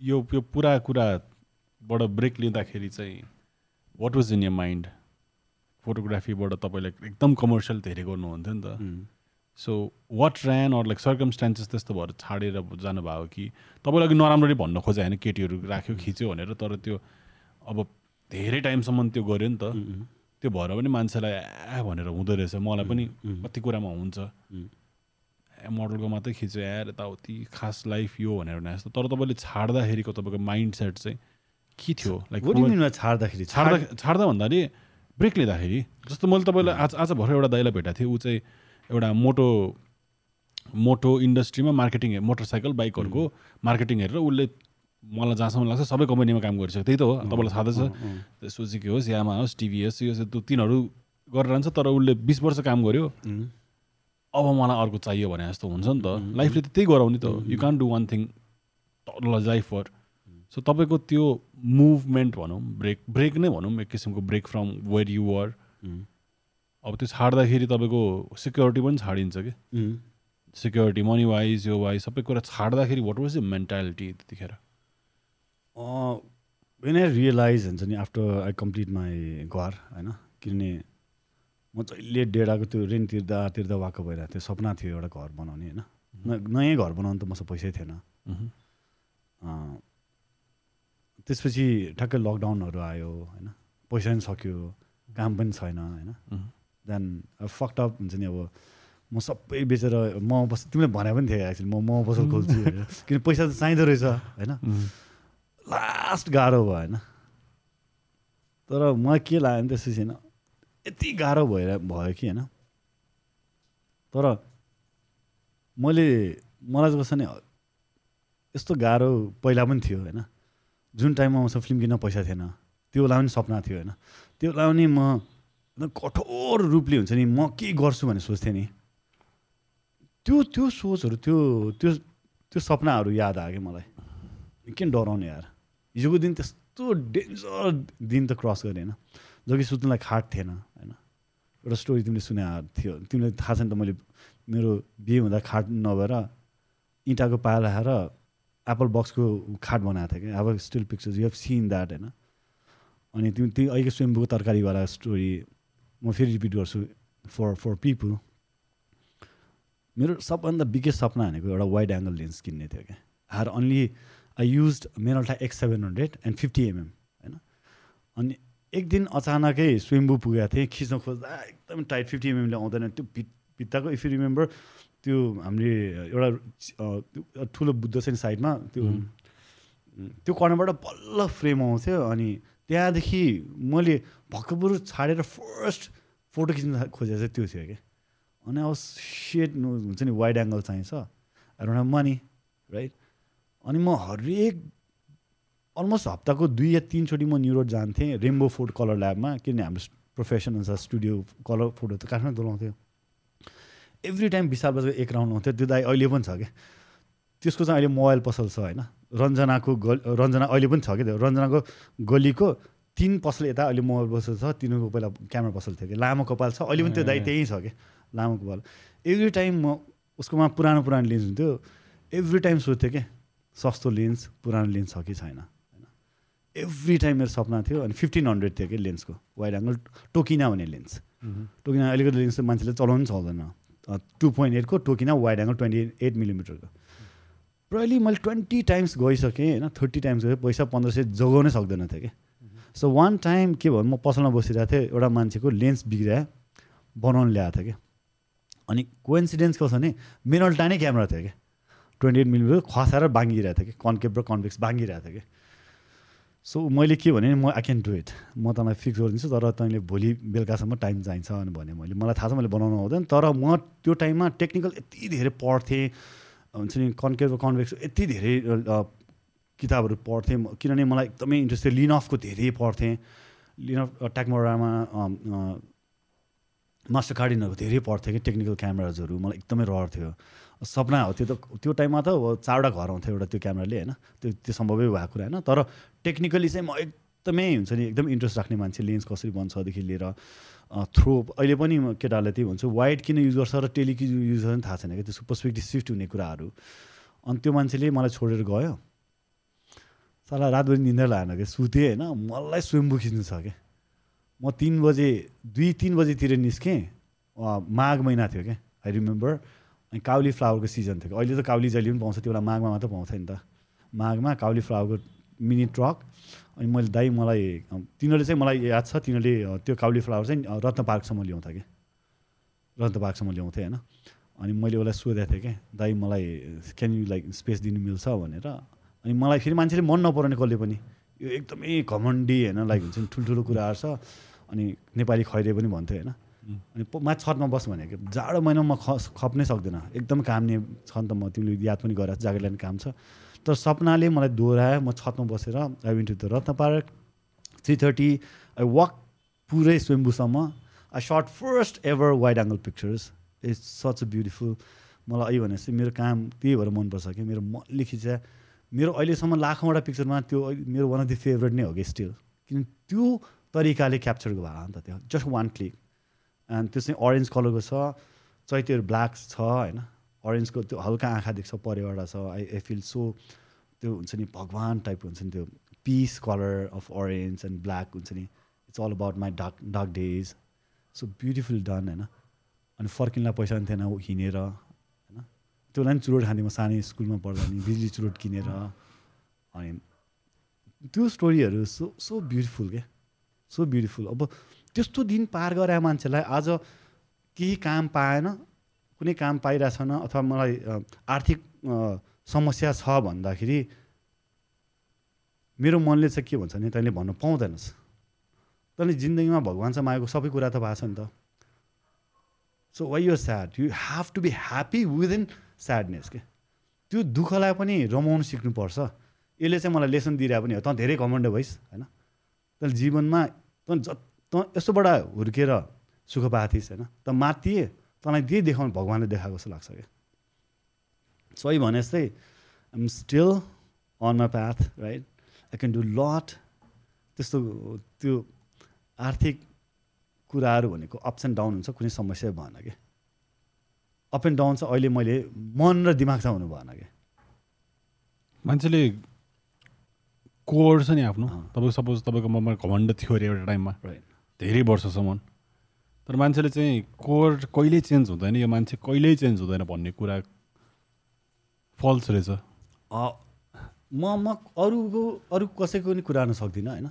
यो यो पुरा कुराबाट ब्रेक लिँदाखेरि चाहिँ what was in your mind फोटोग्राफीबाट तपाईँलाई एकदम कमर्सियल धेरै गर्नुहुन्थ्यो नि त। So what ran or like circumstances त्यस्तो भएर छाडेर जानुभयो कि तपाईँलाई अघि नराम्ररी भन्न खोजे होइन केटीहरू राख्यो खिच्यो भनेर तर त्यो अब धेरै टाइमसम्म त्यो गऱ्यो नि त। त्यो भएर पनि मान्छेलाई ए भनेर हुँदो रहेछ। मलाई पनि कति कुरामा हुन्छ। ए मोडलको मात्रै खिच्यो यार यताउति खास लाइफ यो भनेर भने जस्तो। तर तपाईँले छाड्दाखेरिको तपाईँको माइन्ड सेट चाहिँ के थियो? लाइक छाड्दाखेरि? छाड्दा छाड्दा भन्दाखेरि ब्रेक लिँदाखेरि जस्तो मैले तपाईँलाई आज आज भर्खर एउटा दाइलाई भेटाएको थिएँ ऊ चाहिँ एउटा मोटो मोटो इन्डस्ट्रीमा मार्केटिङ मोटरसाइकल बाइकहरूको मार्केटिङ हेरेर उसले मलाई जहाँसम्म लाग्छ सबै कम्पनीमा काम गरिसक्यो। त्यही त हो तपाईँलाई थाहा छ। सुजुकी होस् यामा होस् टिभीएस यो त्यो तिनीहरू गरेर जान्छ तर उसले बिस वर्ष काम गर्यो। अब मलाई अर्को चाहियो भने जस्तो हुन्छ नि त। लाइफले त त्यही गराउने त you can do one thing life for so तपाईँको त्यो मुभमेन्ट भनौँ ब्रेक ब्रेक नै भनौँ एक किसिमको break from where you are अब त्यो छाड्दाखेरि तपाईँको सिक्योरिटी पनि छाडिन्छ कि? सिक्योरिटी मनी वाइज यो वाइज सबै कुरा छाड्दाखेरि वाट वाज द मेन्टालिटी त्यतिखेर? वेन आई रियलाइज हुन्छ नि आफ्टर आई कम्प्लिट माई घर होइन किनभने म जहिले डेढाको त्यो रेन्ट तिर्दा तिर्दा वाक्क भइरहेको थियो सपना थियो एउटा घर बनाउने होइन। न- नयाँ घर बनाउनु त मसँग पैसै थिएन। अँ, त्यसपछि ठ्याक्कै लकडाउनहरू आयो होइन? पैसा पनि सक्यो काम पनि छैन होइन। देन फक्टअप हुन्छ नि अब म सबै बेचेर म बस तिमीले भने पनि थियो एक्चुली म म पसल खोल्छु किन पैसा त चाहिँदो रहेछ होइन। लास्ट गाह्रो भयो होइन? तर मलाई के लाग्यो भने त्यसपछि होइन यति गाह्रो भएर भयो कि होइन? तर मैले मलाई चाहिँ कस्तो नि यस्तो गाह्रो पहिला पनि थियो होइन? जुन टाइममा मसँग फिल्म किन्न पैसा थिएन त्यो बेला पनि सपना थियो होइन। त्यो बेला पनि म कठोर रूपले हुन्छ नि म के गर्छु भन्ने सोच्थेँ नि। त्यो त्यो सोचहरू त्यो त्यो त्यो सपनाहरू याद आयो कि मलाई। किन डराउने यार। हिजोको दिन त्यस्तो डेन्जर दिन त क्रस गरेँ होइन जो कि सुत्नुलाई खाट थिएन होइन। एउटा स्टोरी तिमीले सुने थियो। तिमीलाई थाहा छ नि त मैले मेरो बिहे हुँदा खाट नभएर इँटाको पाल आएर एप्पल बक्सको खाट बनाएको थिएँ क्या। अब still pictures you have seen that होइन? अनि त्यो अहिलेको स्वयम्भूको तरकारीवाला स्टोरी म फेरि रिपिट गर्छु फर फर पिपुल मेरो सबभन्दा बिगेस्ट सपना भनेको एउटा वाइड एङ्गल लेन्स किन्ने थियो क्या। Or only I use Minolta X seven hundred and fifty mm होइन? अनि एक दिन अचानकै स्वयम्भू पुगेको थिएँ खिच्न खोज्दा एकदम टाइट फिफ्टी एमएमले आउँदैन। त्यो भित भित्ताको इफ यु रिमेम्बर त्यो हामीले एउटा ठुलो बुद्ध छ नि साइडमा त्यो त्यो कर्नरबाट बल्ल फ्रेम आउँथ्यो अनि त्यहाँदेखि मैले भक्कपुर छाडेर फर्स्ट फोटो खिच्न खोजेको चाहिँ त्यो थियो क्या। अनि अब सेट हुन्छ नि वाइड एङ्गल चाहिन्छ। एउटा मनी राइट अनि म हरेक अलमोस्ट हप्ताको दुई या तिनचोटि म न्यु रोड जान्थेँ रेम्बो फोर्ट कलर ल्याबमा किनभने हाम्रो प्रोफेसन अनुसार स्टुडियो कलर फोटो त काठमाडौँ बोलाउँथ्यो एभ्री टाइम विशाल बजारको एक राउन्ड आउँथ्यो त्यो दाइ अहिले पनि छ क्या त्यसको चाहिँ अहिले मोबाइल पसल छ होइन। रञ्जनाको गल रञ्जना अहिले पनि छ क्या त्यो? रञ्जनाको गलीको तिन पसल यता अहिले मोबाइल पसल छ तिनीहरूको पहिला क्यामेरा पसल थियो कि? लामो कपाल छ अहिले पनि त्यो दाइ त्यहीँ छ क्या लामो कपाल। एभ्री टाइम म उसकोमा पुरानो पुरानो लेन्स हुन्थ्यो एभ्री टाइम सोध्थेँ क्या सस्तो लेन्स पुरानो लेन्स छ कि छैन? होइन एभ्री टाइम मेरो सपना थियो अनि फिफ्टिन हन्ड्रेड थियो कि लेन्सको वाइड एङ्गल टोकिना भन्ने लेन्स टोकिना अहिलेको लेन्स मान्छेले चलाउनु चल्दैन। Two point एटको Tokina wide angle twenty eight मिलिमिटरको। अहिले मैले ट्वेन्टी टाइम्स गइसकेँ होइन थर्टी टाइम्स गएँ पैसा पन्ध्र सय जोगाउनै सक्दैन थियो कि सो वान टाइम के भयो म पसलमा बसिरहेको थिएँ एउटा मान्छेको लेन्स बिग्रियो बनाउनु ल्याएको थियो कि अनि कोइन्सिडेन्स कस्तो भने मेनल्टा नै क्यामेरा थियो क्या। ट्वेन्टी एट मिलिमिटर खसाएर बाङ्गिरहेको थियो कि कन्केप र कन्भेक्स बाङ्गिरहेको थियो कि सो मैले के भने म आई क्यान डु इट म तँलाई फिक्स गरिदिन्छु तर तैँले भोलि बेलुकासम्म टाइम चाहिन्छ भने मैले। मलाई थाहा छ मैले बनाउनु आउँदैन तर म त्यो टाइममा टेक्निकल यति धेरै पढ्थेँ हुन्छ नि कन्केप र कन्भेक्स यति धेरै किताबहरू पढ्थेँ किनभने मलाई एकदमै इन्ट्रेस्ट थियो। लिनअफको धेरै पढ्थेँ। लिनअफ ट्याकमोरामा मास्टर कार्डिनहरूको धेरै पढ्थ्यो कि टेक्निकल क्यामेराजहरू मलाई एकदमै रहर थियो। सपना हो त्यो त त्यो टाइममा त चारवटा घर आउँथ्यो एउटा त्यो क्यामेराले होइन? त्यो त्यो सम्भवै भएको कुरा होइन? तर टेक्निकली चाहिँ म एकदमै हुन्छ नि एकदम इन्ट्रेस्ट राख्ने मान्छे लेन्स कसरी बन्छदेखि लिएर थ्रो अहिले पनि म केटाहरूलाई त्यही भन्छु वाइड किन युज गर्छ र टेली किन युज गर्छ थाहा छैन क्या त्यसको पर्सपेक्टिभ सिफ्ट हुने कुराहरू। अनि त्यो मान्छेले मलाई छोडेर गयो। साला रातभरि निन्द्रा लागेन क्या सुतेँ होइन मलाई स्वयम्बु खिच्नु छ क्या। म तिन बजे दुई तिन बजीतिर निस्केँ माघ महिना थियो क्या आई रिमेम्बर अनि काउली फ्लावरको सिजन थियो अहिले त काउली जहिले पनि पाउँछ त्यो बेला माघमा मात्र पाउँछ नि त। माघमा काउली फ्लावरको मिनी ट्रक अनि मैले दाइ मलाई तिनीहरूले चाहिँ मलाई याद छ तिनीहरूले त्यो काउली फ्लावर चाहिँ रत्न पार्कसम्म ल्याउँछ क्या रत्न पार्कसम्म ल्याउँथेँ होइन? अनि मैले उसलाई सोधेको थिएँ क्या दाइ मलाई क्यान यु लाइक स्पेस दिनु मिल्छ? भनेर। अनि मलाई फेरि मान्छेले मन नपराउने कसले पनि। यो एकदमै घमण्डी होइन? लाइक हुन्छ नि ठुल्ठुलो कुराहरू छ अनि नेपाली खैरे पनि भन्थ्यो होइन? अनि मा छतमा बस भनेको जाडो महिनामा म खप्नै सक्दैन। एकदम काम्ने छ नि त म तिमीले याद पनि गरेर ल्याउने काम छ। तर सपनाले मलाई दोहोऱ्यायो म छतमा बसेर I went to the Ratna park three thirty I walk पुरै स्वयम्बुसम्म I shot first ever wide angle pictures it's such a beautiful मलाई अहिले भनेपछि मेरो काम त्यही भएर मनपर्छ कि मेरो मनले खिचा मेरो अहिलेसम्म लाखौँवटा पिक्चरमा त्यो मेरो वान अफ द फेभरेट नै हो कि स्टिल किन त्यो तरिकाले क्याप्चर भयो नि त त्यो जस्ट वान क्लिक एन्ड त्यो चाहिँ अरेन्ज कलरको छ चैतेहरू ब्ल्याक छ होइन। अरेन्जको त्यो हल्का आँखा देख्छ परेबाट छ। आई आई फिल सो त्यो हुन्छ नि भगवान् टाइपको हुन्छ नि त्यो। Piece colour of orange and black हुन्छ नि। It's all about my dark dark days so beautiful dawn होइन। अनि फर्किनलाई पैसा पनि थिएन हिँडेर होइन। त्यो बेला पनि चुरोट खाँदै म सानै स्कुलमा पढ्दा नि बिजुली चुरोट किनेर। अनि त्यो स्टोरीहरू सो सो ब्युटिफुल क्या सो ब्युटिफुल अब त्यस्तो दिन पार गरे मान्छेलाई आज केही काम पाएन। कुनै काम पाइरहेछन अथवा मलाई आर्थिक समस्या छ भन्दाखेरि मेरो मनले चाहिँ के भन्छ भने तैँले भन्नु पाउँदैनस् तैँले जिन्दगीमा भगवान्सँग मागेको सबै कुरा त भएको छ नि त। So why you sad you have to be happy within sadness के त्यो दुःखलाई पनि रमाउनु सिक्नुपर्छ। यसले चाहिँ मलाई लेसन दिइरहेको पनि हो। त धेरै कमान्ड भइस् होइन? तैँले जीवनमा त ज त हुर्केर सुख पाएको थिइस् होइन? त माथिए तँलाई त्यही देखाउनु भगवान्ले देखाएको जस्तो लाग्छ क्या? सही भने जस्तै am still on my path right I can do lot त्यस्तो त्यो आर्थिक कुराहरू भनेको अप्स एन्ड डाउन हुन्छ कुनै समस्या भएन क्या? अप एन्ड डाउन चाहिँ अहिले मैले मन र दिमाग चाहिँ हुनु भएन क्या? मान्छेले कोर छ नि आफ्नो। तपाईँको सपोज तपाईँको ममा घमण्ड थियो अरे एउटा टाइममा। राइट धेरै वर्षसम्म। तर मान्छेले चाहिँ कोर कहिल्यै चेन्ज हुँदैन यो मान्छे कहिल्यै चेन्ज हुँदैन भन्ने कुरा फल्स रहेछ। म म अरूको अरू कसैको पनि कुरा गर्न सक्दिनँ होइन?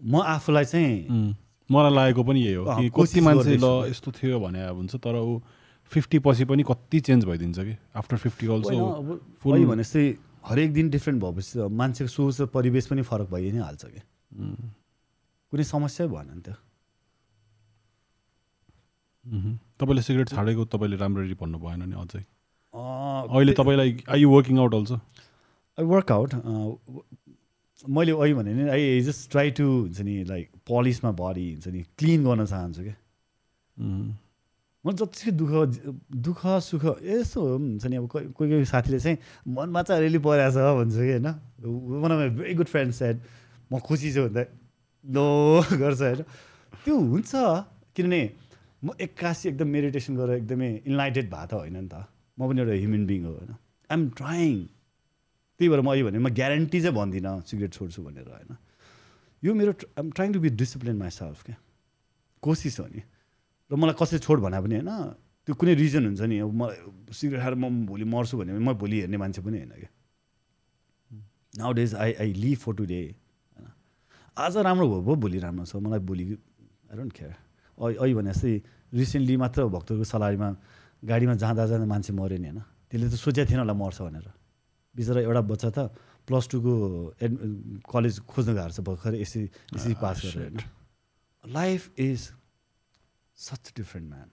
म आफूलाई चाहिँ मलाई लागेको पनि यही हो कि कति मान्छे ल। यस्तो थियो भने अब हुन्छ तर ऊ फिफ्टी पछि पनि कति चेन्ज भइदिन्छ कि? आफ्टर फिफ्टी अल्सो अब full- अहिले भने चाहिँ हरेक दिन डिफ्रेन्ट भएपछि मान्छेको सोच र परिवेश पनि फरक भइ नै हाल्छ क्या कुनै समस्या भएन नि त। तपाईँले सिगरेट छाडेको तपाईँले राम्ररी भन्नु भएन नि अझै। अहिले तपाईँलाई I you working out also I workout मैले अहिले भने नि आई जस्ट ट्राई टु हुन्छ नि लाइक पलिसमा बडी हुन्छ नि क्लिन गर्न चाहन्छु क्या। म जति दुःख दुःख सुख यसो हो हुन्छ नि अब कोही कोही साथीले चाहिँ मनमा चाहिँ अलिअलि परेको छ भन्छ कि होइन? One of my very good friend said म खुसी छु भन्दा नो गर्छ होइन? त्यो हुन्छ किनभने म एक्कासी एकदम मेडिटेसन गरेर एकदमै इन्लाइटेड भएको त होइन नि त। म पनि एउटा ह्युमन बिङ हो होइन। आइएम ट्राइङ त्यही भएर म अहिले भने म ग्यारेन्टी चाहिँ भन्दिनँ सिगरेट छोड्छु भनेर होइन। यो मेरो I'm trying to be discipline myself क्या। कोसिस हो नि। र मलाई कसैले छोड भने पनि होइन त्यो कुनै रिजन हुन्छ नि। अब मलाई सिगरेट खाएर म भोलि मर्छु भने म भोलि हेर्ने मान्छे पनि होइन क्या। Nowadays I I live for today होइन। आज राम्रो भयो भयो भोलि राम्रो छ। मलाई भोलि आई डोन्ट केयर अहिले भने जस्तै रिसेन्टली मात्र भक्तहरूको सलारीमा गाडीमा जाँदा जाँदा मान्छे मऱ्यो नि होइन। त्यसले त सोचेको थिएन होला मर्छ भनेर। बिचरा एउटा बच्चा त प्लस टूको एड कलेज खोज्न गएको छ भर्खर एससी एससी पास गरेर होइन। Life is such different man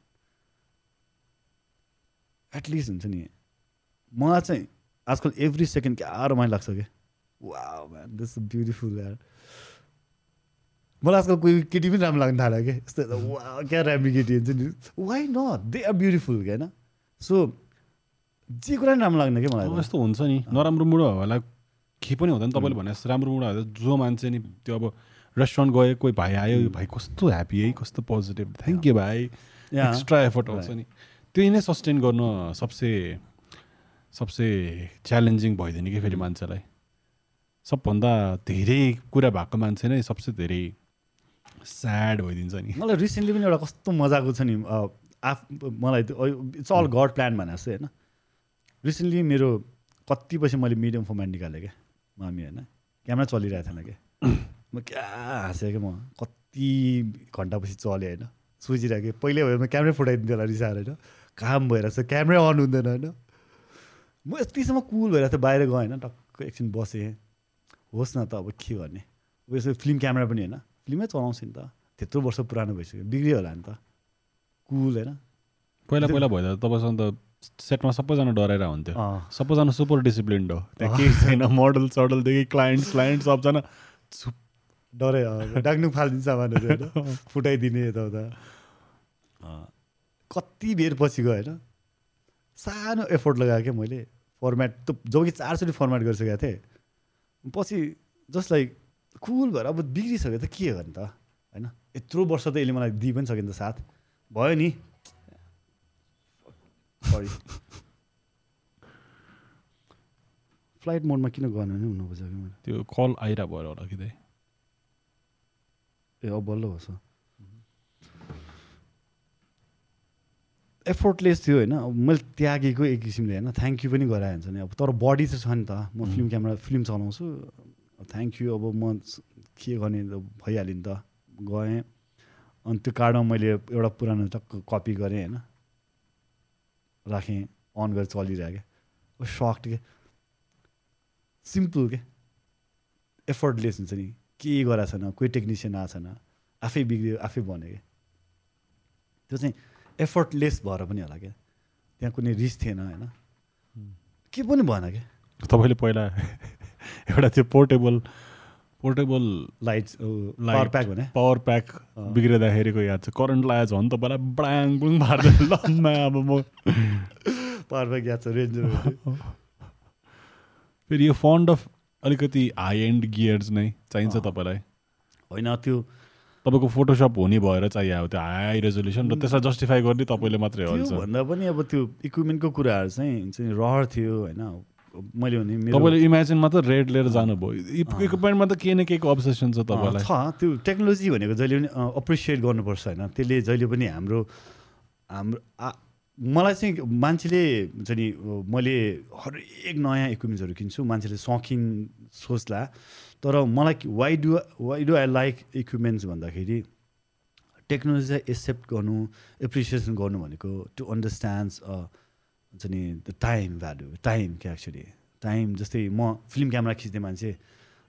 at least हुन्छ नि। मलाई चाहिँ आजकल एभ्री सेकेन्ड क्या रमाइलो लाग्छ क्या वा म्यान दिस ब्युटिफुल यार मलाई आजकल कोही केटी पनि राम्रो लाग्न थाल्यो क्या। यस्तो वा क्या राम्रो केटी हुन्छ नि। Why not they are beautiful क्या होइन? सो जे कुरा पनि राम्रो लाग्ने क्या मलाई। यस्तो हुन्छ नि। नराम्रो मुड होला के पनि हुँदैन तपाईँले भने जस्तो। राम्रो मुड जो मान्छे नि त्यो अब रेस्टुरेन्ट गयो कोही भाइ आयो यो भाइ कस्तो ह्याप्पी है कस्तो पोजिटिभ थ्याङ्क यू भाइ. एक्स्ट्रा एफर्ट आउँछ नि। त्यही नै सस्टेन गर्न सबसे सबसे च्यालेन्जिङ भइदिने कि फेरि मान्छेलाई। सबभन्दा धेरै कुरा भएको मान्छे नै सबसे धेरै स्याड भइदिन्छ नि। मलाई रिसेन्टली पनि एउटा कस्तो मजाको छ नि आफ मलाई इट्स अल गड प्लान भने जस्तो होइन। रिसेन्टली मेरो कति पछि मैले मिडियम फर्मेट निकालेँ क्या मामी होइन। क्यामेरा चलिरहेको थिएन क्या। म क्या हाँसेँ क्या म कति घन्टापछि चलेँ होइन। सोचिरहेको थिएँ पहिल्यै भयो म क्यामेरा फुटाइदिन्थेँ होला रिसाएर होइन। काम भइरहेको छ क्यामेरा अन हुँदैन होइन। म यतिसम्म कुल भइरहेको थिएँ बाहिर गएँ होइन टक्क एकछिन बसेँ। होस् न त अब के गर्ने? यसो फिल्म क्यामेरा पनि होइन। फिल्मै चलाउँछु नि त त्यत्रो वर्ष पुरानो भइसक्यो बिग्रियो होला नि त कुल होइन पहिला पहिला भइदा तपाईँसँग त सेटमा सबैजना डराएर हुन्थ्यो। सबैजना सुपर डिसिप्लिन्ड हो त्यहाँ केही छैन मोडल सडलदेखि क्लाइन्ट क्लाइन्ट सबजना चुप डरै डाक्नु फालिदिन्छ होइन फुटाइदिने यताउता कति बेर पछि गयो होइन सानो एफोर्ट लगाएँ क्या मैले फर्मेट त जब कि चारचोटि फर्मेट गरिसकेको थिएँ पछि जस्ट लाइक कुल भएर अब बिग्रिसक्यो त के गर्ने त होइन? यत्रो वर्ष त यसले मलाई दिइ पनि सक्यो नि त साथ। भयो नि। सरी फ्लाइट मोडमा किन गर्नु नि हुनु खोजेको मैले? त्यो कल आइरह भएर होला कि त्यही? ए अब बल्ल होस् एफोर्टलेस थियो होइन? अब मैले त्यागेको एक किसिमले होइन? थ्याङ्क यू पनि गराए हुन्छ नि। अब तर बडी त छ नि त। म फिल्म क्यामेरा फिल्म चलाउँछु। थ्याङ्क यू अब म के गर्ने भइहाल्यो नि त। गएँ। अनि त्यो कार्डमा मैले एउटा पुरानो टक्क कपी गरेँ होइन। राखेँ। अन गरेर चलिरहेको क्या। सक्ट के सिम्पल के एफर्टलेस हुन्छ नि। के गराएको छैन कोही टेक्निसियन आएको छैन। आफै बिग्रियो आफै बन्यो क्या। त्यो चाहिँ एफर्टलेस भएर पनि होला क्या। त्यहाँ कुनै रिस थिएन होइन। के पनि भएन क्या। तपाईँले पहिला एउटा त्यो portable portable light power pack भने? पावर प्याक बिग्रिँदाखेरिको याद छ। करेन्ट लगाएछ भने तपाईँलाई ब्राङ बुङ लम्मा अब म। पावर प्याक याद छ रेन्जर फेरि यो फन्ड अफ अलिकति हाई एन्ड गियर्स नै चाहिन्छ तपाईँलाई? होइन त्यो तपाईँको फोटोसप हुने भएर चाहियो अब त्यो हाई रेजोल्युसन र त्यसलाई जस्टिफाई गर्ने तपाईँले मात्रै हुन्छ भन्दा पनि अब त्यो इक्विपमेन्टको कुराहरू चाहिँ हुन्छ नि रहर थियो होइन। मैले भने तपाईँले इमेजिन मात्र रेड लिएर जानुभयो इक्विपमेन्टमा त केही न केहीको अब्सेसन छ तपाईँलाई? छ। त्यो टेक्नोलोजी भनेको जहिले पनि अप्रिसिएट गर्नुपर्छ होइन। त्यसले जहिले पनि हाम्रो हाम्रो मलाई चाहिँ मान्छेले हुन्छ नि मैले हरेक नयाँ इक्विपमेन्ट्सहरू किन्छु। मान्छेले सौखिन सोच्ला। तर मलाई why do why do I like equipments भन्दाखेरि टेक्नोलोजीलाई एक्सेप्ट गर्नु एप्रिसिएसन गर्नु भनेको टु अन्डरस्ट्यान्ड्स हुन्छ नि द टाइम भ्यालु टाइम क्या एक्चुली टाइम जस्तै म फिल्म क्यामेरा खिच्ने मान्छे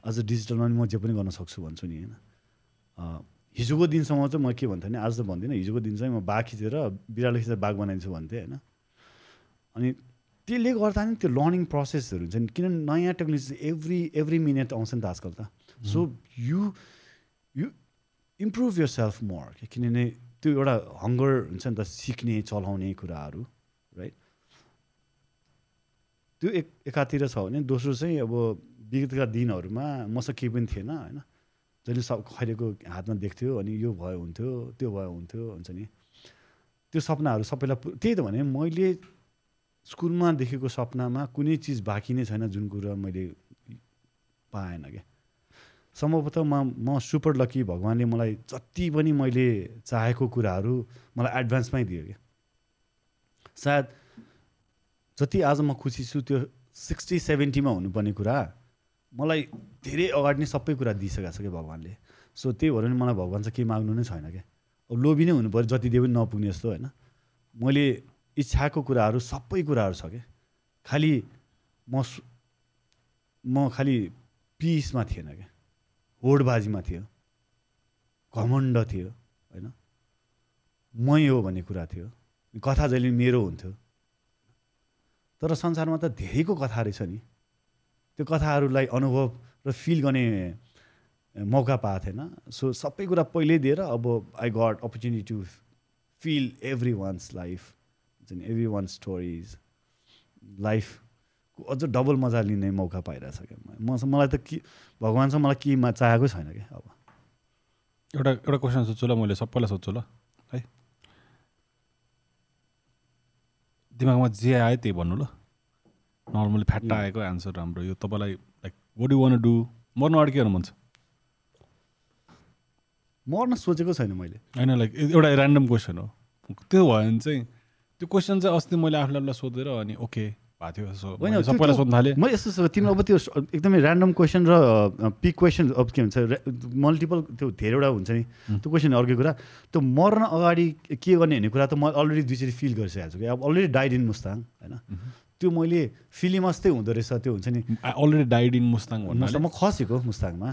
अझ डिजिटलमा पनि म जे पनि गर्न सक्छु भन्छु नि होइन? हिजोको दिनसम्म चाहिँ म के भन्थेँ भने आज त भन्दिनँ हिजोको दिन चाहिँ म बाघ खिचेर बिरालो खिचेर बाघ बनाइदिन्छु भन्थेँ होइन? अनि त्यसले गर्दा नि त्यो लर्निङ प्रोसेसहरू हुन्छ नि किनभने नयाँ टेक्नोलोजी एभ्री एभ्री मिनट आउँछ नि त आजकल त। So you you improve yourself more किनभने त्यो एउटा हङ्गर हुन्छ नि त सिक्ने चलाउने कुराहरू। त्यो एक एकातिर छ भने दोस्रो चाहिँ अब विगतका दिनहरूमा मसँग केही पनि थिएन होइन। जहिले सब खैरेको हातमा देख्थ्यो अनि यो भयो हुन्थ्यो त्यो भयो हुन्थ्यो हुन्छ नि। त्यो सपनाहरू सबैलाई त्यही त भने मैले स्कुलमा देखेको सपनामा कुनै चिज बाँकी नै छैन जुन कुरा मैले पाएन क्या। सम्भवतः म म सुपर लकी भगवान्ले मलाई जति पनि मैले चाहेको कुराहरू मलाई एडभान्समै दियो क्या। सायद जति आज म खुसी छु त्यो सिक्सटी सेभेन्टीमा हुनुपर्ने कुरा मलाई धेरै अगाडि नै सबै कुरा दिइसकेको छ क्या भगवान्ले। सो त्यही भएर नि मलाई भगवान् चाहिँ केही माग्नु नै छैन क्या अब लोभी नै हुनु पऱ्यो जति दिए पनि नपुग्ने जस्तो होइन। मैले इच्छाको कुराहरू सबै कुराहरू छ क्या खालि म म खालि पिसमा थिएन क्या होडबाजीमा थियो। घमण्ड थियो होइन। मै हो भन्ने कुरा थियो। कथा जहिले मेरो हुन्थ्यो। तर संसारमा त धेरैको कथा रहेछ नि। त्यो कथाहरूलाई अनुभव र फिल गर्ने मौका पाएको थिएन। सो सबै कुरा पहिल्यै दिएर अब I got opportunity to feel everyone's life हुन्छ नि एभ्री वान स्टोरिज लाइफको अझ डबल मजा लिने मौका पाइरहेछ क्या। म मलाई त के भगवान्सँग मलाई केमा चाहेकै छैन क्या अब। एउटा एउटा क्वेसन सोध्छु ल मैले सबैलाई सोध्छु ल है? दिमागमा जे आयो त्यही भन्नु ल। नर्मली फ्याट्टा आएको एन्सर राम्रो। यो तपाईँलाई like what you want do मर्नु अगाडि के गर्नु मन छ। मर्न सोचेको छैन मैले। होइन लाइक एउटा ऱ्यान्डम क्वेसन हो। त्यो भयो भने चाहिँ त्यो क्वेसन चाहिँ अस्ति मैले आफूलाई आफूलाई सोधेर अनि ओके होइन म यस्तो छ तिम्रो अब त्यो एकदमै ऱ्यान्डम क्वेसन र पिक क्वेसन अब के भन्छ मल्टिपल त्यो धेरैवटा हुन्छ नि। त्यो क्वेसन अर्कै कुरा। त्यो मर्न अगाडि के गर्ने भन्ने कुरा त म अलरेडी दुईचोटि फिल गरिसकेको छु कि अब अलरेडी डाइड इन मुस्ताङ होइन? त्यो मैले फिल्म जस्तै हुँदो रहेछ त्यो हुन्छ नि। अलरेडी डाइड इन मुस्ताङ भन्नु म खसेको मुस्ताङमा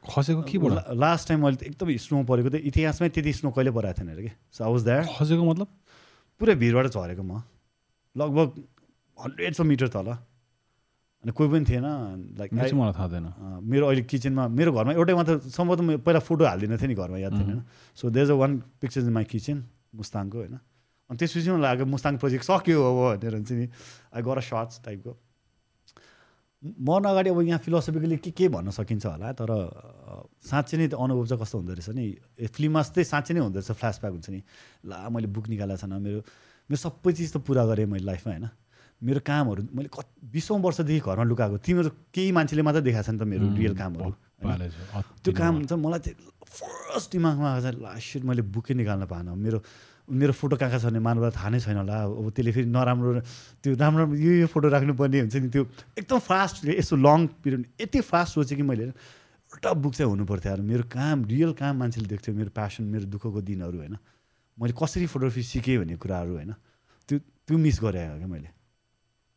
खसेको के भयो लास्ट टाइम मैले एकदमै स्नो परेको थियो इतिहासमै त्यति स्नो कहिले परेको थिएन अरे कि। सो द्याट खसेको मतलब? पुरै भिरबाट झरेको म। लगभग हन्ड्रेड्स अफ मिटर तल। अनि कोही पनि थिएन लाइक मलाई थाहा थिएन। मेरो अहिले किचनमा मेरो घरमा एउटै मात्र सम्भवतः म पहिला फोटो हालिदिनु थिएँ नि घरमा याद थिएन। होइन so is a one picture in my kitchen मुस्ताङको होइन। अनि त्यसपछि मलाई लाग्यो मुस्ताङ प्रोजेक्ट सक्यो अब भनेर हुन्छ नि। आई गर सर्ट्स टाइपको मर्न अगाडि अब यहाँ फिलोसफिकली के के भन्न सकिन्छ होला तर साँच्चै नै त्यो अनुभव चाहिँ कस्तो हुँदो रहेछ नि? फिल्ममा चाहिँ साँच्चै नै हुँदो रहेछ फ्ल्यासब्याक हुन्छ नि। ला मैले बुक निकालेको छैन मेरो मेरो सबै चिज त पुरा गरेँ मैले लाइफमा होइन। मेरो कामहरू मैले कति बिसौँ वर्षदेखि घरमा लुकाएको तिमीहरू केही मान्छेले मात्रै देखाएको छ नि त मेरो रियल कामहरू त्यो काम चाहिँ मलाई चाहिँ फर्स्ट दिमागमा आएको चाहिँ लास्ट मैले बुकै निकाल्न पाएन। मेरो मेरो फोटो कहाँ कहाँ छ भने मानवलाई थाहा नै छैन होला। अब त्यसले फेरि नराम्रो त्यो राम्रो यो यो फोटो राख्नुपर्ने हुन्छ नि त्यो। एकदम फास्ट यस्तो लङ पिरियड यति फास्ट सोचेँ कि मैले एउटा बुक चाहिँ हुनु पर्थ्यो अरे मेरो काम रियल काम मान्छेले देख्थ्यो मेरो प्यासन मेरो दुःखको दिनहरू होइन? मैले कसरी फोटोग्राफी सिकेँ भन्ने कुराहरू होइन? त्यो त्यो मिस गरेँ क्या मैले।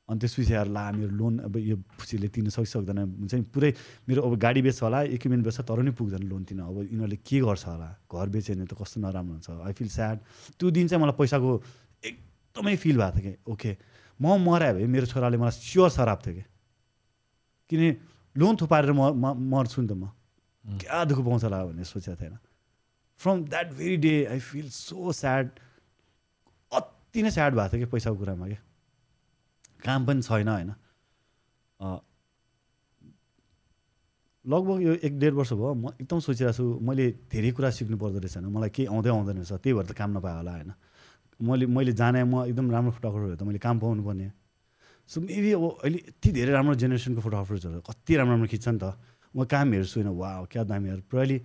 अनि त्यसपछि आएर ला मेरो लोन अब यो खुसीले तिर्न सकिसक्दैन। हुन्छ नि? पुरै मेरो अब गाडी बेच्छ होला इक्विपमेन्ट बेच्छ तर पनि पुग्दैन लोन तिर्न। अब यिनीहरूले के गर्छ होला? घर बेच्यो भने त कस्तो नराम्रो हुन्छ। आई फिल स्याड त्यो दिन चाहिँ मलाई पैसाको एकदमै फिल भएको थियो कि ओके म मरायो भने मेरो छोराले मलाई स्योर सराप थियो कि। किन लोन थुपारेर म मर्छु नि त म। क्या दुःख पाउँछ होला भन्ने सोचेको थिएन। From that very day I feel so sad अति नै स्याड भएको थियो कि पैसाको कुरामा क्या काम पनि छैन होइन। लगभग यो एक डेढ वर्ष भयो म एकदम सोचिरहेको छु मैले धेरै कुरा सिक्नु पर्दो रहेछ होइन। मलाई केही आउँदै आउँदैन रहेछ त्यही भएर त काम नपायो होला होइन। मैले मैले जाने म एकदम राम्रो फोटोग्राफर त मैले काम पाउनु पर्ने सो मेबी अब अहिले यति धेरै राम्रो जेनेरेसनको फोटोग्राफर्सहरू कति राम्रो राम्रो खिच्छ नि त। म काम हेर्छु होइन वा क्या दामीहरू पुराले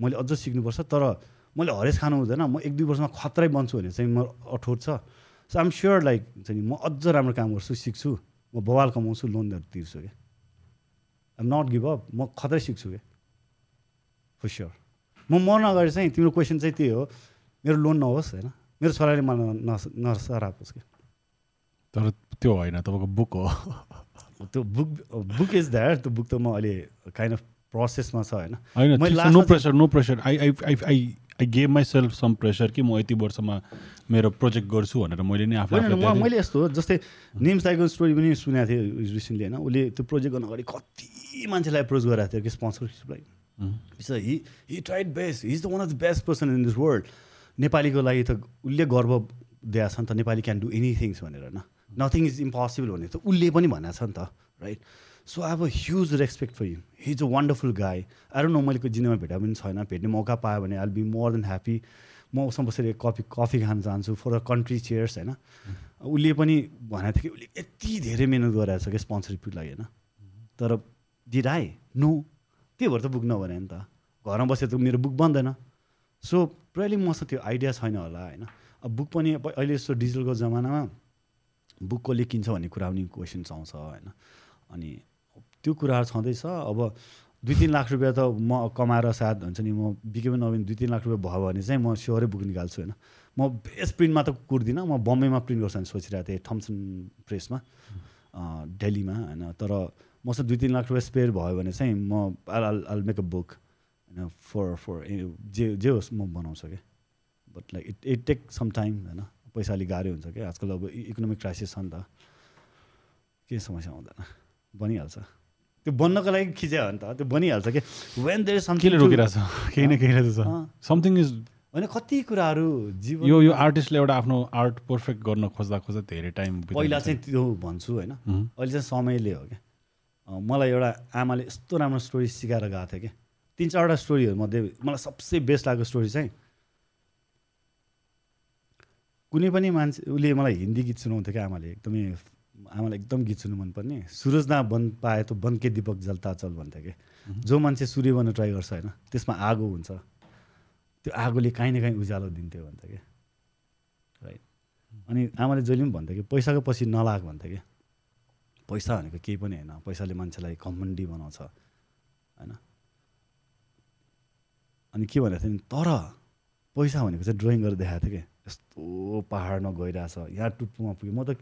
मैले अझ सिक्नुपर्छ तर मैले हरेस खानु हुँदैन। म एक दुई वर्षमा खत्रै बन्छु भने चाहिँ म अठोट छ। सो आइम स्योर लाइक हुन्छ नि म अझ राम्रो काम गर्छु सिक्छु। म बवाल कमाउँछु लोनहरू तिर्छु क्या। आइम नट गिभ अप म खतरै सिक्छु क्या। फर स्योर म मर्न अगाडि चाहिँ तिम्रो क्वेसन चाहिँ त्यही हो। मेरो लोन नहोस् होइन? मेरो छोराले मलाई नसरापोस् कि तर त्यो होइन तपाईँको बुक हो। त्यो बुक बुक इज द्याट त्यो बुक त म अहिले काइन्ड अफ प्रोसेसमा छ होइन? I gave myself some pressure कि म यति वर्षमा मेरो प्रोजेक्ट गर्छु भनेर मैले नै आफूलाई मैले यस्तो हो जस्तै निम्स दाईको स्टोरी पनि सुनेको थिएँ रिसेन्टली होइन? उसले त्यो प्रोजेक्ट गर्नु अगाडि कति मान्छेलाई एप्रोच गरेको थियो कि स्पोन्सरसिपलाई he he tried best he is the one of the best person in this world नेपालीको लागि त उसले गर्व दिएको छ नि त नेपाली क्यान डु एनिथिङ्स भनेर होइन? नथिङ इज इम्पोसिबल भनेर त उसले पनि भनेको छ नि त right so I have a huge respect for you he is a wonderful guy I don't know मैले जिन्दगीमा भेटा पनि छैन। भेट्ने मौका पायो भने I be more than happy म उसँग बसेर कफी कफी खान चाहन्छु फर अ कन्ट्री चेयर्स होइन? उसले पनि भनेको थियो कि उसले यति धेरै मिहिनेत गरेको छ कि स्पोन्सरसिपको लागि होइन? तर डिड आई नो त्यही भएर त बुक नभने नि त। घरमा बसेर त मेरो बुक बन्दैन। सो प्रायली मसँग त्यो आइडिया छैन होला होइन? अब बुक पनि अहिले यस्तो डिजिटलको जमानामा बुक कसले किन्छ भन्ने कुरा पनि क्वेसन्स आउँछ होइन? अनि त्यो कुराहरू छँदैछ। अब दुई तिन लाख रुपियाँ त म कमाएर सायद हुन्छ नि म बिके पनि नभए दुई तिन लाख रुपियाँ भयो भने चाहिँ म स्योरै बुक निकाल्छु होइन। म बेस्ट प्रिन्टमा त कुर्दिनँ म बम्बईमा प्रिन्ट गर्छु भने सोचिरहेको थिएँ थम्सन प्रेसमा दिल्लीमा होइन। तर मसँग दुई तिन लाख रुपियाँ स्पेयर भयो भने चाहिँ म आल मेक अ बुक होइन फर फर जे जे होस् म बनाउँछु क्या। But like it it take some time होइन। पैसा अलिक गाह्रो हुन्छ क्या। आजकल अब इकोनोमिक क्राइसिस छ नि त। केही समस्या हुँदैन। बनिहाल्छ। त्यो बन्नको लागि खिच्यो भने त त्यो बनिहाल्छ कि? वेन देयर समथिङ रोकिरहेछ? केही न केहीले त छ। समथिङ इज होइन कति कुराहरू जीवन यो यो आर्टिस्टले एउटा आफ्नो आर्ट पर्फेक्ट गर्न खोज्दा खोज्दा धेरै टाइम पहिला चाहिँ त्यो भन्छु होइन. अहिले चाहिँ समयले हो क्या। मलाई एउटा आमाले यस्तो राम्रो स्टोरी सिकाएर गएको थियो कि। तिन चारवटा स्टोरीहरूमध्ये मलाई सबसे बेस्ट लागेको स्टोरी चाहिँ कुनै पनि मान्छे उसले मलाई हिन्दी गीत सुनाउँथ्यो क्या आमाले एकदमै आमालाई एकदम गीत सुन्नु मनपर्ने। सुरजना बन पाए त बन के दिपक जल्ता चल भन्थ्यो कि। जो मान्छे सूर्य बन्न ट्राई गर्छ होइन त्यसमा आगो हुन्छ। त्यो आगोले काहीँ न काहीँ उज्यालो दिन्थ्यो भन्थ्यो कि। राइट अनि आमाले जहिले पनि भन्थ्यो कि पैसाको पछि नलाग भन्थ्यो कि। पैसा भनेको केही पनि होइन पैसाले मान्छेलाई घमण्डी बनाउँछ होइन। अनि के भनेको थियो भने तर पैसा भनेको चाहिँ ड्रइङ गरेर देखाएको थियो कि। यस्तो पाहाडमा गइरहेछ यहाँ टुप्पोमा पुग्यो। म त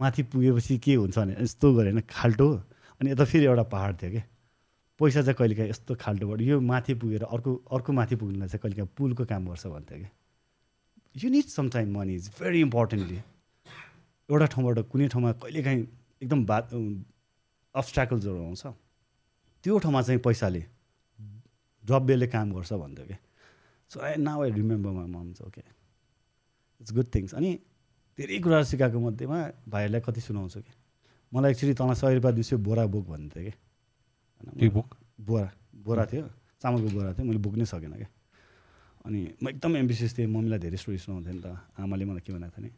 माथि पुगेपछि के हुन्छ भने यस्तो गरेँ होइन खाल्टो। अनि यता फेरि एउटा पाहाड थियो कि। पैसा चाहिँ कहिलेकाहीँ यस्तो खाल्टोबाट यो माथि पुगेर अर्को अर्को माथि पुग्नुलाई चाहिँ कहिलेकाहीँ पुलको काम गर्छ भन्थ्यो कि। You need some time money is very importantly एउटा ठाउँबाट कुनै ठाउँमा कहिलेकाहीँ एकदम बा अब्सट्याकल्सहरू आउँछ। त्यो ठाउँमा चाहिँ पैसाले द्रव्यले काम गर्छ भन्थ्यो कि। So I now I remember my moms okay it's good things अनि धेरै कुराहरू सिकाएको मध्येमा भाइहरूलाई कति सुनाउँछु कि? मलाई एक्चुली तँलाई सय रुपियाँ सय बोरा बोक भन्थ्यो कि? के बुक? बोरा बोरा थियो चामलको बोरा थियो मैले बोक्नै सकेन क्या अनि म एकदम एम्बिसियस थिएँ मम्मीलाई धेरै स्टोरी सुनाउँथेँ नि त आमाले मलाई के भनेको थियो नि?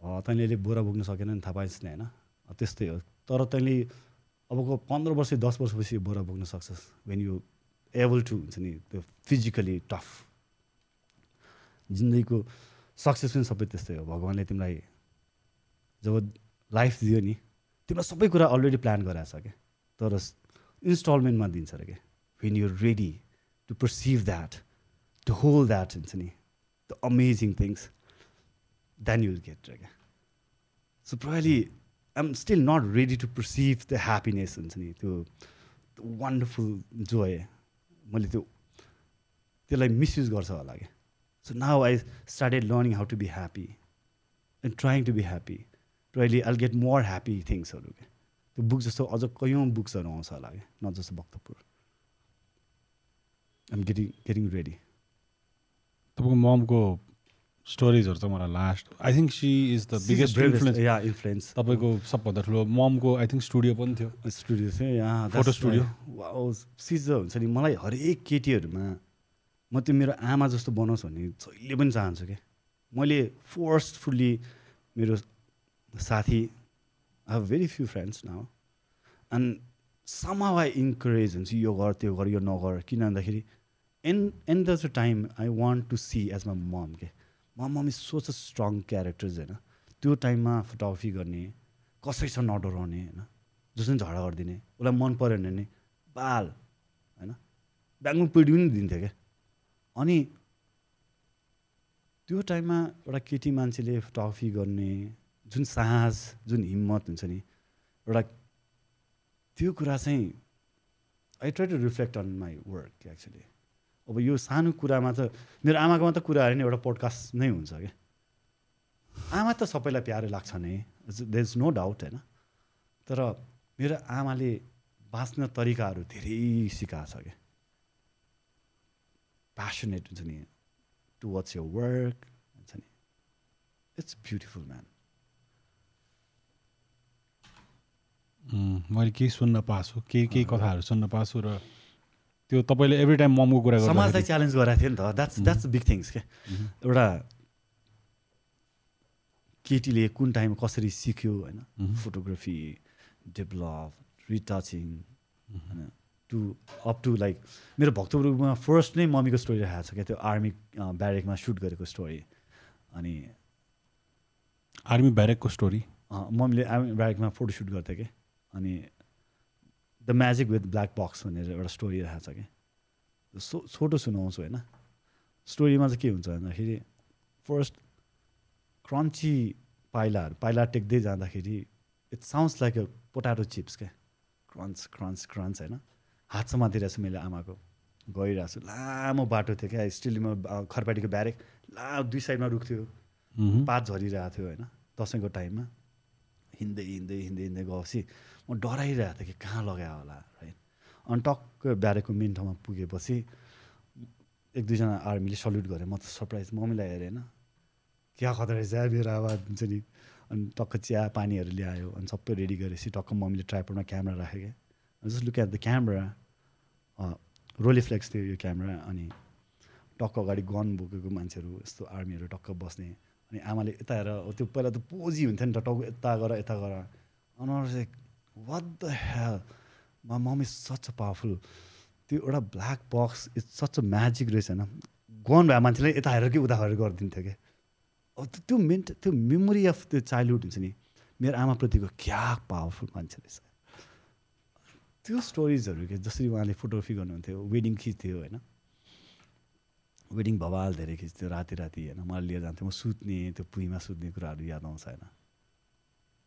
"अँ, तैँले अहिले बोरा बोक्न सकेन नि थाहा पाइस् नि होइन त्यस्तै हो। तर तैँले अबको पन्ध्र वर्ष दस वर्षपछि बोरा बोक्न सक्छस् वेन यु एबल टु हुन्छ नि त्यो फिजिकली टफ जिन्दगीको सक्सेस पनि सबै त्यस्तै हो। भगवान्ले तिमीलाई जब लाइफ दियो नि तिमीलाई सबै कुरा अलरेडी प्लान गराएको छ क्या तर इन्स्टलमेन्टमा दिन्छ अरे क्या when you ready to perceive that to hold that हुन्छ नि the amazing things then you'll get रे क्या so probably I am still not ready to perceive the happiness हुन्छ नि त्यो वन्डरफुल जोय मैले त्यो त्यसलाई मिसयुज गर्छ होला क्या so now I started learning how to be happy and trying to be happy probably I'll get more happy थिङ्सहरू क्या त्यो बुक जस्तो अझ कयौँ बुक्सहरू आउँछ होला क्या न जस्तो Bhaktapur I'm getting getting ready तपाईँको ममको स्टोरिजहरू चाहिँ मलाई last I think she is the biggest influence yeah influence तपाईँको सबभन्दा ठुलो ममको आई थिङ्क स्टुडियो पनि थियो। स्टुडियो थियो यहाँ Photo studio. सिज हुन्छ नि मलाई हरेक केटीहरूमा म त्यो मेरो आमा जस्तो बनाओस् भन्ने जहिले पनि चाहन्छु क्या। मैले फोर्सफुल्ली मेरो साथी I have very few friends now and some I encourage हुन्छ यो गर त्यो गर यो नगर किन भन्दाखेरि and and the time I want to see as my mom के म mom is so a strong characters होइन त्यो टाइममा फोटोग्राफी गर्ने कसैसँग नडराउने होइन। जसले झगडा गरिदिने उसलाई मन परेन भने बाल होइन। ब्याङ्कमा पिडी पनि दिन्थ्यो क्या। अनि त्यो टाइममा एउटा केटी मान्छेले फोटोग्राफी गर्ने जुन साहस जुन हिम्मत हुन्छ नि एउटा त्यो कुरा चाहिँ I try to reflect on my work actually अब यो सानो कुरामा त मेरो आमाको मात्र कुरा हेऱ्यो नि एउटा पोडकास्ट नै हुन्छ क्या। आमा त सबैलाई प्यारो लाग्छ नै दे इज नो डाउट होइन? तर मेरो आमाले बाँच्न तरिकाहरू धेरै सिकाएको छ क्या। प्यासनेट हुन्छ नि टु वाट्स यर वर्क हुन्छ नि. इट्स ब्युटिफुल म्यान मैले केही सुन्न पाएको छु केही केही कथाहरू सुन्न पाएको छु र त्यो तपाईँले एभ्री टाइम ममको कुरा समाजलाई च्यालेन्ज गराएको थियो नि त द्याट्स द्याट्स बिग थिङ्स क्या? एउटा केटीले कुन टाइम कसरी सिक्यो होइन? फोटोग्राफी डेभलप रिटचिङ होइन? टु अप टु लाइक मेरो भक्तपुरमा फर्स्ट नै मम्मीको स्टोरी राखेको छ क्या त्यो आर्मी ब्यारेकमा सुट गरेको स्टोरी अनि आर्मी ब्यारेकको स्टोरी मम्मीले आर्मी ब्यारेकमा फोटो सुट गर्थ्यो क्या अनि the magic with black box भनेर एउटा स्टोरी राखेको छ क्या सो छोटो सुनाउँछु होइन। स्टोरीमा चाहिँ के हुन्छ भन्दाखेरि फर्स्ट क्रन्ची पाइलाहरू पाइला टेक्दै जाँदाखेरि it sounds like a potato chips क्या। क्रन्च क्रन्च क्रन्च होइन। हात समातिरहेको छु मैले आमाको। गइरहेको छु लामो बाटो थियो क्या स्टिलमा खरपाटीको ब्यारेक। ला दुई साइडमा रुख्थ्यो। मह्म। पात झरिरहेको थियो होइन दसैँको टाइममा। हिँड्दै हिँड्दै हिँड्दै हिँड्दै गएपछि म डराइरहेको थिएँ कि कहाँ लगायो होला राइट अनि टक्क ब्यारेकको मेन ठाउँमा पुगेपछि एक दुईजना आर्मीले सल्युट गरेँ। म त सरप्राइज मम्मीलाई हेरेँ होइन। क्या खतरा रहेछ मेरो आवाज हुन्छ नि? अनि टक्क चिया पानीहरू ल्यायो अनि सबै रेडी गरेपछि टक्क मम्मीले ट्राइपरमा क्यामेरा राख्यो क्या। Just look at the camera Rolleiflex थियो यो क्यामेरा अनि टक्क अगाडि गन बोकेको मान्छेहरू यस्तो आर्मीहरू टक्क बस्ने अनि आमाले यता हेर त्यो पहिला त पोजी हुन्थ्यो नि त टाउको यता गर यता गर। अनि वाट द हेल मा mom is such a powerful त्यो एउटा black box is such a magic रहेछ होइन। गन भए मान्छेले यता हेरेर कि उता हेरेर गरिदिन्थ्यो क्या त्यो मेन्ट त्यो मेमोरी अफ त्यो चाइल्डहुड हुन्छ नि मेरो आमाप्रतिको क्या पावरफुल मान्छे रहेछ। त्यो स्टोरिजहरू के जसरी उहाँले फोटोग्राफी गर्नुहुन्थ्यो वेडिङ खिच्थ्यो होइन? वेडिङ भवाल धेरै खिच्थ्यो राति राति होइन? मलाई लिएर जान्थ्यो म सुत्ने त्यो पुइमा सुत्ने कुराहरू याद आउँछ होइन?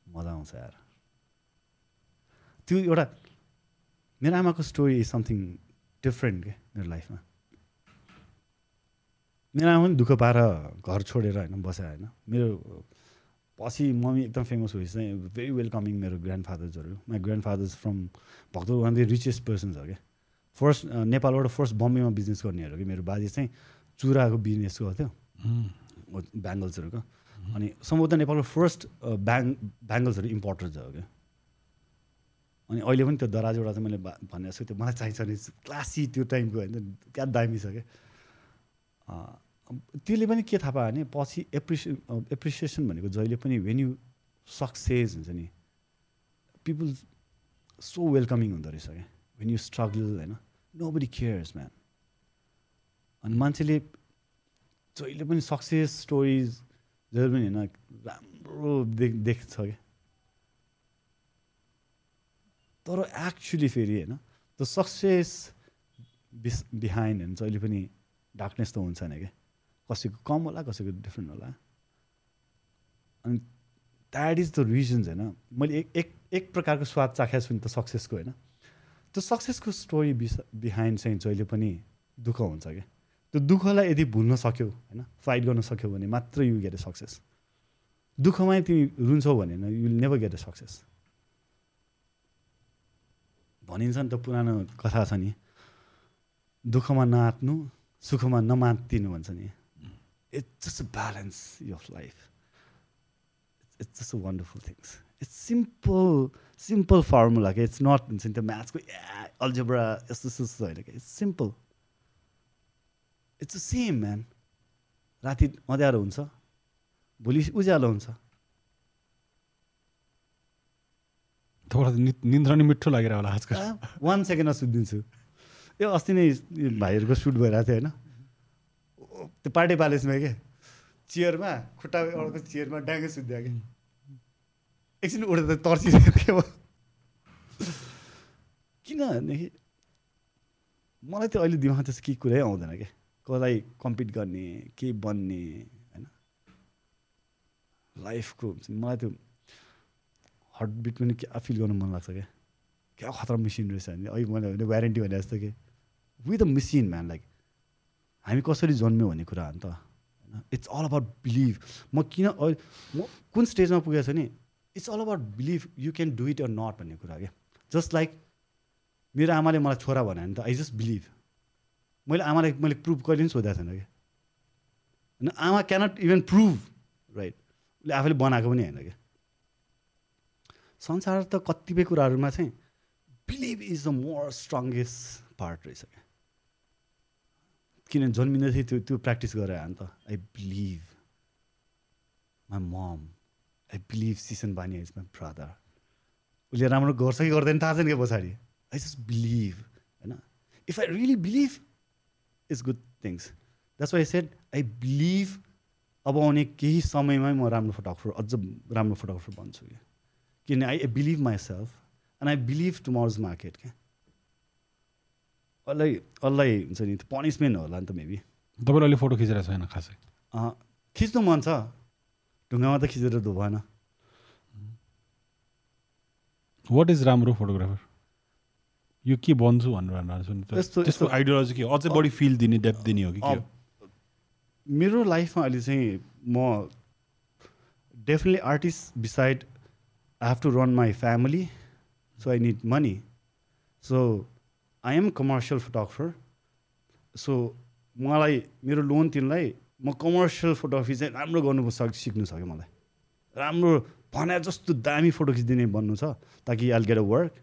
मजा आउँछ यार। त्यो एउटा मेरो आमाको स्टोरी इज समथिङ डिफ्रेन्ट के मेरो लाइफमा मेरो आमा पनि दुःख पाएर घर छोडेर होइन बस्यो होइन? मेरो पछि मम्मी एकदम फेमस भएपछि चाहिँ भेरी वेलकमिङ मेरो ग्रान्ड फादर्सहरू my grandfathers from Bhaktapur one the richest persons हो क्या। फर्स्ट नेपालबाट फर्स्ट बम्बेमा बिजनेस गर्नेहरू कि मेरो बाजे चाहिँ चुराको बिजनेस गर्थ्यो ब्याङ्गल्सहरूको अनि सम्भवतः नेपालको फर्स्ट ब्याङ ब्याङ्गल्सहरू इम्पोर्टर्स हो क्या। अनि अहिले पनि त्यो दराजबाट चाहिँ मैले भा- भने जस्तो त्यो मलाई चाहिन्छ नि। क्लासी त्यो टाइमको होइन। क्या दामी छ क्या। त्यसले पनि के थाहा पायो भने पछि एप्रिसिए एप्रिसिएसन भनेको जहिले पनि वेन यु सक्सेस हुन्छ नि पिपुल सो वेलकमिङ हुँदो रहेछ क्या। वेन यु स्ट्रगल होइन। नो बडी केयर्स म्यान अनि मान्छेले जहिले पनि सक्सेस स्टोरिज जहिले पनि होइन राम्रो देख देख्छ क्या। तर एक्चुली फेरि होइन त्यो सक्सेस बिस बिहाइन्ड होइन जहिले पनि डार्कनेस त हुन्छ नि क्या। कसैको कम होला कसैको डिफ्रेन्ट होला। अनि द्याट इज द रिजन्स होइन। मैले एक एक एक प्रकारको स्वाद चाखेको छु नि त सक्सेसको होइन। त्यो सक्सेसको स्टोरी बिहाइन्ड चाहिँ जहिले पनि दुःख हुन्छ क्या। त्यो दुःखलाई यदि भुल्न सक्यौ होइन फाइट गर्न सक्यौ भने मात्र यु गेट अ सक्सेस दुःखमै तिमी रुन्छौ भने you never get a success भनिन्छ नि त पुरानो कथा छ नि दुःखमा नाच्नु सुखमा नमात्तिनु भन्छ नि। It's just a balance of life it's just a wonderful things it's simple simple formula क्या इट्स नट हुन्छ नि त्यो ए अल्जेब्रा यस्तो यस्तो होइन क्या it's simple it's same man राति अँध्यारो हुन्छ। भोलि उज्यालो हुन्छ। तपाईँलाई निन्द्रा नि मिठो लागेर होला आजकल। वान सेकेन्डमा सुत्दिन्छु। यो अस्ति नै भाइहरूको सुट भइरहेको थियो होइन? त्यो पार्टी प्यालेसमा के चेयरमा खुट्टा अरूको चेयरमा डाँगै सुत्दियो कि एकछिन उठेर त तर्सिरहेको थियो। किनभनेदेखि मलाई त्यो अहिले दिमागमा त्यस्तो केही कुरै आउँदैन क्या। कसलाई कम्पिट गर्ने के बन्ने होइन? लाइफको मलाई त्यो हार्टबिट पनि क्या फिल गर्नु मन लाग्छ क्या। क्या खतरा मेसिन रहेछ भने? अहिले मैले भने वारेन्टी भने जस्तो कि। With a machine man like हामी कसरी जन्म्यौँ भन्ने कुरा हो नि त। होइन इट्स अल अबाउट बिलिभ म किन म कुन स्टेजमा पुगेको छु नि? It's all about believe you can do it or not भन्ने कुरा क्या। जस्ट लाइक मेरो आमाले मलाई छोरा भन्यो भने त आई जस्ट बिलिभ मैले आमालाई मैले प्रुभ कहिले पनि सोधेको छैन क्या। होइन आमा क्यानट इभन प्रुभ राइट उसले आफैले बनाएको पनि होइन क्या। संसार त कतिपय कुराहरूमा चाहिँ believe is the more strongest part रहेछ क्या। किन जन्मिँदैथियो त्यो त्यो प्र्याक्टिस गरेर हो नि त। I believe my mom I believe सिसन बानी इज माई ब्रदर उसले राम्रो गर्छ कि गर्दैन थाहा छैन क्या पछाडि। आई जस्ट बिलिभ होइन? If I really believe it's good things that's why said I believe अब आउने केही समयमै म राम्रो फोटोग्राफर अझ राम्रो फोटोग्राफर बन्छु क्या किन? I believe myself and I believe tomorrow's market क्या? अलि अलि हुन्छ नि पनिसमेन्ट होला नि त मेबी तपाईँले अहिले फोटो खिचेर छैन खासै। खिच्नु मन छ। ढुङ्गामा त खिचेर धो भएन। वाट इज राम्रो फोटोग्राफर यो के बन्छु भनेर भन्नु नि त। यस्तो- त्यसको यस्तो- आइडियोलोजी के? अझै बढी फिल दिने डेप्थ दिने हो कि मेरो लाइफमा अहिले चाहिँ म definitely artist beside I have to run my family, so I need money. So I am commercial photographer. So मलाई मेरो लोन तिनलाई म कमर्सियल फोटोग्राफी चाहिँ राम्रो गर्नु सक सिक्नु छ क्या मलाई। राम्रो भने जस्तो दामी फोटो खिचिदिने बन्नु छ ताकि I'll get a work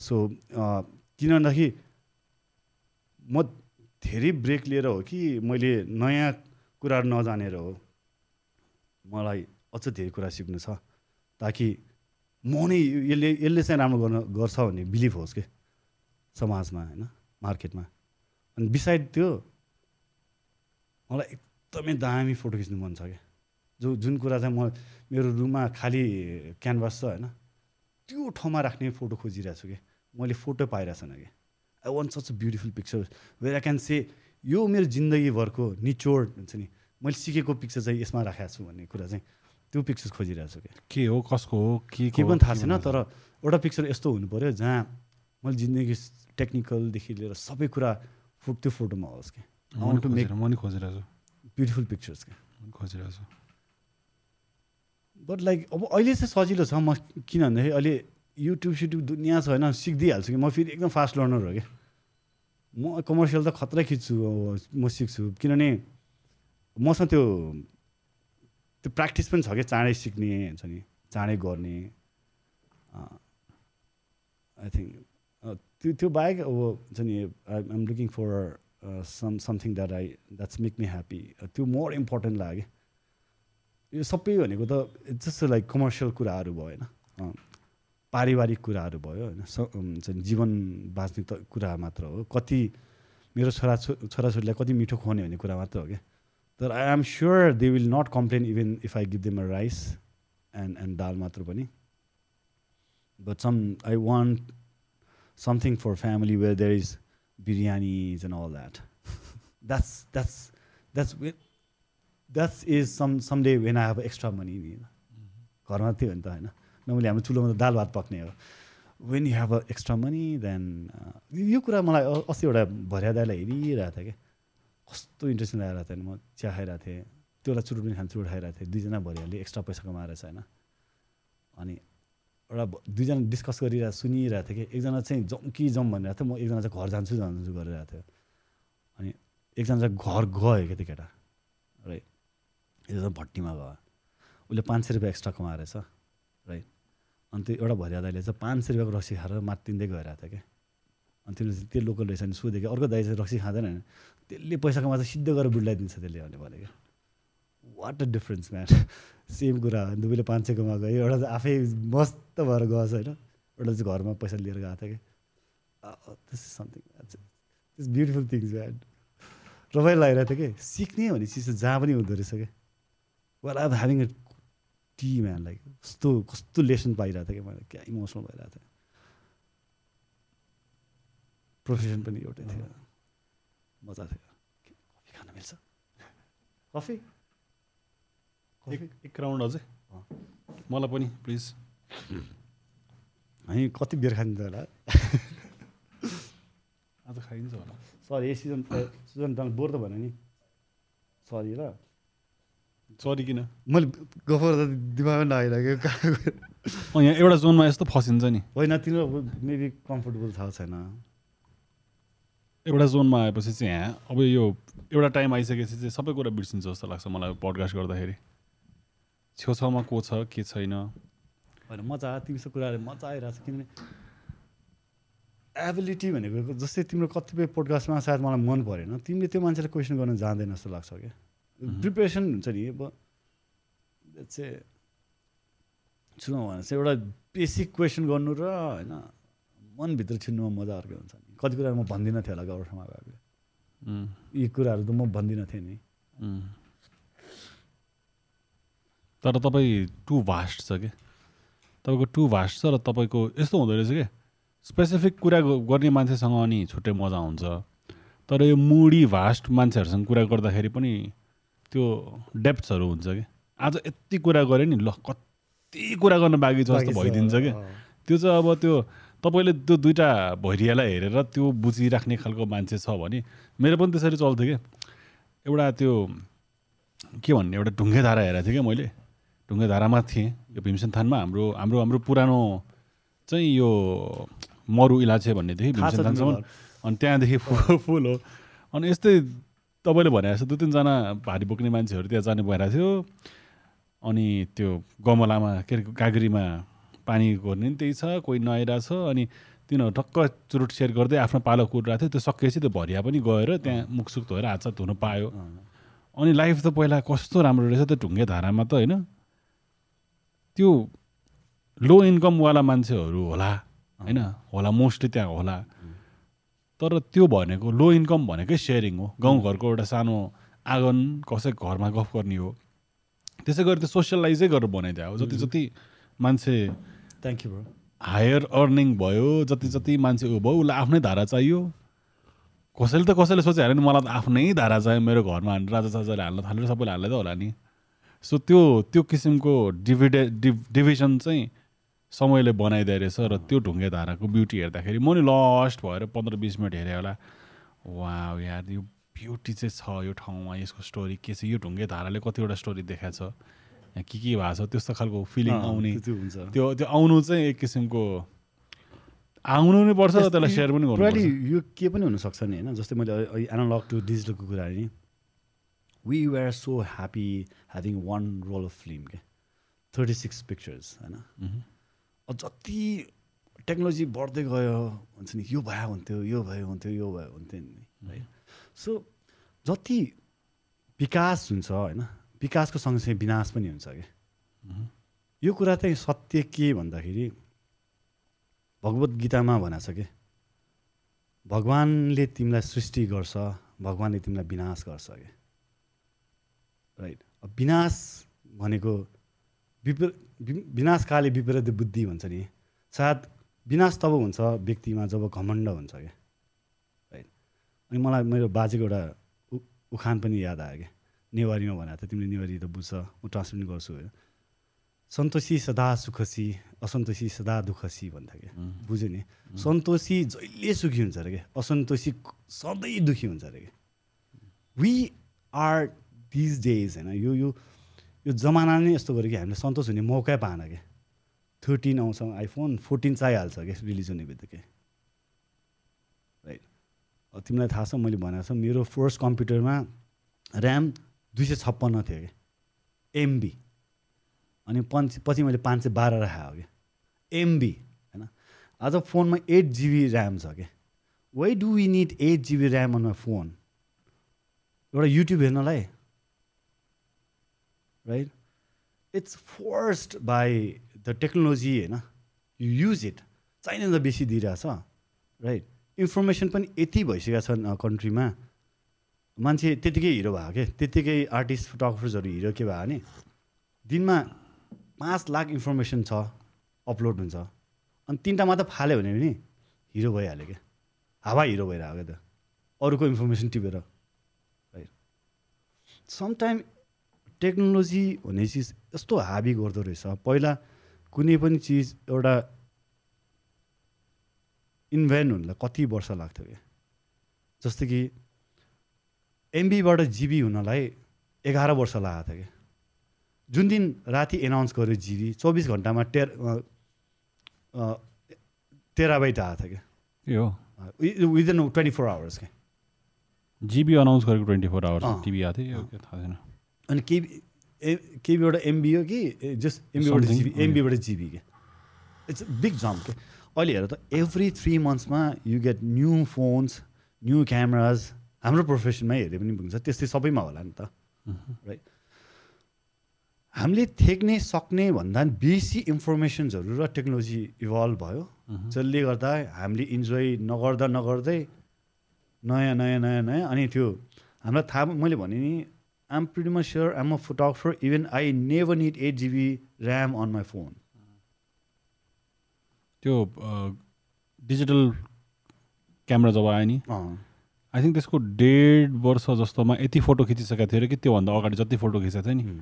so किन भन्दाखेरि म धेरै ब्रेक लिएर हो कि मैले नयाँ कुराहरू नजानेर हो। मलाई अझ धेरै कुरा सिक्नु छ ताकि म नै यसले यसले चाहिँ राम्रो गर्न गर्छ भन्ने बिलिभ होस् कि? समाजमा होइन मार्केटमा। अनि बिसाइड त्यो मलाई एकदमै दामी फोटो खिच्नु मन छ क्या। जो जुन कुरा चाहिँ म मेरो रुममा खालि क्यानभास छ होइन त्यो ठाउँमा राख्ने फोटो खोजिरहेको छु कि मैले फोटो पाइरहेको छैन कि I want such beautiful picture where I can say यो मेरो जिन्दगीभरको निचोड हुन्छ नि। मैले सिकेको पिक्चर चाहिँ यसमा राखेको छु भन्ने कुरा चाहिँ त्यो पिक्चर खोजिरहेको छु क्या। के हो कसको हो के केही पनि थाहा छैन तर एउटा पिक्चर यस्तो हुनु पऱ्यो जहाँ मैले जिन्दगी टेक्निकलदेखि लिएर सबै कुरा फो त्यो फोटोमा होस् कि। म टु मेक म नि खोजिरहेको छु ब्युटिफुल पिक्चर्स क्या म खोजिरहेको छु बट लाइक अब अहिले चाहिँ सजिलो छ म किन भन्दाखेरि अहिले युट्युब सुट्युब दुनियाँ छ होइन सिक्दिहाल्छु कि। म फेरि एकदम फास्ट लर्नर हो क्या म कमर्सियल त खत्रै खिच्छु म सिक्छु। किनभने मसँग त्यो त्यो प्र्याक्टिस पनि छ क्या चाँडै सिक्ने हुन्छ नि चाँडै गर्ने। आई थिङ्क त्यो त्यो बाहेक अब हुन्छ नि I am looking for some something that I that's make me happy त्यो मोर इम्पोर्टेन्ट लाग्यो। यो सबै भनेको त जस्तो लाइक कमर्सियल कुराहरू भयो होइन। पारिवारिक कुराहरू भयो होइन। हुन्छ नि जीवन बाँच्ने त कुरा मात्र हो। कति मेरो छोरा छोराछोरीलाई कति मिठो खुवाउने भन्ने कुरा मात्र हो क्या। तर I am sure they will not complain even if I give them a rice and and dal मात्र पनि। But some I want for family where there is biryanis and all that that's that's that's that's is some some day when I have extra money नि घरमा त्यो हो नि त होइन normally हाम्रो चुलोमा त दाल भात पक्ने हो when you have a extra money then यो कुरा मलाई अस्ति एउटा भरिया दाइलाई हेरिरहेको थियो क्या कस्तो इन्ट्रेस्टिङ लागेको थियो म चिया खाइरहेको थिएँ त्यसलाई चुरोट पनि खानु चुरोट खाइरहेको थिएँ दुईजना भरियाले एक्स्ट्रा पैसा कमाएर छ होइन अनि एउटा दुईजना डिस्कस गरिरहेको सुनिरहेको थियो कि एकजना चाहिँ जाउँ कि जाउँ भनिरहेको थियो म एकजना चाहिँ घर जान्छु जान्छु गरिरहेको थियो। अनि एकजना चाहिँ घर गयो क्या त्यो केटा राइट एकजना भट्टीमा गयो उसले पाँच सय रुपियाँ एक्स्ट्रा कमाएर छ राइट? अनि त्यो एउटा भरिया दाइले चाहिँ पाँच सय रुपियाँको रक्सी खाएर मात्तिँदै गइरहेको थियो क्या अनि त्यसले त्यो लोकल रहेछ भने सोधेँ कि अर्को दाइ चाहिँ रक्सी खाँदैन त्यसले पैसा कमाएर सिद्धो गरेर बुढ्लाइदिन्छ त्यसले भने भने क्या what a difference man same कुरा हो दुवैले पाँच सय कमाएको एउटा चाहिँ आफै मस्त भएर गएछ होइन? एउटा चाहिँ घरमा पैसा लिएर गएको थियो कि? This is something this beautiful things man रमाइलो लागिरहेको थियो कि? सिक्ने भने चिज जहाँ पनि हुँदो रहेछ क्या what are having a tea man like कस्तो कस्तो लेसन पाइरहेको थियो कि मैले? क्या इमोसनल भइरहेको थियो। प्रोफेसन पनि एउटै थियो। मजा थियो। कफी खान मिल्छ? कफी? एक एक राउन्ड अझै। मलाई पनि प्लिज। हामी कति बेर खान्छ होला? आज खाइन्छ होला। सरी सिजन सिजन त बोर त भएन नि। सरी ल। सरी किन? मैले गफर त दिमागमा नआइरहेको यहाँ एउटा जोनमा यस्तो फसिन्छ नि। होइन तिनीहरू मेबी कम्फोर्टेबल थाहा छैन। एउटा जोनमा आएपछि चाहिँ यहाँ अब यो एउटा टाइम आइसकेपछि चाहिँ सबै कुरा बिर्सिन्छ जस्तो लाग्छ मलाई पडकास्ट गर्दाखेरि। छेउछाउमा को छ के छैन? होइन मजा तिमीसँग कुराहरू मजा आइरहेको छ किनभने एबिलिटी भनेको जस्तै तिम्रो कतिपय पोडकास्टमा सायद मलाई मन परेन। तिमीले त्यो मान्छेलाई क्वेसन गर्न जाँदैन जस्तो लाग्छ क्या। प्रिपेरेसन हुन्छ नि अब चाहिँ सुनौ भने चाहिँ एउटा बेसिक क्वेसन गर्नु र होइन मनभित्र छिन्नुमा मजा अर्कै हुन्छ नि। कति कुराहरू म भन्दिनँ थिएँ होला गाउँठाउँमा गएको यी कुराहरू त म भन्दिनँ थिएँ नि। तर तपाईँ टु भास्ट छ कि? तपाईँको टु भास्ट छ र तपाईँको यस्तो हुँदो रहेछ कि? स्पेसिफिक कुरा गर्ने मान्छेसँग अनि छुट्टै मजा हुन्छ। तर यो मुडी भास्ट मान्छेहरूसँग कुरा गर्दाखेरि पनि त्यो डेप्थहरू हुन्छ कि? आज यति कुरा गऱ्यो नि ल कति कुरा गर्न बाँकी छ जस्तो भइदिन्छ कि? त्यो चाहिँ अब त्यो तपाईँले त्यो दुइटा भैरियालाई हेरेर त्यो बुझिराख्ने खालको मान्छे छ भने मेरो पनि त्यसरी चल्थ्यो कि? एउटा त्यो के भन्ने एउटा ढुङ्गे धारा हेरेको थिएँ क्या मैले? ढुङ्गेधारामा थिएँ। यो भीमसेन थानमा हाम्रो हाम्रो हाम्रो पुरानो चाहिँ यो मरु इलाचे भन्नेदेखि थाहा छ भीमसेन थानसम्म। अनि त्यहाँदेखि फुल फुल हो। अनि यस्तै तपाईँले भने जस्तो दुई तिनजना भारी बोक्ने मान्छेहरू त्यहाँ जाने भइरहेको थियो। अनि त्यो गमलामा के अरे गाग्रीमा पानी गर्ने नि त्यही छ कोही नुहाइरहेको छ। अनि तिनीहरू टक्क चुरुट सेयर गर्दै आफ्नो पालो कुरिरहेको थियो। त्यो सकिएपछि त्यो भरिया पनि गएर त्यहाँ मुखसुख धोएर हात धुन पायो। अनि लाइफ त पहिला कस्तो राम्रो रहेछ त्यो ढुङ्गे धारामा त होइन। त्यो लो इन्कमवाला मान्छेहरू होला होइन? होला मोस्टली त्यहाँ होला। तर त्यो भनेको लो इन्कम भनेकै सेयरिङ हो। गाउँघरको एउटा सानो आँगन कसै घरमा गफ गर्ने हो। त्यसै गरी त्यो सोसियलाइजै गरेर बनाइदियो जति जति मान्छे thank you bro higher earning भयो जति जति मान्छे ऊ भयो उसलाई आफ्नै धारा चाहियो। कसैले त कसैले सोचे हाल्यो नि मलाई त आफ्नै धारा चाहियो मेरो घरमा हाल्नु राजा साजाले हाल्न थालेर सबैले हाल्दै त होला नि। सो त्यो त्यो किसिमको डिभिडे डिभ डिभिजन चाहिँ समयले बनाइदिए रहेछ र त्यो ढुङ्गे धाराको ब्युटी हेर्दाखेरि म नि लस्ट भएर पन्ध्र बिस मिनट हेरेँ होला। वा यार यो ब्युटी चाहिँ छ यो ठाउँमा यसको स्टोरी के छ? यो ढुङ्गे धाराले कतिवटा स्टोरी देखाएको छ? के के भएको छ? त्यस्तो खालको फिलिङ आउने। त्यो- त्यो आउनु चाहिँ एक किसिमको आउनु नै पर्छ त्यसलाई सेयर पनि गर्नु यो के पनि हुनसक्छ नि होइन? जस्तै मैले एनालग टु डिजिटलको कुरा नि we were so happy having one roll of film के थर्टी सिक्स पिक्चर्स होइन जति टेक्नोलोजी बढ्दै गयो हुन्छ नि यो भयो हुन्थ्यो यो भयो हुन्थ्यो यो भयो हुन्थ्यो नि है सो जति विकास हुन्छ होइन? विकासको सँगसँगै विनाश पनि हुन्छ क्या यो कुरा चाहिँ सत्य के भन्दाखेरि भगवत गीतामा भनेको छ कि भगवान्ले तिमीलाई सृष्टि गर्छ भगवान्ले तिमीलाई विनाश गर्छ कि राइट विनाश भनेको विपर वि- विनाशकाले विपरीत बुद्धि भन्छ नि। सायद विनाश तब हुन्छ व्यक्तिमा जब घमण्ड हुन्छ क्या। राइट अनि मलाई मेरो बाजेको एउटा उ- उखान पनि याद आयो क्या। नेवारीमा भनेको थियो तिमीले नेवारी त बुझ्छ म ट्रान्सलेट गर्छु होइन सन्तोषी सदा सुखसी असन्तोषी सदा दुःखसी भन्थ्यो क्या। बुझ्यो नि? सन्तोषी जहिले सुखी हुन्छ अरे क्या। असन्तोषी सधैँ दुःखी हुन्छ अरे क्या। वी आर दिज डेज होइन? यो यो यो जमाना नै यस्तो गर्यो कि हामीले सन्तोष हुने मौकै पाएन क्या थर्टिन आउँछ आइफोन फोर्टिन चाहिहाल्छ क्या रिलिज हुने बित्तिकै? राइट तिमीलाई थाहा छ मैले भनेको छ मेरो फर्स्ट कम्प्युटरमा ऱ्याम दुई सय छप्पन्न थियो क्या एमबी अनि पञ्च पछि मैले पाँच सय बाह्र राखेको क्या एमबी होइन? आज फोनमा एट जिबी ऱ्याम छ क्या why do we need eight GB RAM on my phone एउटा युट्युब हेर्नलाई। Right it's forced by the technology होइन यु युज इट चाहिने त बेसी दिइरहेछ राइट इन्फर्मेसन पनि यति भइसकेका छन् कन्ट्रीमा मान्छे त्यतिकै हिरो भएको के? त्यतिकै आर्टिस्ट फोटोग्राफर्सहरू हिरो के भयो भने दिनमा पाँच लाख इन्फर्मेसन छ अपलोड हुन्छ। अनि तिनवटा मात्र फाल्यो भने पनि हिरो भइहाल्यो क्या हावा हिरो भइरहेको क्या त? अरूको इन्फर्मेसन टिपेर राइट समटाइम टेक्नोलोजी भन्ने चिज यस्तो हाबी गर्दो रहेछ। पहिला कुनै पनि चिज एउटा इन्भेन्ट हुनलाई कति वर्ष लाग्थ्यो क्या? जस्तो कि एमबीबाट जिबी हुनलाई एघार वर्ष लागेको थियो क्या? जुन दिन राति एनाउन्स गर्यो जिबी चौबिस घन्टामा टेर टेराबाइट आएको थियो क्या? विदिन ट्वेन्टी फोर आवर्स क्या? जिबी अनाउन्स गरेको ट्वेन्टी फोर आवर्स। टिभी आएको थियो? यो थाहा छैन। अनि केबी ए केबीबाट एमबी हो कि? जस्ट एमबीबाट जिबी एमबीबाट जिबी क्या इट्स बिग जम्प क्या अहिले हेर त every three मन्थ्समा you get new phones new cameras हाम्रो प्रोफेसनमा हेरे पनि हुन्छ। त्यस्तै सबैमा होला नि त। राइट हामीले थेक्ने सक्ने भन्दा पनि बेसी इन्फर्मेसन्सहरू र टेक्नोलोजी इभल्भ भयो। जसले गर्दा हामीले इन्जोय नगर्दा नगर्दै नयाँ नयाँ नयाँ नयाँ अनि त्यो हामीलाई थाहा मैले भने नि pretty much sure I'm a photographer even I never need eight GB RAM on my phone त्यो डिजिटल क्यामेरा जब आयो नि आई थिङ्क त्यसको डेढ वर्ष जस्तोमा यति फोटो खिचिसकेको थियो अरे कि त्योभन्दा अगाडि जति फोटो खिचेको थियो नि।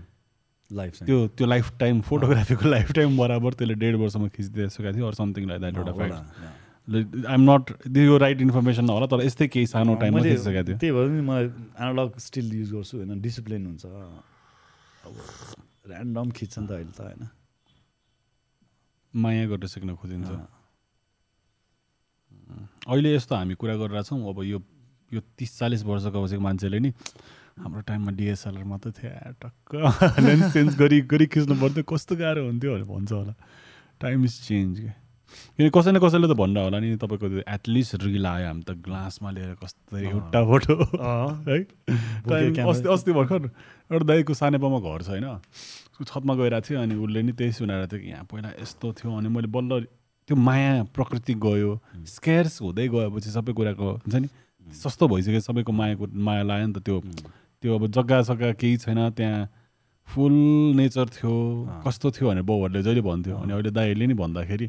लाइफ त्यो त्यो लाइफ टाइम फोटोग्राफीको लाइफ टाइम बराबर त्यसले डेढ वर्षमा खिचिदिइसकेको थियो अरू समथिङ लाइक द्याट एउटा फ्याक्ट आइएम नट यो राइट इन्फर्मेसन होला तर यस्तै केही सानो टाइममा थियो। त्यही भएर नि मलाई एनालग स्टिल युज गर्छु होइन डिसिप्लिन हुन्छ। अब ऱ्यान्डम खिच्छ नि त अहिले त होइन। माया गर्न सिक्न खोजिन्छ। अहिले यस्तो हामी कुरा गरिरहेछौँ अब यो यो तिस चालिस वर्षको बसेको मान्छेले नि हाम्रो टाइममा डिएसएलआर मात्रै थियो। टक्क। लेन्स चेन्ज गरी गरी खिच्नु पर्थ्यो। कस्तो गाह्रो हुन्थ्यो भनेर भन्छ होला। टाइम इज चेन्ज के? किनकि कसै न कसैले त भन्दा होला नि तपाईँको त्यो एटलिस्ट रिल आयो हामी त ग्लासमा लिएर कस्तो एउटा फोटो। है। अस्ति अस्ति भर्खर एउटा दाइको सानेपामा घर छ होइन। उसको छतमा गइरहेको थियो अनि उसले नि त्यही सुनाएर थियो कि यहाँ पहिला यस्तो थियो अनि मैले बल्ल त्यो माया प्रकृति गयो। स्केर्स हुँदै गएपछि सबै कुराको हुन्छ नि सस्तो भइसक्यो सबैको मायाको माया लाग्यो नि त त्यो। त्यो अब जग्गा सग्गा केही छैन त्यहाँ फुल नेचर थियो कस्तो थियो भनेर बाउहरूले जहिले भन्थ्यो अनि अहिले दाइहरूले नि भन्दाखेरि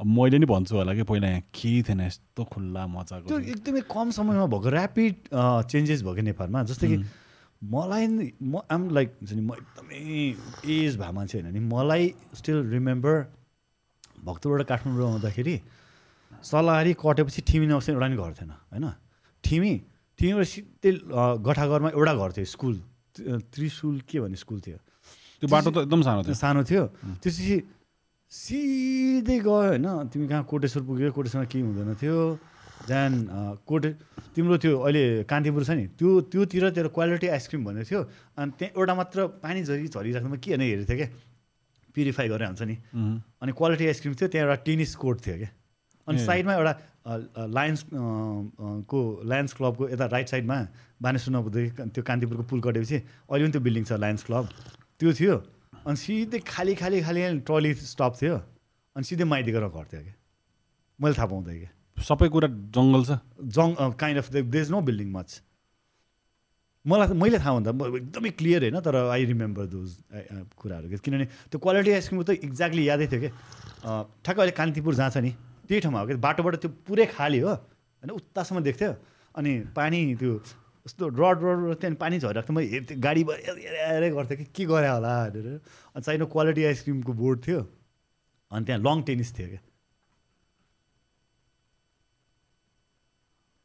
मैले नि भन्छु होला कि पहिला यहाँ केही थिएन यस्तो खुल्ला मजाको त्यो। एकदमै कम समयमा भएको ऱ्यापिड चेन्जेस भयो क्या नेपालमा? जस्तै कि मलाई नि म आम लाइक हुन्छ नि म एकदमै एज भएको मान्छे होइन नि मलाई स्टिल रिमेम्बर भक्तपुरबाट काठमाडौँ आउँदाखेरि सल्लाहारी कटेपछि ठिमी नबस्ने एउटा नि घर थिएन होइन? ठिमी ठिमीबाट सिधै अ, गठाघरमा एउटा घर थियो स्कुल। त्रि- त्रिशुल के भन्ने स्कुल थियो? त्यो बाटो त एकदम सानो थियो। सानो थियो। त्यसपछि सिधै गयो होइन। तिमी कहाँ कोटेश्वर पुग्यो कोटेश्वरमा केही हुँदैन थियो। जान अ, कोटे तिम्रो त्यो अहिले कान्तिपुर छ नि त्यो त्योतिर तेरो क्वालिटी आइसक्रिम भन्ने थियो। अनि त्यहाँ एउटा मात्र पानी झरी झरिराख्नुमा के होइन हेरेको थियो क्या? प्युरिफाई गरेर हुन्छ नि। अनि क्वालिटी आइसक्रिम थियो त्यहाँ एउटा टेनिस कोर्ट थियो क्या। अनि। साइडमा एउटा लायन्स को लायन्स क्लबको यता राइट साइडमा बानेश्वर नपुग्दै त्यो कान्तिपुरको पुल कटेपछि अहिले पनि त्यो बिल्डिङ छ लायन्स क्लब त्यो थियो। अनि सिधै खाली खाली खाली ट्रली स्टप थियो। अनि सिधै माइतीको घर थियो क्या मैले थाहा पाउँदै क्या सबै कुरा जङ्गल छ? जङ kind of there is no building much मलाई मैले थाहा हुँदा एकदमै क्लियर होइन तर आई रिमेम्बर दोज कुराहरू के। किनभने त्यो क्वालिटी आइसक्रिमको त एक्ज्याक्टली यादै थियो कि। ठ्याक्क अहिले कान्तिपुर जहाँ छ नि त्यही ठाउँमा हो कि। बाटोबाट त्यो पुरै खाली हो। होइन उत्तासम्म देख्थ्यो। अनि पानी त्यो यस्तो रड रड रड त्यहाँदेखि पानी झरिरहेको थियो म हेर्थेँ गाडी हेरे गर्थेँ कि के गरे होला भनेर। अनि चाहिने क्वालिटी आइसक्रिमको बोर्ड थियो। अनि त्यहाँ लङ टेनिस थियो क्या।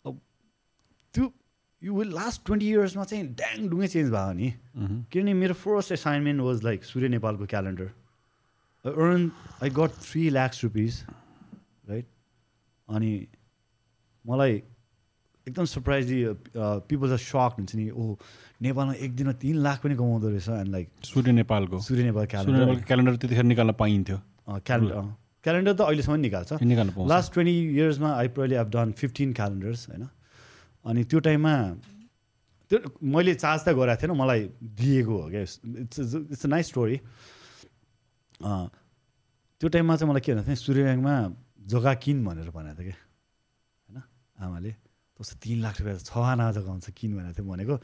अब त्यो यो लास्ट ट्वेन्टी इयर्समा चाहिँ ड्याङ डुङ्गै चेन्ज भयो नि। मह्म। किनभने मेरो first assignment was like Surya नेपालको calendar I earn I got three lakhs rupees right अनि मलाई एकदम सरप्राइजली पिपल आर सक हुन्छ नि ओ नेपालमा एक दिनमा तिन लाख पनि कमाउँदो रहेछ एन्ड लाइक सूर्य नेपालको। सूर्य नेपाल क्यालेन्डर क्यालेन्डर त्यतिखेर निकाल्न पाइन्थ्यो। क्यालेन्डर क्यालेन्डर त अहिलेसम्म निकाल्छ। Last twenty इयर्समा I probably have done fifteen calendars होइन। अनि त्यो टाइममा त्यो मैले चार्ज त गराएको थिएन मलाई दिएको हो क्या it's it's a nice story त्यो टाइममा चाहिँ मलाई के भनेको थियो सूर्य ब्याङ्कमा जग्गा किन भनेर भनेको थियो क्या होइन आमाले। तस्तो तिन लाख रुपियाँ छ आना जग्गा हुन्छ किन भनेको थियो भनेको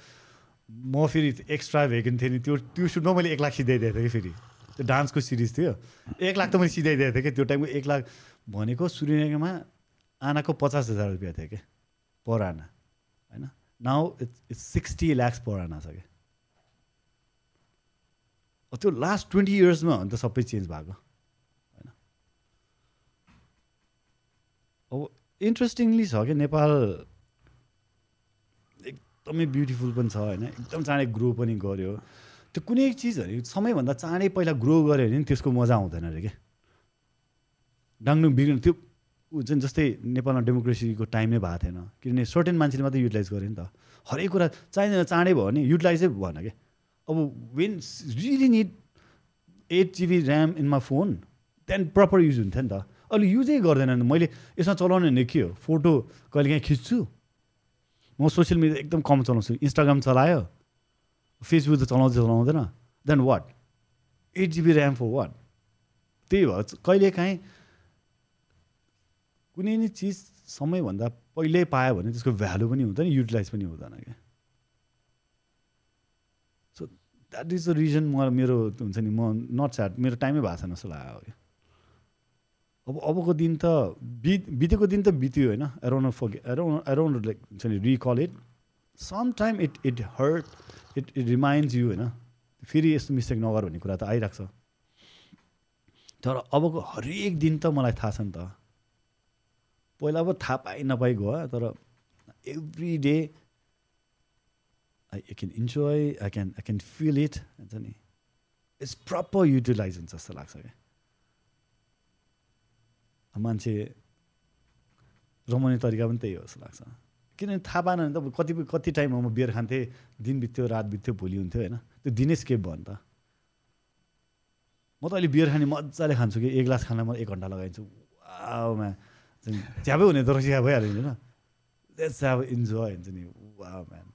म फेरि एक्स्ट्रा भेकेन्ट थिएँ नि त्यो त्यो सुटमा मैले एक लाख सिधाइदिएको थिएँ कि फेरि। त्यो डान्सको सिरिज थियो। एक लाख त मैले सिधाइदिएको थिएँ कि त्यो टाइमको एक लाख भनेको सूर्यमा आनाको पचास हजार रुपियाँ थियो कि पर आना होइन? Now it's it's sixty lakhs per aana छ क्या त्यो लास्ट ट्वेन्टी इयर्समा हो त सबै चेन्ज भएको होइन? अब इन्ट्रेस्टिङली छ कि नेपाल एकदमै ब्युटिफुल पनि छ होइन। एकदम चाँडै ग्रो पनि गर्यो। त्यो कुनै चिजहरू समयभन्दा चाँडै पहिला ग्रो गऱ्यो भने त्यसको मजा आउँदैन अरे क्या। डाङडुङ बिग्रिनु त्यो चाहिँ जस्तै नेपालमा डेमोक्रेसीको टाइम नै भएको थिएन। किनभने सर्टेन मान्छेले मात्रै युटिलाइज गर्यो नि त। हरेक कुरा चाहिँदैन चाँडै भयो भने युटिलाइजै भएन क्या। अब when really need eight GB RAM in my phone then proper use हुन्थ्यो नि त। अहिले युजै गर्दैनन् मैले यसमा चलाउने भने के हो? फोटो कहिलेकाहीँ खिच्छु। म सोसियल मिडिया एकदम कम चलाउँछु। इन्स्टाग्राम चलायो फेसबुक त चलाउँदै चलाउँदैन। Then what eight GB RAM for what त्यही भयो। कहिलेकाहीँ कुनै नि चिज समयभन्दा पहिल्यै पायो भने त्यसको भ्यालु पनि हुँदैन युटिलाइज पनि हुँदैन क्या। So that is the reason म मेरो हुन्छ नि म नट स्याड मेरो टाइमै भएको छैन जस्तो लाग्यो क्या अब अबको दिन त बित बितेको दिन त बित्यो होइन around for around around like हुन्छ नि recall it some time it it hurt it it reminds you होइन। फेरि यस्तो मिस्टेक नगर भन्ने कुरा त आइरहेको छ। तर अबको हरेक दिन त मलाई थाहा छ नि त। पहिला अब थाहा पाइ नपाइ गयो तर every day I I can enjoy I can I can feel it हुन्छ नि। इट्स प्रपर युटिलाइज हुन्छ जस्तो लाग्छ क्या। मान्छे रमाउने तरिका पनि त्यही हो जस्तो लाग्छ। किनभने थाहा पाएन भने त कतिपय कति टाइममा म बियर खान्थेँ दिन बित्थ्यो रात बित्थ्यो भोलि हुन्थ्यो होइन। त्यो दिनै स्केप भयो नि त म त अहिले बियर खाने मजाले खान्छु कि एक गिलास खाना म एक घन्टा लगाइदिन्छु। वामा च्यापै हुने त रसिया भइहाल्यो नि होइन? द्याट्स अब इन्जोय हुन्छ नि। वा म्यान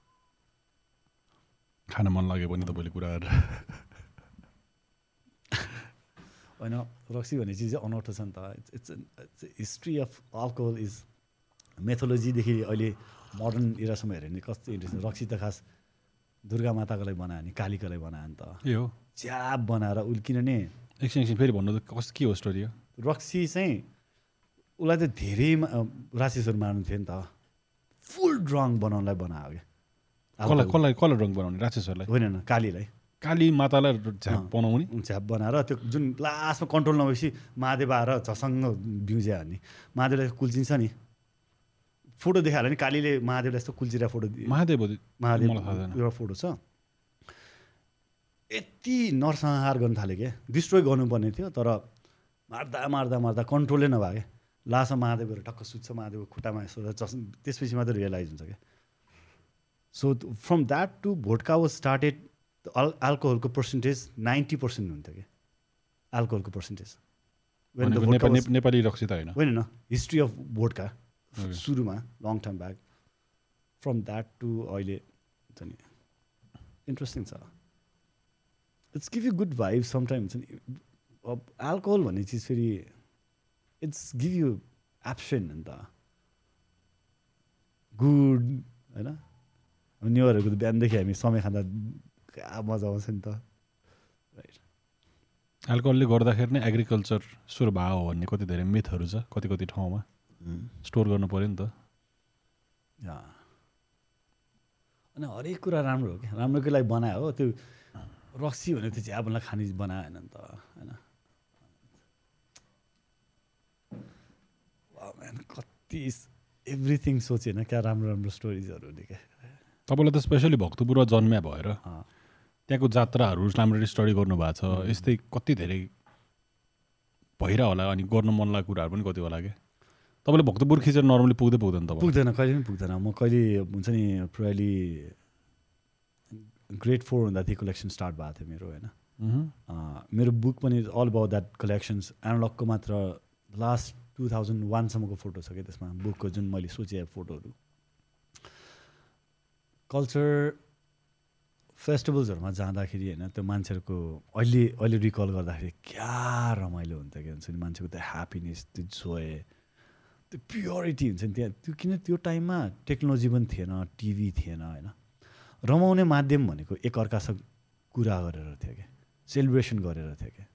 खान मन लाग्यो भने तपाईँले कुरा गरेर होइन रक्सी भन्ने चिज चाहिँ अनौठो छ नि त। It's it's history of alcohol is मेथोलोजीदेखि अहिले मोडर्न इरासम्म हेऱ्यो भने कस्तो इन्ट्रेस्ट रक्सी त खास दुर्गा माताको लागि बनायो नि कालीको लागि बनायो नि त। ए हो च्याप बनाएर उसले किनभने एकछिन एकछिन फेरि भन्नु त कस के हो स्टोरी हो रक्सी चाहिँ उसलाई त धेरै राक्षसहरू मार्नु थियो नि त। फुल ड्रङ बनाउनलाई बनायो क्या। कसलाई कसलाई कसलाई रङ बनाउने? राक्षसहरूलाई? होइन कालीलाई। काली मातालाई झ्याप। बनाउने झ्याप बनाएर त्यो जुन लास्टमा कन्ट्रोल नभएपछि महादेव आएर झसङ्ग बिउज्या नि महादेवलाई कुल्चिन्छ नि फोटो देखाएर नि कालीले महादेवलाई यस्तो कुल्चिरहेको फोटो महादेव। महादेव। एउटा फोटो छ यति नरसंहार गर्न थाल्यो क्या डिस्ट्रोय गर्नुपर्ने थियो तर मार्दा मार्दा मार्दा कन्ट्रोलै नभयो क्या लास्टमा महादेवहरू टक्क सुत्छ महादेवको खुट्टामा यसो चस त्यसपछि मात्रै रियलाइज हुन्छ क्या so from that to vodka was started all अल्कोहलको पर्सेन्टेज नाइन्टी पर्सेन्ट हुन्थ्यो क्या। अल्कोहलको पर्सेन्टेज नेपाली नेप- नेपाली रक्सी त होइन। होइन न हिस्ट्री अफ भोटका. सुरुमा long term back from that to अहिले हुन्छ नि। इन्ट्रेस्टिङ छ। It's give you good vibe sometime हुन्छ नि। अब एल्कोहल भन्ने चिज फेरि इट्स गिभ यु एब्सेन्ट नि त। गुड होइन? त बिहानदेखि हामी समय खाँदा क्या मजा आउँछ नि त। राइट एल्कोहलले गर्दाखेरि नै एग्रिकल्चर सुरु भयो भन्ने कति धेरै मिथहरू छ कति कति ठाउँमा। स्टोर गर्नु पऱ्यो नि त। या। अनि हरेक कुरा राम्रो हो क्या। राम्रोकै लागि बनायो हो। त्यो रक्सी भनेको त्यो चाहिँ आफूलाई खाने बनायो होइन नि त होइन। कति एभ्रिथिङ सोचेन क्या राम्रो राम्रो स्टोरिजहरूले क्या। तपाईँलाई त स्पेसली भक्तपुर जन्म्या भएर। त्यहाँको जात्राहरू राम्ररी स्टडी गर्नु भएको छ यस्तै कति धेरै भइरह होला अनि गर्नु मन लागेको कुराहरू पनि कति होला क्या तपाईँले भक्तपुर खिचेर नर्मली पुग्दै पुग्दैन तपाईँ पुग्दैन कहिले पनि पुग्दैन। म कहिले हुन्छ नि प्रायली ग्रेड फोर हुँदाखेरि कलेक्सन स्टार्ट भएको थियो मेरो होइन। अँ, मेरो बुक पनि अल अबाउट द्याट कलेक्सन्स एनालगको मात्र लास्ट टु थाउजन्ड वानसम्मको फोटो छ क्या त्यसमा। बुकको जुन मैले सोचेँ फोटोहरू कल्चर फेस्टिभल्सहरूमा जाँदाखेरि होइन त्यो मान्छेहरूको अहिले अहिले रिकल गर्दाखेरि क्या रमाइलो हुन्थ्यो क्या हुन्छ नि मान्छेको त्यो ह्याप्पिनेस त्यो जोय त्यो प्योरिटी हुन्छ नि त्यहाँ। त्यो किन त्यो टाइममा टेक्नोलोजी पनि थिएन टिभी थिएन होइन। रमाउने माध्यम भनेको एकअर्कासँग कुरा गरेर थियो क्या सेलिब्रेसन गरेर थियो क्या।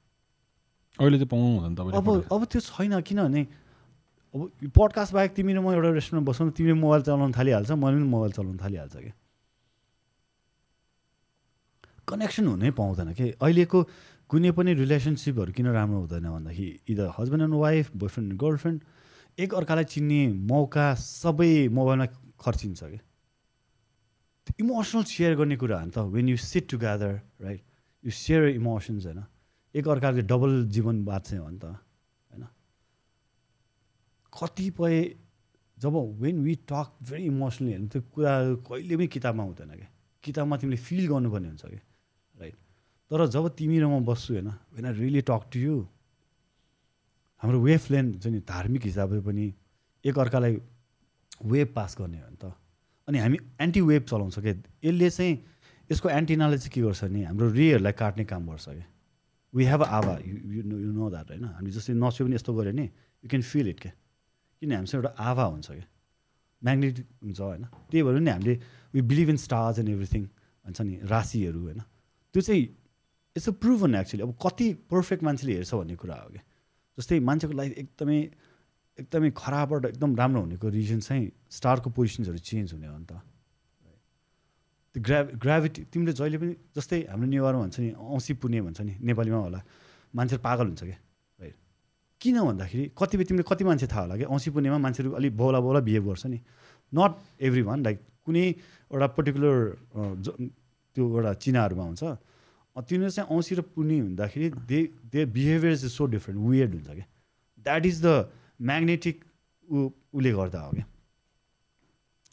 अहिले चाहिँ पाउनु हुँदैन तपाईँले अब अब त्यो छैन किनभने अब पडकास्ट बाहेक तिमी र म एउटा रेस्टुरेन्टमा बसौँ तिमीले मोबाइल चलाउन थालिहाल्छ मैले पनि मोबाइल चलाउन थालिहाल्छ क्या। कनेक्सन हुनै पाउँदैन कि? अहिलेको कुनै पनि रिलेसनसिपहरू किन राम्रो हुँदैन भन्दाखेरि either husband and wife boyfriend and girlfriend एक अर्कालाई चिन्ने मौका सबै मोबाइलमा खर्चिन्छ कि? इमोसनल सेयर गर्ने कुरा हो नि त। When you sit together right you share emotions होइन? एक अर्काले डबल जीवन बाँच्छ हो नि त होइन? कतिपय जब when we talk very emotionally होइन त्यो कुरा कहिले पनि किताबमा हुँदैन क्या किताबमा तिमीले फिल गर्नुपर्ने हुन्छ कि? तर जब तिमी र म बस्छु होइन? When I really talk to you हाम्रो वेभ लेन्थ हुन्छ नि धार्मिक हिसाबले पनि एक अर्कालाई वेभ पास गर्ने हो नि त। अनि हामी एन्टी वेभ चलाउँछ क्या यसले चाहिँ यसको एन्टिनाले चाहिँ के गर्छ नि हाम्रो रेहरूलाई काट्ने काम गर्छ क्या वी हेभ आभा यु यु नो द्याट होइन? हामी जस्तै नसुयो पनि यस्तो गऱ्यो भने यु क्यान फिल इट क्या किन हामीसँग एउटा आभा हुन्छ क्या म्याग्नेटिक हुन्छ होइन? त्यही भएर नि हामीले we believe in stars and everything भन्छ नि राशिहरू होइन? त्यो चाहिँ इट्स अ प्रुभन एक्चुली अब कति पर्फेक्ट मान्छेले हेर्छ भन्ने कुरा हो क्या जस्तै मान्छेको लाइफ एकदमै एकदमै खराबबाट एकदम राम्रो हुनेको रिजन चाहिँ स्टारको पोजिसन्सहरू चेन्ज हुने हो नि त। त्यो ग्रा ग्राभिटी तिमीले जहिले पनि जस्तै हाम्रो नेवारमा भन्छ नि औँसी पुर्णे भन्छ नि नेपालीमा होला मान्छेहरू पागल हुन्छ क्या राइट किन भन्दाखेरि कतिपय तिमीले कति मान्छे थाहा होला कि? औँसी पुर्णेमा मान्छेहरू अलिक बौला बौला बिहेभ गर्छ नि। नट एभ्री वान लाइक कुनै एउटा पर्टिकुलर त्यो एउटा चिनाहरूमा हुन्छ। तिनीहरू चाहिँ औँसी र पुर्णी हुँदाखेरि they they behaviour is so different weird हुन्छ क्या? द्याट इज द म्याग्नेटिक ऊ उसले गर्दा हो क्या?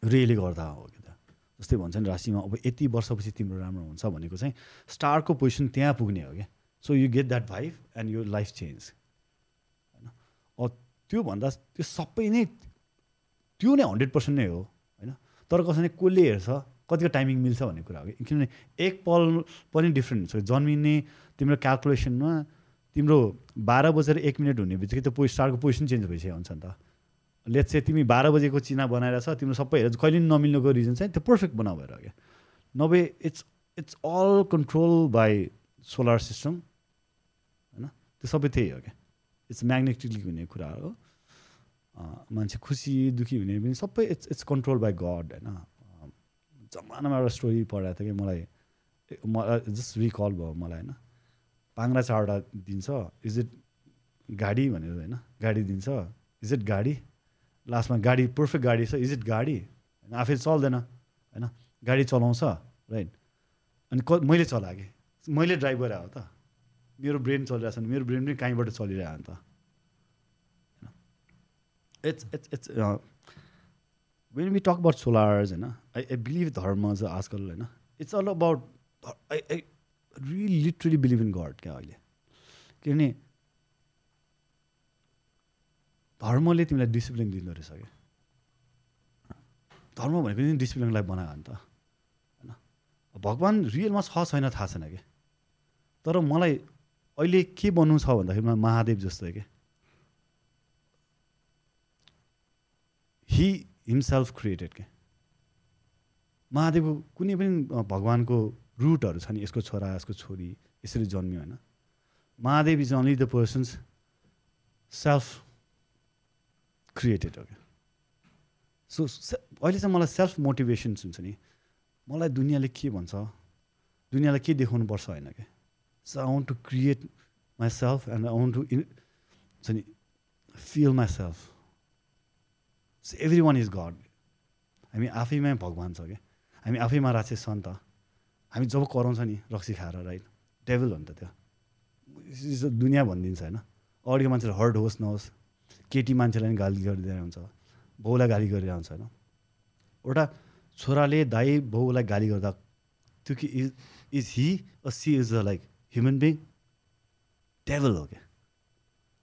रेले गर्दा हो कि त? जस्तै भन्छ नि राशिमा अब यति वर्षपछि तिम्रो राम्रो हुन्छ भनेको चाहिँ स्टारको पोजिसन त्यहाँ पुग्ने हो क्या? So you get that vibe and यो लाइफ चेन्ज होइन? अब त्योभन्दा त्यो सबै नै त्यो नै हन्ड्रेड पर्सेन्ट नै हो होइन? तर कसैले कसले हेर्छ? कतिको टाइमिङ मिल्छ भन्ने कुरा हो कि? किनभने एक पल पनि डिफ्रेन्ट हुन्छ। जन्मिने तिम्रो क्यालकुलेसनमा तिम्रो बाह्र बजेर एक मिनट हुने बित्तिकै त्यो पोइ स्टारको पोजिसन चेन्ज भइसकेको हुन्छ नि त। लेट्स चाहिँ तिमी बाह्र बजेको चिना बनाएर छ तिम्रो सबै हेरेर कहिले पनि नमिल्नुको रिजन चाहिँ त्यो पर्फेक्ट बना भएर क्या। नभए it's it's all control by solar system होइन? त्यो सबै त्यही हो क्या। इट्स म्याग्नेटिकली हुने कुरा हो। मान्छे खुसी दुःखी हुने पनि सबै it's it's control by God होइन? जमानामा एउटा स्टोरी पढाएको थियो कि मलाई जस्ट रिकल भयो मलाई होइन। पाङ्रा चारवटा दिन्छ इज इट गाडी भनेर होइन गाडी दिन्छ इज इट गाडी? लास्टमा गाडी पर्फेक्ट गाडी छ इज इट गाडी? होइन आफै चल्दैन होइन गाडी चलाउँछ राइट अनि क मैले चलाएँ मैले ड्राइभ गरेर हो त। मेरो ब्रेन चलिरहेको छ मेरो ब्रेन पनि कहीँबाट चलिरहेको नि त। It's it's it's when we talk about solars होइन आई आई बिलिभ धर्म चाहिँ आजकल होइन it's all about I I really literally believe in God क्या अहिले किनभने धर्मले तिमीलाई डिसिप्लिन दिँदो रहेछ क्या धर्म भनेको नि डिसिप्लिनलाई बनायो भने त होइन भगवान् रियलमा छ छैन थाहा छैन कि तर मलाई अहिले के बन्नु छ भन्दाखेरि म महादेव जस्तै के हि हिमसेल्फ क्रिएटेड के। महादेवको कुनै पनि भगवान्को रुटहरू छ नि यसको छोरा यसको छोरी यसरी जन्मियो होइन। Mahadev is only the person's self created हो क्या सो अहिले चाहिँ मलाई सेल्फ मोटिभेसन्स हुन्छ नि। मलाई दुनियाँले के भन्छ दुनियाँलाई के देखाउनु पर्छ होइन क्या so I want to create myself and I want to in छ नि feel myself everyone is God हामी आफैमा भगवान् छ क्या? हामी आफैमा राक्षस छ नि त। हामी जब कराउँछ नि रक्सी खाएर राइट डेभल हो नि त त्यो। दुनियाँ भनिदिन्छ होइन? अरूको मान्छेले हर्ट होस् नहोस् केटी मान्छेलाई पनि गाली गरिदिएर हुन्छ। बाउलाई गाली गरिरहेको हुन्छ होइन? एउटा छोराले दाई बाउलाई गाली गर्दा त्यो कि is is he a see is a like human being devil हो क्या?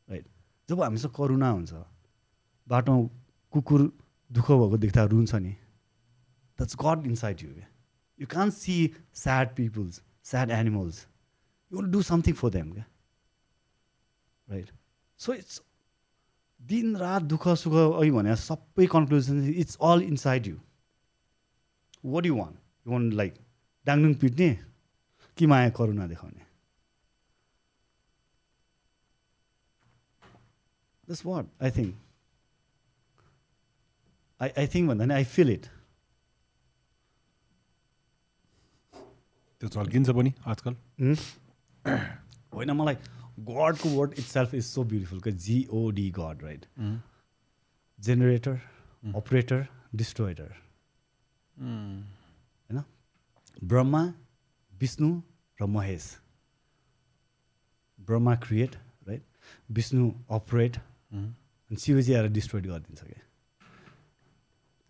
राइट जब हामीसँग करुणा हुन्छ बाटोमा कुकुर दुःख भएको देख्दा रुन्छ नि। That's God inside you you can see sad peoples sad animals you want do something for them क्या राइट सो इट्स दिन रात दुःख सुख अहिले भने सबै conclusion it's all inside you what you want you want like डाङडुङ पिट्ने कि माया करुणा देखाउने? That's what I think I I think भन्दा नि आई फिल इट त्यो झल्किन्छ पनि आजकल होइन मलाई गडको word itself is so beautiful क्या G O D God right generator operator destroyer होइन ब्रह्मा विष्णु र Mahesh Brahma create right Vishnu operate अनि शिवजी आएर डिस्ट्रोय गरिदिन्छ क्या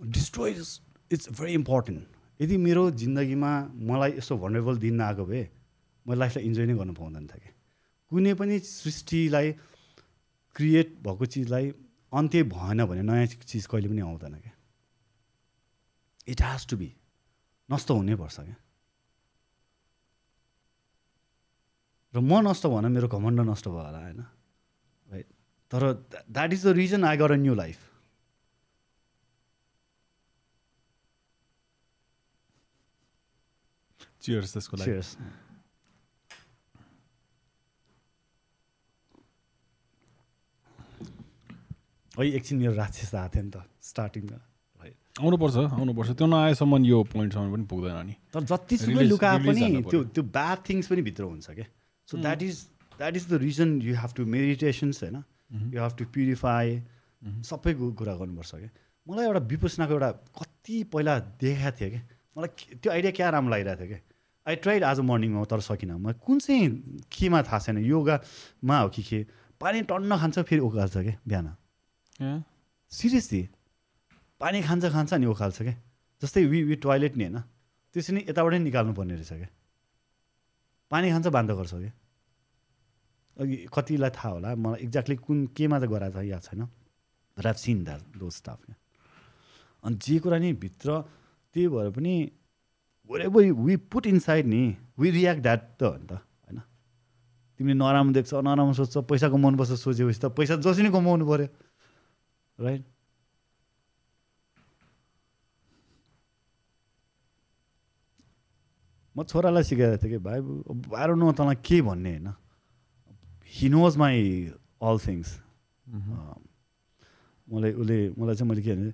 डिस्ट्रोय इट्स भेरी इम्पोर्टेन्ट यदि मेरो जिन्दगीमा मलाई यस्तो भनरेबल दिन नआएको भए म लाइफलाई इन्जोय नै गर्न पाउँदैन थिएँ कि कुनै पनि सृष्टिलाई क्रिएट भएको चिजलाई अन्त्य भएन भने नयाँ चिज कहिले पनि आउँदैन क्या। इट हेज टु बी नष्ट हुनैपर्छ क्या। र म नष्ट भएन मेरो घमण्ड नष्ट भयो होला होइन? राइट तर that is the reason I गर अ न्यू लाइफ चियर्स त्यसको लागि। Cheers. है एकछिन मेरो राक्षस आएको थियो नि त स्टार्टिङमा आउनुपर्छ आउनुपर्छ। त्यो नआएसम्म यो पोइन्टसम्म पनि पुग्दैन नि। तर जतिसुकै लुका पनि त्यो। त्यो ब्याड थिङ्स पनि भित्र हुन्छ क्या so that is that is the reason you have to meditations होइन? यु हेभ टु प्युरिफाई सबै कुरा गर्नुपर्छ क्या मलाई एउटा विपसनाको एउटा कति पहिला देखाएको थियो क्या मलाई त्यो आइडिया क्या राम्रो लागिरहेको थियो क्या आई ट्राइड आज मर्निङमा तर सकिनँ। म कुन चाहिँ केमा थाहा छैन। योगामा हो कि के? पानी टन्न खान्छ फेरि उकाल्छ क्या बिहान। सिरियसली पानी खान्छ खान्छ अनि उखाल्छ क्या जस्तै वि वि टोइलेट नि होइन? त्यसरी नै यताबाटै निकाल्नु पर्ने रहेछ क्या पानी खान्छ बान्द गर्छ क्या अघि कतिलाई थाहा होला? मलाई एक्ज्याक्टली कुन केमा चाहिँ गराएको छ याद छैन। But seen that though stuff क्या अनि जे कुरा नि भित्र त्यही भएर पनि वे वी पुट इनसाइड नि वी रियाक्ट द्याट त हो नि त होइन? तिमीले नराम्रो देख्छ नराम्रो सोध्छ पैसा कमाउनुपर्छ सोचेपछि त पैसा जसरी नै कमाउनु पऱ्यो राइट म छोरालाई सिकाएको थिएँ कि भाइ बाह्र न तँलाई के भन्ने होइन? He knows my all things मलाई उसले मलाई चाहिँ मैले के भने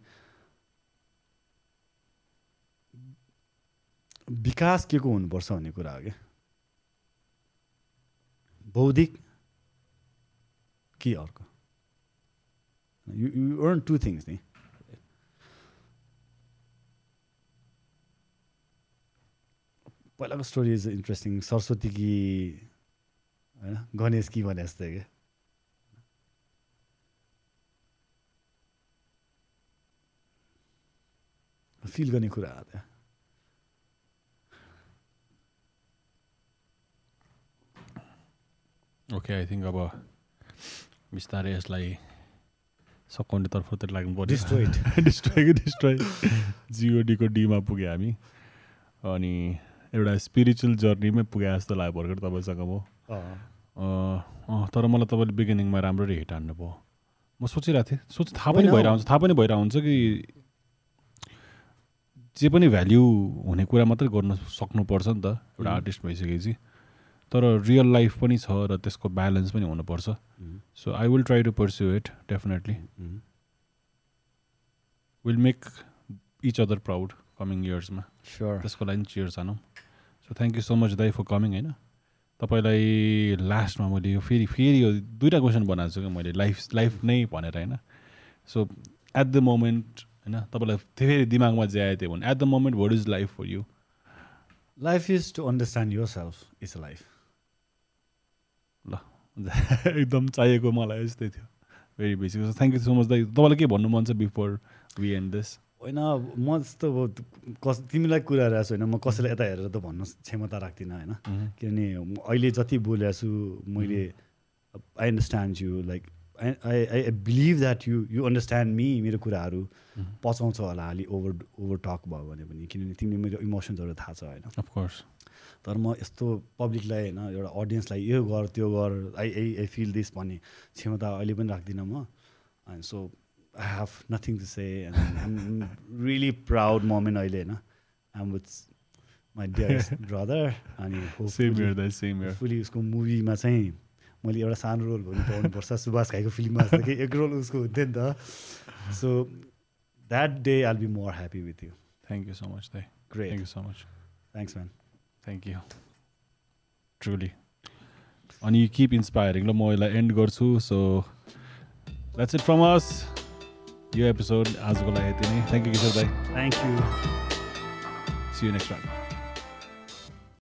विकास के को हुनुपर्छ भन्ने कुरा हो क्या? बौद्धिक कि अर्को? You you earn two things नि पहिलाको स्टोरी इज इन्ट्रेस्टिङ सरस्वती कि होइन? गणेश कि भने जस्तै क्या। फिल गर्ने कुरा हो त्यहाँ। ओके आई थिङ्क अब बिस्तारै यसलाई सकाउने तर्फतिर लाग्नु पर्यो. डिस्ट्रोय डिस्ट्रोय जिओडीको डीमा पुग्यो हामी अनि एउटा स्पिरिचुअल जर्नीमै पुगे जस्तो लाग्यो भर्खर तपाईँसँग म तर मलाई तपाईँले बिगिनिङमा राम्ररी हिट हान्नु भयो म सोचिरहेको थिएँ सोच थाहा पनि होइन। भइरहेको हुन्छ थाहा पनि भइरहेको हुन्छ कि जे पनि भ्याल्यु हुने कुरा मात्रै गर्न सक्नुपर्छ नि त एउटा. आर्टिस्ट भइसकेपछि तर रियल लाइफ पनि छ र त्यसको ब्यालेन्स पनि हुनुपर्छ। So I will try to pursue it definitely will make each other proud coming इयर्समा sure त्यसको लागि cheer सानौँ so thank you so much दाई फर कमिङ होइन? तपाईँलाई लास्टमा मैले यो फेरि फेरि यो दुइटा क्वेसन बनाएको छु कि मैले लाइफ लाइफ नै भनेर होइन? सो एट द मोमेन्ट होइन? तपाईँलाई फेरि दिमागमा जे आयो त्यो भने। At the moment what is life for you life is to understand yourself is life एकदम चाहिएको मलाई यस्तै थियो। Very basic thank you so much दाई तपाईँलाई के भन्नु मन छ बिफोर वी एन्ड दिस होइन म जस्तो अब कस तिमीलाई कुरा रहेको छु होइन म कसैलाई यता हेरेर त भन्नु क्षमता राख्दिनँ होइन। किनभने अहिले जति बोलेको छु मैले I understand you like I I I believe that you you understand me मेरो कुराहरू पचाउँछ होला अलि ओभर ओभर टक भयो भने पनि। किनभने तिमीले मेरो इमोसन्सहरू थाहा छ होइन। अफकोर्स तर म यस्तो पब्लिकलाई होइन एउटा अडियन्सलाई यो गर त्यो गर I I I feel this भन्ने क्षमता अहिले पनि राख्दिनँ म। And so I have nothing to say am really proud moment अहिले होइन। I'm with my dear brother अनि होपफुली उसको मुभीमा चाहिँ मैले एउटा सानो रोल भन्नु पाउनुपर्छ। सुभाष घाईको फिल्ममा जस्तो कि एक रोल उसको हुन्थ्यो नि त। So that day all be more happy with you thank you so much thank great you so much thanks man thank you truly अनि किप इन्सपायरिङ ल म यसलाई एन्ड गर्छु so that's it from us यो episode आजको लागि यति नै थ्याङ्क यू किशोर दाई thank you see you next time